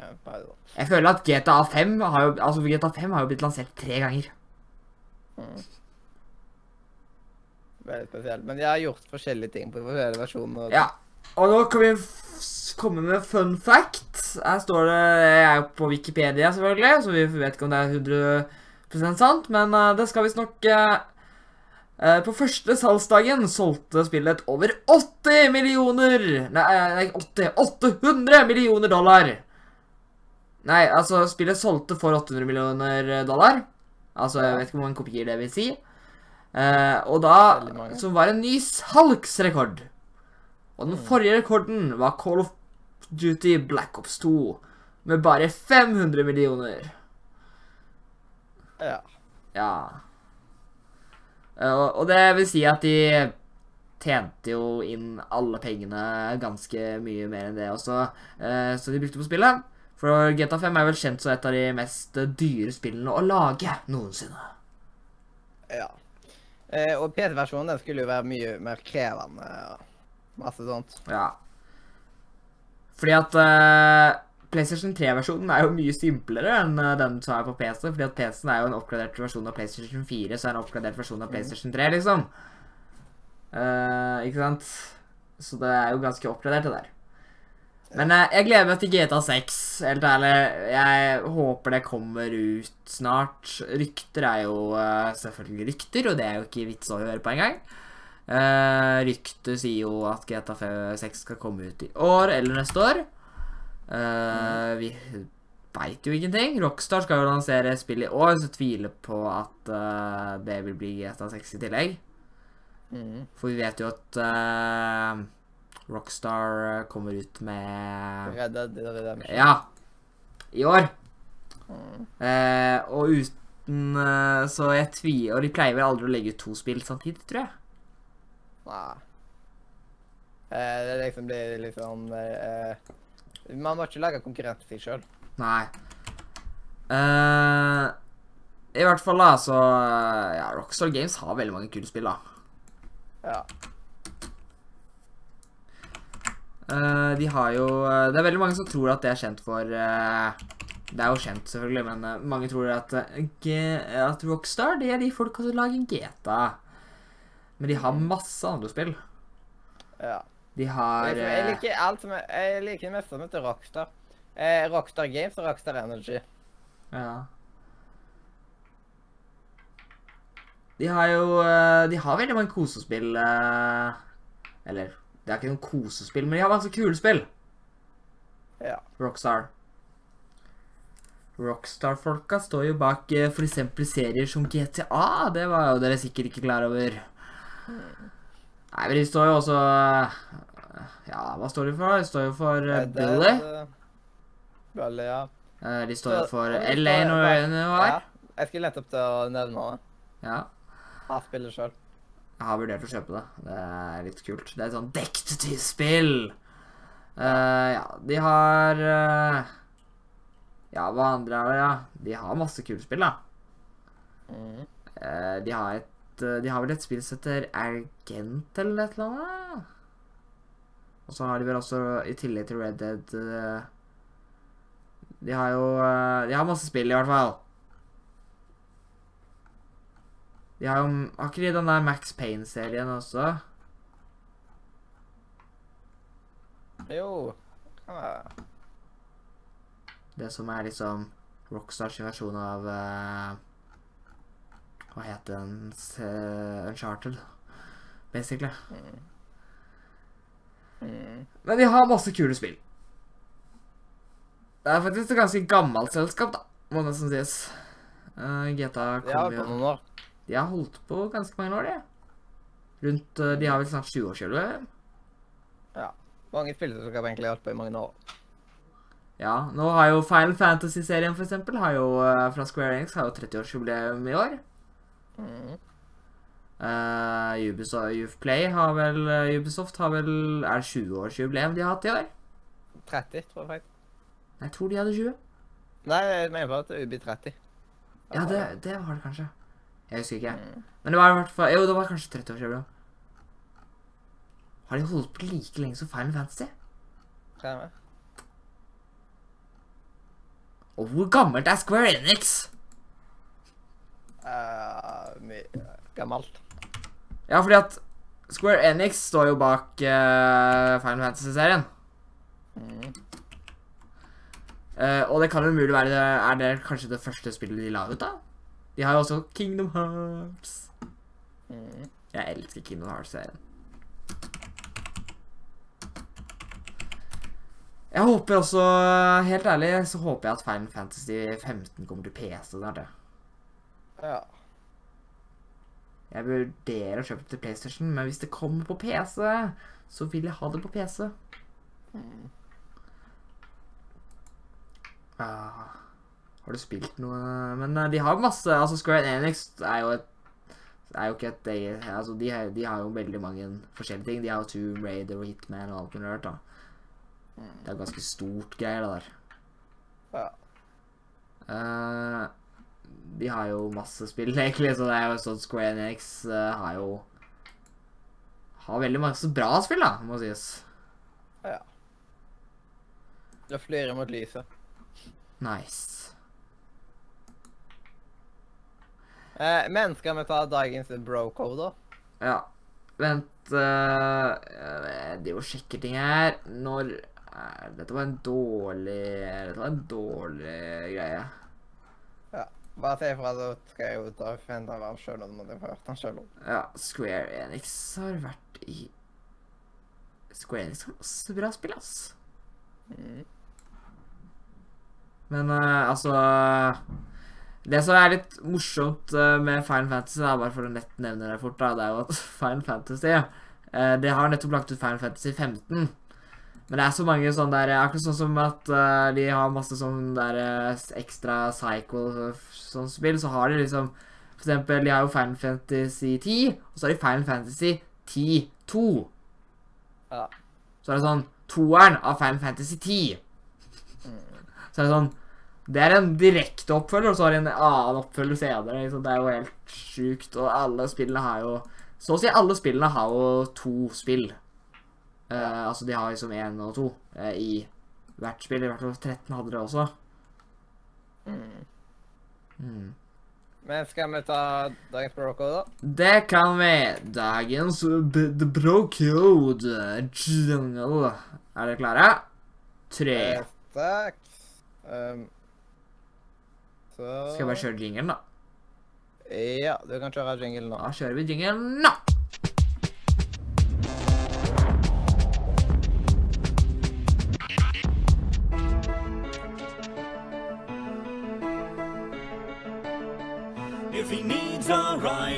jeg føler at GTA 5 har jo Altså, GTA 5 har jo blitt lansert tre ganger. Mm. Veldig spesielt. Men de har gjort forskjellige ting på forskjellige versjoner. Ja. Og nå kan vi komme med fun fact. Her står det Jeg er jo på Wikipedia, selvfølgelig, så vi vet ikke om det er 100 sant, men uh, det skal visstnok uh, På første salgsdagen solgte spillet over 80 millioner Nei, eh, nei 80 800 millioner dollar. Nei, altså, spillet solgte for 800 millioner dollar. Altså, jeg vet ikke hvor mange kopier det vil si. Eh, og da. Som var en ny salgsrekord. Og den Mm. forrige rekorden var Call of Duty Black Ops 2 med bare 500 millioner. Ja. Ja. Eh, Og, det vil si at de tjente jo inn alle pengene ganske mye mer enn det også, eh, så de brukte på spillet. For GTA 5 er vel kjent som et av de mest dyre spillene å lage noensinne. Ja. Eh, og PC-versjonen den skulle jo være mye mer krevende. Masse sånt. Ja. Fordi at PlayStation 3-versjonen er jo mye simplere enn eh, den som er på PC. Fordi at PC-en er jo en oppgradert versjon av PlayStation 4, så er det en oppgradert versjon av PlayStation 3, liksom. Uh, ikke sant? Så det er jo ganske oppgradert, det der. Men eh, jeg gleder meg til GTA 6, helt ærlig. Jeg håper det kommer ut snart. Rykter er jo uh, selvfølgelig rykter, og det er jo ikke vits å høre på engang. Uh, ryktet sier jo at GTA 6 skal komme ut i år eller neste år. Eh, vi veit jo ingenting. Rockstar skal jo lansere spill i år, så tviler på at uh, det vil bli GTA 6 i tillegg. Mm. For vi vet jo at uh, Rockstar kommer ut med Red Dead Redemption. Ja. I år. Mm. Eh, og uten eh, Så jeg tviler Og de pleier vel aldri å legge ut to spill samtidig, tror jeg. Nei. Eh, det liksom blir liksom eh, Man må ikke lage konkurrent til seg sjøl. Nei. Uh, I hvert fall, da, så Ja, Rockstar Games har veldig mange kule spill, da. Ja. Uh, de har jo eh, Det er veldig mange som tror at det er kjent for uh, Det er jo kjent, selvfølgelig, men eh, mange tror at, eh, G at Rockstar det er de folka som lager GTA. Men de har masse andre spill. ja. De har Jeg, jeg eh, liker alt som er, jeg liker det meste som heter Rockstar. Eh, Rockstar Games og Rockstar Energy. Ja. De har jo eh, De har veldig mange kosespill eh, Eller, det er ikke noen kosespill, men de har masse kule spill. Ja. Rockstar. Rockstar-folka står jo bak f.eks. serier som GTA. Det var jo dere sikkert ikke klar over. Nei, men de står jo også Ja, hva står de for? De står jo for uh, Billy. Billy, ja. Uh, De står jo for LA Noir. Ja. Jeg skulle nettopp til å nevne det. Ja. Jeg spiller sjøl. Jeg har vurdert å kjøpe det. Det er litt kult. Det er et sånn detektivspill. Uh, ja, de har uh, Ja, hva andre er det? Ja? De har masse kule spill, da. Mm. Uh, de har et De har vel et spill som heter Argent eller et eller annet. Og så har de vel også, i tillegg til Red Dead eh, De har jo eh, De har masse spill, i hvert fall. De har jo Har ikke de den der Max Payne-serien også? Jo. Det som er liksom Rockstars versjon av uh, Hva heter den? Uh, Uncharted. Basically. Mm. Men de har masse kule spill. Det er faktisk et ganske gammelt selskap, da, må nesten sies. Uh, GTA De har kom jo ja. De har holdt på ganske mange år, de. Rundt uh, De har vel snart 20-årsjubileum. Mange spillselskaper egentlig holdt på i mange år. Ja, nå har jo Final Fantasy-serien, for eksempel, har jo, uh, fra Square Enix, har jo 30-årsjubileum i år. Mm. Uh, Ubisoft, Uplay har vel eh, Ubisoft har vel Er det 20-årsjubileum de har hatt i år? 30, tror jeg faktisk. Jeg tror de hadde 20. Nei, jeg mener bare at det er Ubi 30. Ja, det, det var det kanskje. Jeg husker ikke. Mm. Men det var i hvert fall Jo, det var kanskje 30-årsjubileum. Har de holdt på like lenge som Final Fantasy? Kan jeg med? Og hvor gammelt er Square Enix? Uh, gammelt. Ja, fordi at Square Enix står jo bak uh, Final Fantasy-serien. Eh, og det kan jo mulig være det, Er det kanskje det første spillet de la ut, da? De har jo også Kingdom Hearts. Mm. Jeg elsker Kingdom Hearts-serien. Jeg håper også, helt ærlig, så håper jeg at Final Fantasy 15 kommer til PC snart. Ja. Jeg vurderer å kjøpe det til PlayStation, men hvis det kommer på PC, så vil jeg ha det på PC. Mm. Uh, har du spilt noe Men uh, de har masse Altså, Square Enix er jo et er jo ikke et eget Altså, de, har- de har jo veldig mange forskjellige ting. De har jo Tomb Raider og Hitman og alt mulig rart, da. Mm. Det er jo ganske stort greier, det der. Ja. Eh, de har jo masse spill, egentlig, så det er jo sånn Square Enix eh, har jo Har veldig masse bra spill, da, må sies. Ja. Det er flere mot lyset. Nice. Eh, men skal vi ta dagens bro-code, da? Ja. Vent uh, Det er jo sjekker ting her. Når eh, Dette var en dårlig Dette var en dårlig greie. Bare si ifra, så skal jeg jo ta forvente av sjøl om jeg får hørt han sjøl. Ja, Square Enix har vært i Square Enix har masse bra spill, ass. Mm. Men uh, altså Det som er litt morsomt uh, med Final Fantasy, da, bare for å nett nevne det fort, da, det er jo at Final Fantasy uh, Det har nettopp lagt ut Final Fantasy 15. Men det er så mange sånne der Akkurat sånn som at uh, de har masse sånn der eh, ekstra cycle sånn spill, så har de liksom For eksempel, de har jo Final Fantasy 10, og så har de Final Fantasy 10-2. Ja. Så er det sånn Toeren av Final Fantasy 10. Så er det sånn Det er en direkte oppfølger, og så har de en annen oppfølger senere. Liksom. Det er jo helt sjukt. Og alle spillene har jo Så å si alle spillene har jo to spill. Eh, altså de har liksom én og to uh, i hvert spill. I hvert fall 13 hadde det også. Mm. Mm. Men skal vi ta dagens bro-code, da? Det kan vi. Dagens Brocode. bro code jungle. Er dere klare? Tre. Eh, Takk. Um, så Skal jeg bare kjøre jinglen, da? Ja, du kan kjøre jingle nå. Da kjører vi jinglen nå.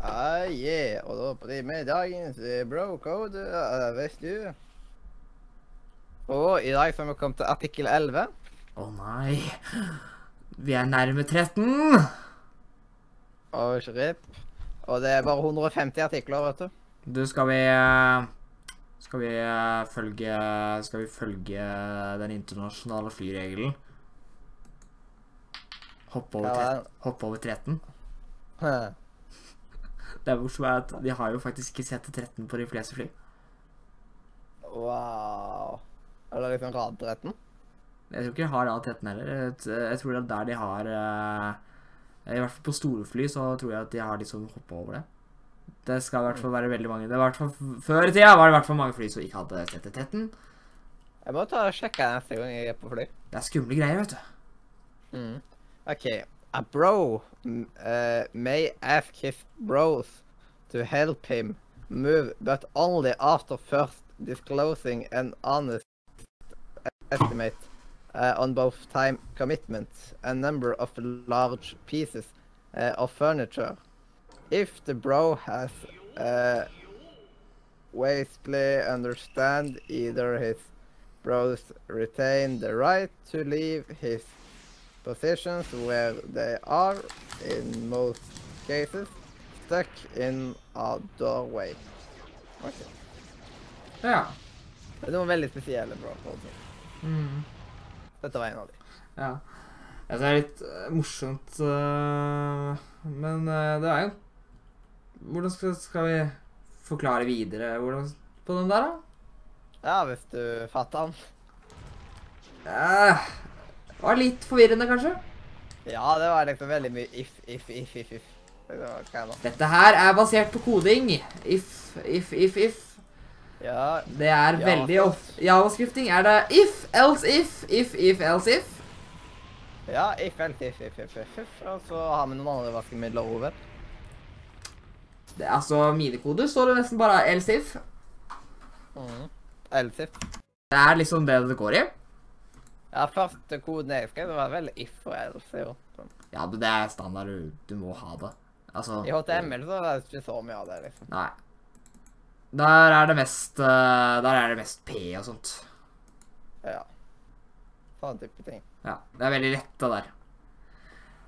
Ah, yeah. Og da blir med dagens eh, bro-code, uh, vet du. Og i dag så har vi kommet til artikkel 11. Å nei. Vi er nærme 13. Og rip. Og det er bare 150 artikler, vet du. Du, skal vi eh, Skal vi eh, følge Skal vi følge den internasjonale flyregelen? Hoppe over, Ja, tre- hoppe over 13? Det er morsomt at de har jo faktisk ikke sett 13 på de fleste fly. Wow. Er det liksom radretten? Jeg tror ikke de har rad 13 heller. Jeg, tror det er der de har eh, I hvert fall på store fly så tror jeg at de har liksom hoppa over det. Det skal i hvert fall være veldig mange. Det var Før i tida var det i hvert fall mange fly som ikke hadde sett 13. Jeg må ta og sjekke neste gang jeg er på fly. Det er skumle greier, vet du. Mm. OK. A bro uh, may ask his bros to help him move, but only after first disclosing an honest estimate uh, on both time commitment and number of large pieces uh, of furniture. If the bro has uh, understand either his bros retain the right to leave his positions where they are, in most cases, stuck in a doorway. Ok. Ja. Det er noen veldig spesielle bro. altså. Mm. Dette var en av de. Ja. Ja, det er litt eh, morsomt, eh, men eh, det er jo Hvordan skal, vi forklare videre hvordan, på den der, da? Ja, hvis du fatter den. Eh, det var litt forvirrende, kanskje? Ja, det var liksom veldig mye if, if, if, if, if. Det? Dette her er basert på koding. If, if, if, if. Ja, Det er Ja, veldig ofte Javascripting er det if, else if, if, if, else if. ja, if, else, if, if, if, if, if. Og så har vi noen andre vaskemidler over. Det, er, altså, minikode står det nesten bare else if. Mm. Else, if. Det er liksom det det går i. Ja, første koden jeg skrev, det var veldig if og else, jo. Sånn. Ja, men det er standard. Du, du må ha det. Altså I HTML så er det ikke så mye av det, liksom. Nei. Der er det mest eh, Der er det mest P og sånt. Ja. Sånn type ting. Ja, det er veldig lett det der.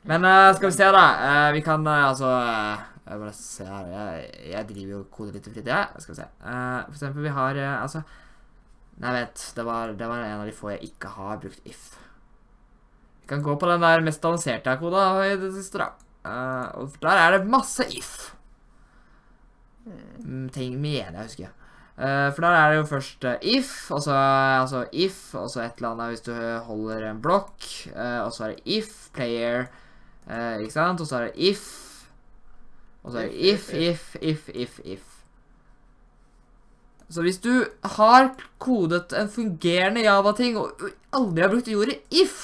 Men uh, skal vi se, da. Uh, vi kan uh, altså Jeg bare se her. Jeg, jeg driver jo koder litt i fritida. Skal vi se. For eksempel, vi har altså Nei, vent. Det var, det var en av de få jeg ikke har brukt if. Vi kan gå på den der mest avanserte koda i det siste, da. Og og der er det masse if. Mm, ting mener jeg husker. Uh, for der er det jo først eh, if, og så altså if, og så et eller annet hvis du holder en blokk, Uh, og så er det if, player, uh, ikke sant? Og så er det if, og så er det if, if, if, if, if. Så hvis du har kodet en fungerende Java-ting og aldri har brukt ordet if,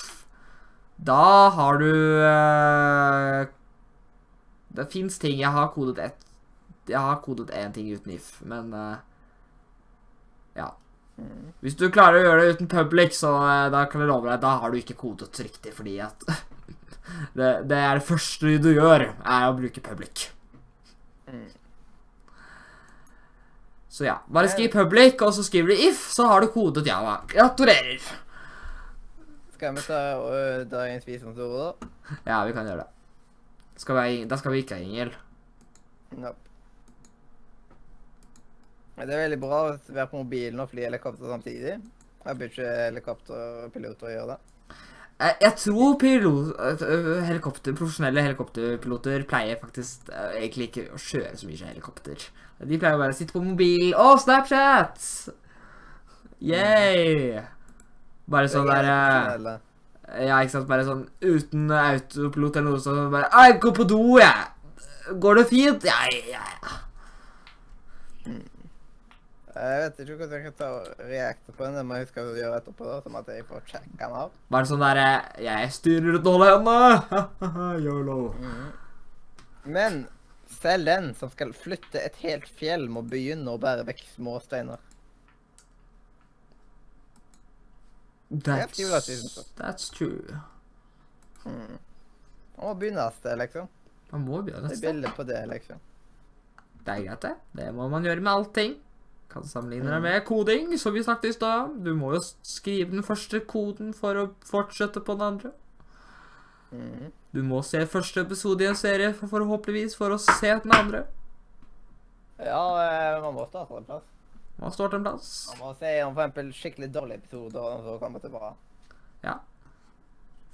da har du uh, Det fins ting Jeg har kodet ett Jeg har kodet én ting uten if, men uh, Ja. Hvis du klarer å gjøre det uten public, så uh, da kan jeg love deg, da har du ikke kodet riktig, fordi at det, det er det første du gjør, er å bruke public. Mm. Så ja, bare skriv public, og så skriver du if, så har du kodet Java. Gratulerer! Skal vi ta uh, dagens visdomsord, da? Ja, vi kan gjøre det. Skal vi, da skal vi ikke ha Ingel. Nope. Det er veldig bra å være på mobilen og fly helikopter samtidig. Jeg bør ikke helikopterpiloter gjøre det. Jeg, jeg tror pilot, øh, helikopter, profesjonelle helikopterpiloter pleier faktisk øh, egentlig ikke å kjøre så mye helikopter. De pleier bare å sitte på mobil og Snapchat! Yeah! Bare sånn der øh, Ja, ikke sant? Bare sånn uten autopilot eller noe sånt. Bare Jeg går på do, jeg! Går det fint? Ja, ja, ja. Jeg vet ikke hvordan jeg kan ta og reacte på den. Det må jeg huske å gjøre etterpå, da, som at jeg får sjekke den av. Bare sånn der øh, Jeg styrer uten å holde hendene! Yolo. Men selv den som skal flytte et helt fjell, må begynne å bære vekk små steiner. That's, that's true. Man må begynne et sted, liksom. Man må begynne et sted. Det er bilde på det, liksom. Det er greit, det. Det må man gjøre med allting. Kan sammenligne det med koding, som vi snakket i stad. Du må jo skrive den første koden for å fortsette på den andre. Mhm. Du må se første episode i en serie for, forhåpentligvis for å se den andre. Ja, eh, man må starte en plass. Man står til en plass. Man må se om eksempel skikkelig dårlige episoder, og så kommer det bra. Ja.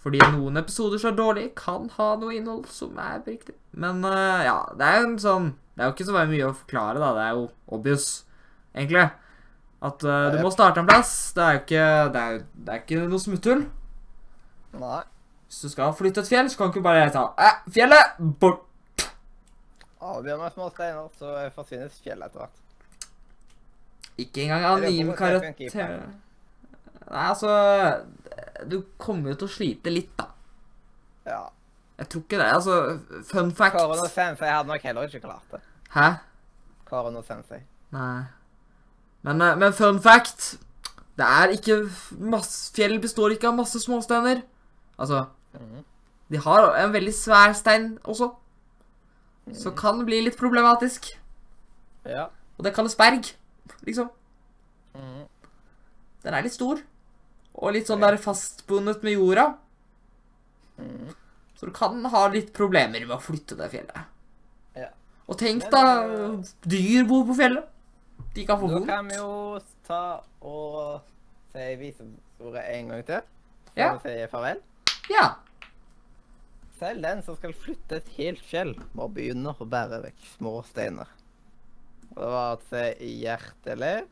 Fordi noen episoder som er dårlige, kan ha noe innhold som er riktig. Men uh, ja, det er jo en sånn Det er jo ikke så mye å forklare, da. Det er jo obvious, egentlig. At uh, du må starte en plass. Det er jo ikke Det er, det er ikke noe smutthull. Nei. Hvis du skal flytte et fjell, så kan du ikke bare ta eh, Fjellet! Bort! Avgjør meg små steiner, så forsvinner fjellet etter hvert. Ikke engang anime karakter. Nei, altså Du kommer jo til å slite litt, da. Ja. Jeg tror ikke det. Altså, fun fact Karen og Sensei hadde nok heller ikke klart det. Hæ? Karen og Sensei. Nei. Men, eh, men fun fact Det er ikke masse Fjell består ikke av masse småsteiner. Altså, de har en veldig svær stein også. Så kan det bli litt problematisk. Ja. Og det kalles berg, liksom. Mhm. Den er litt stor. Og litt sånn der fastbundet med jorda. Mhm. Så du kan ha litt problemer med å flytte det fjellet. Ja. Og tenk da, eh, dyr bor på fjellet. De kan få Da kan vi jo ta og si viseordet en gang til. Før Ja. vi sier farvel. Ja. Selv den som skal flytte et helt fjell, må begynne å bære vekk små steiner. Og det var å si hjertelig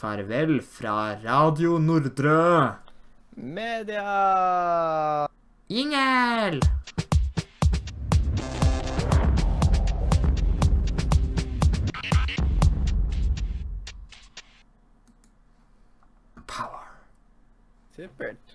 Farvel fra Radio Nordre. media. Ingel! Power. Supert.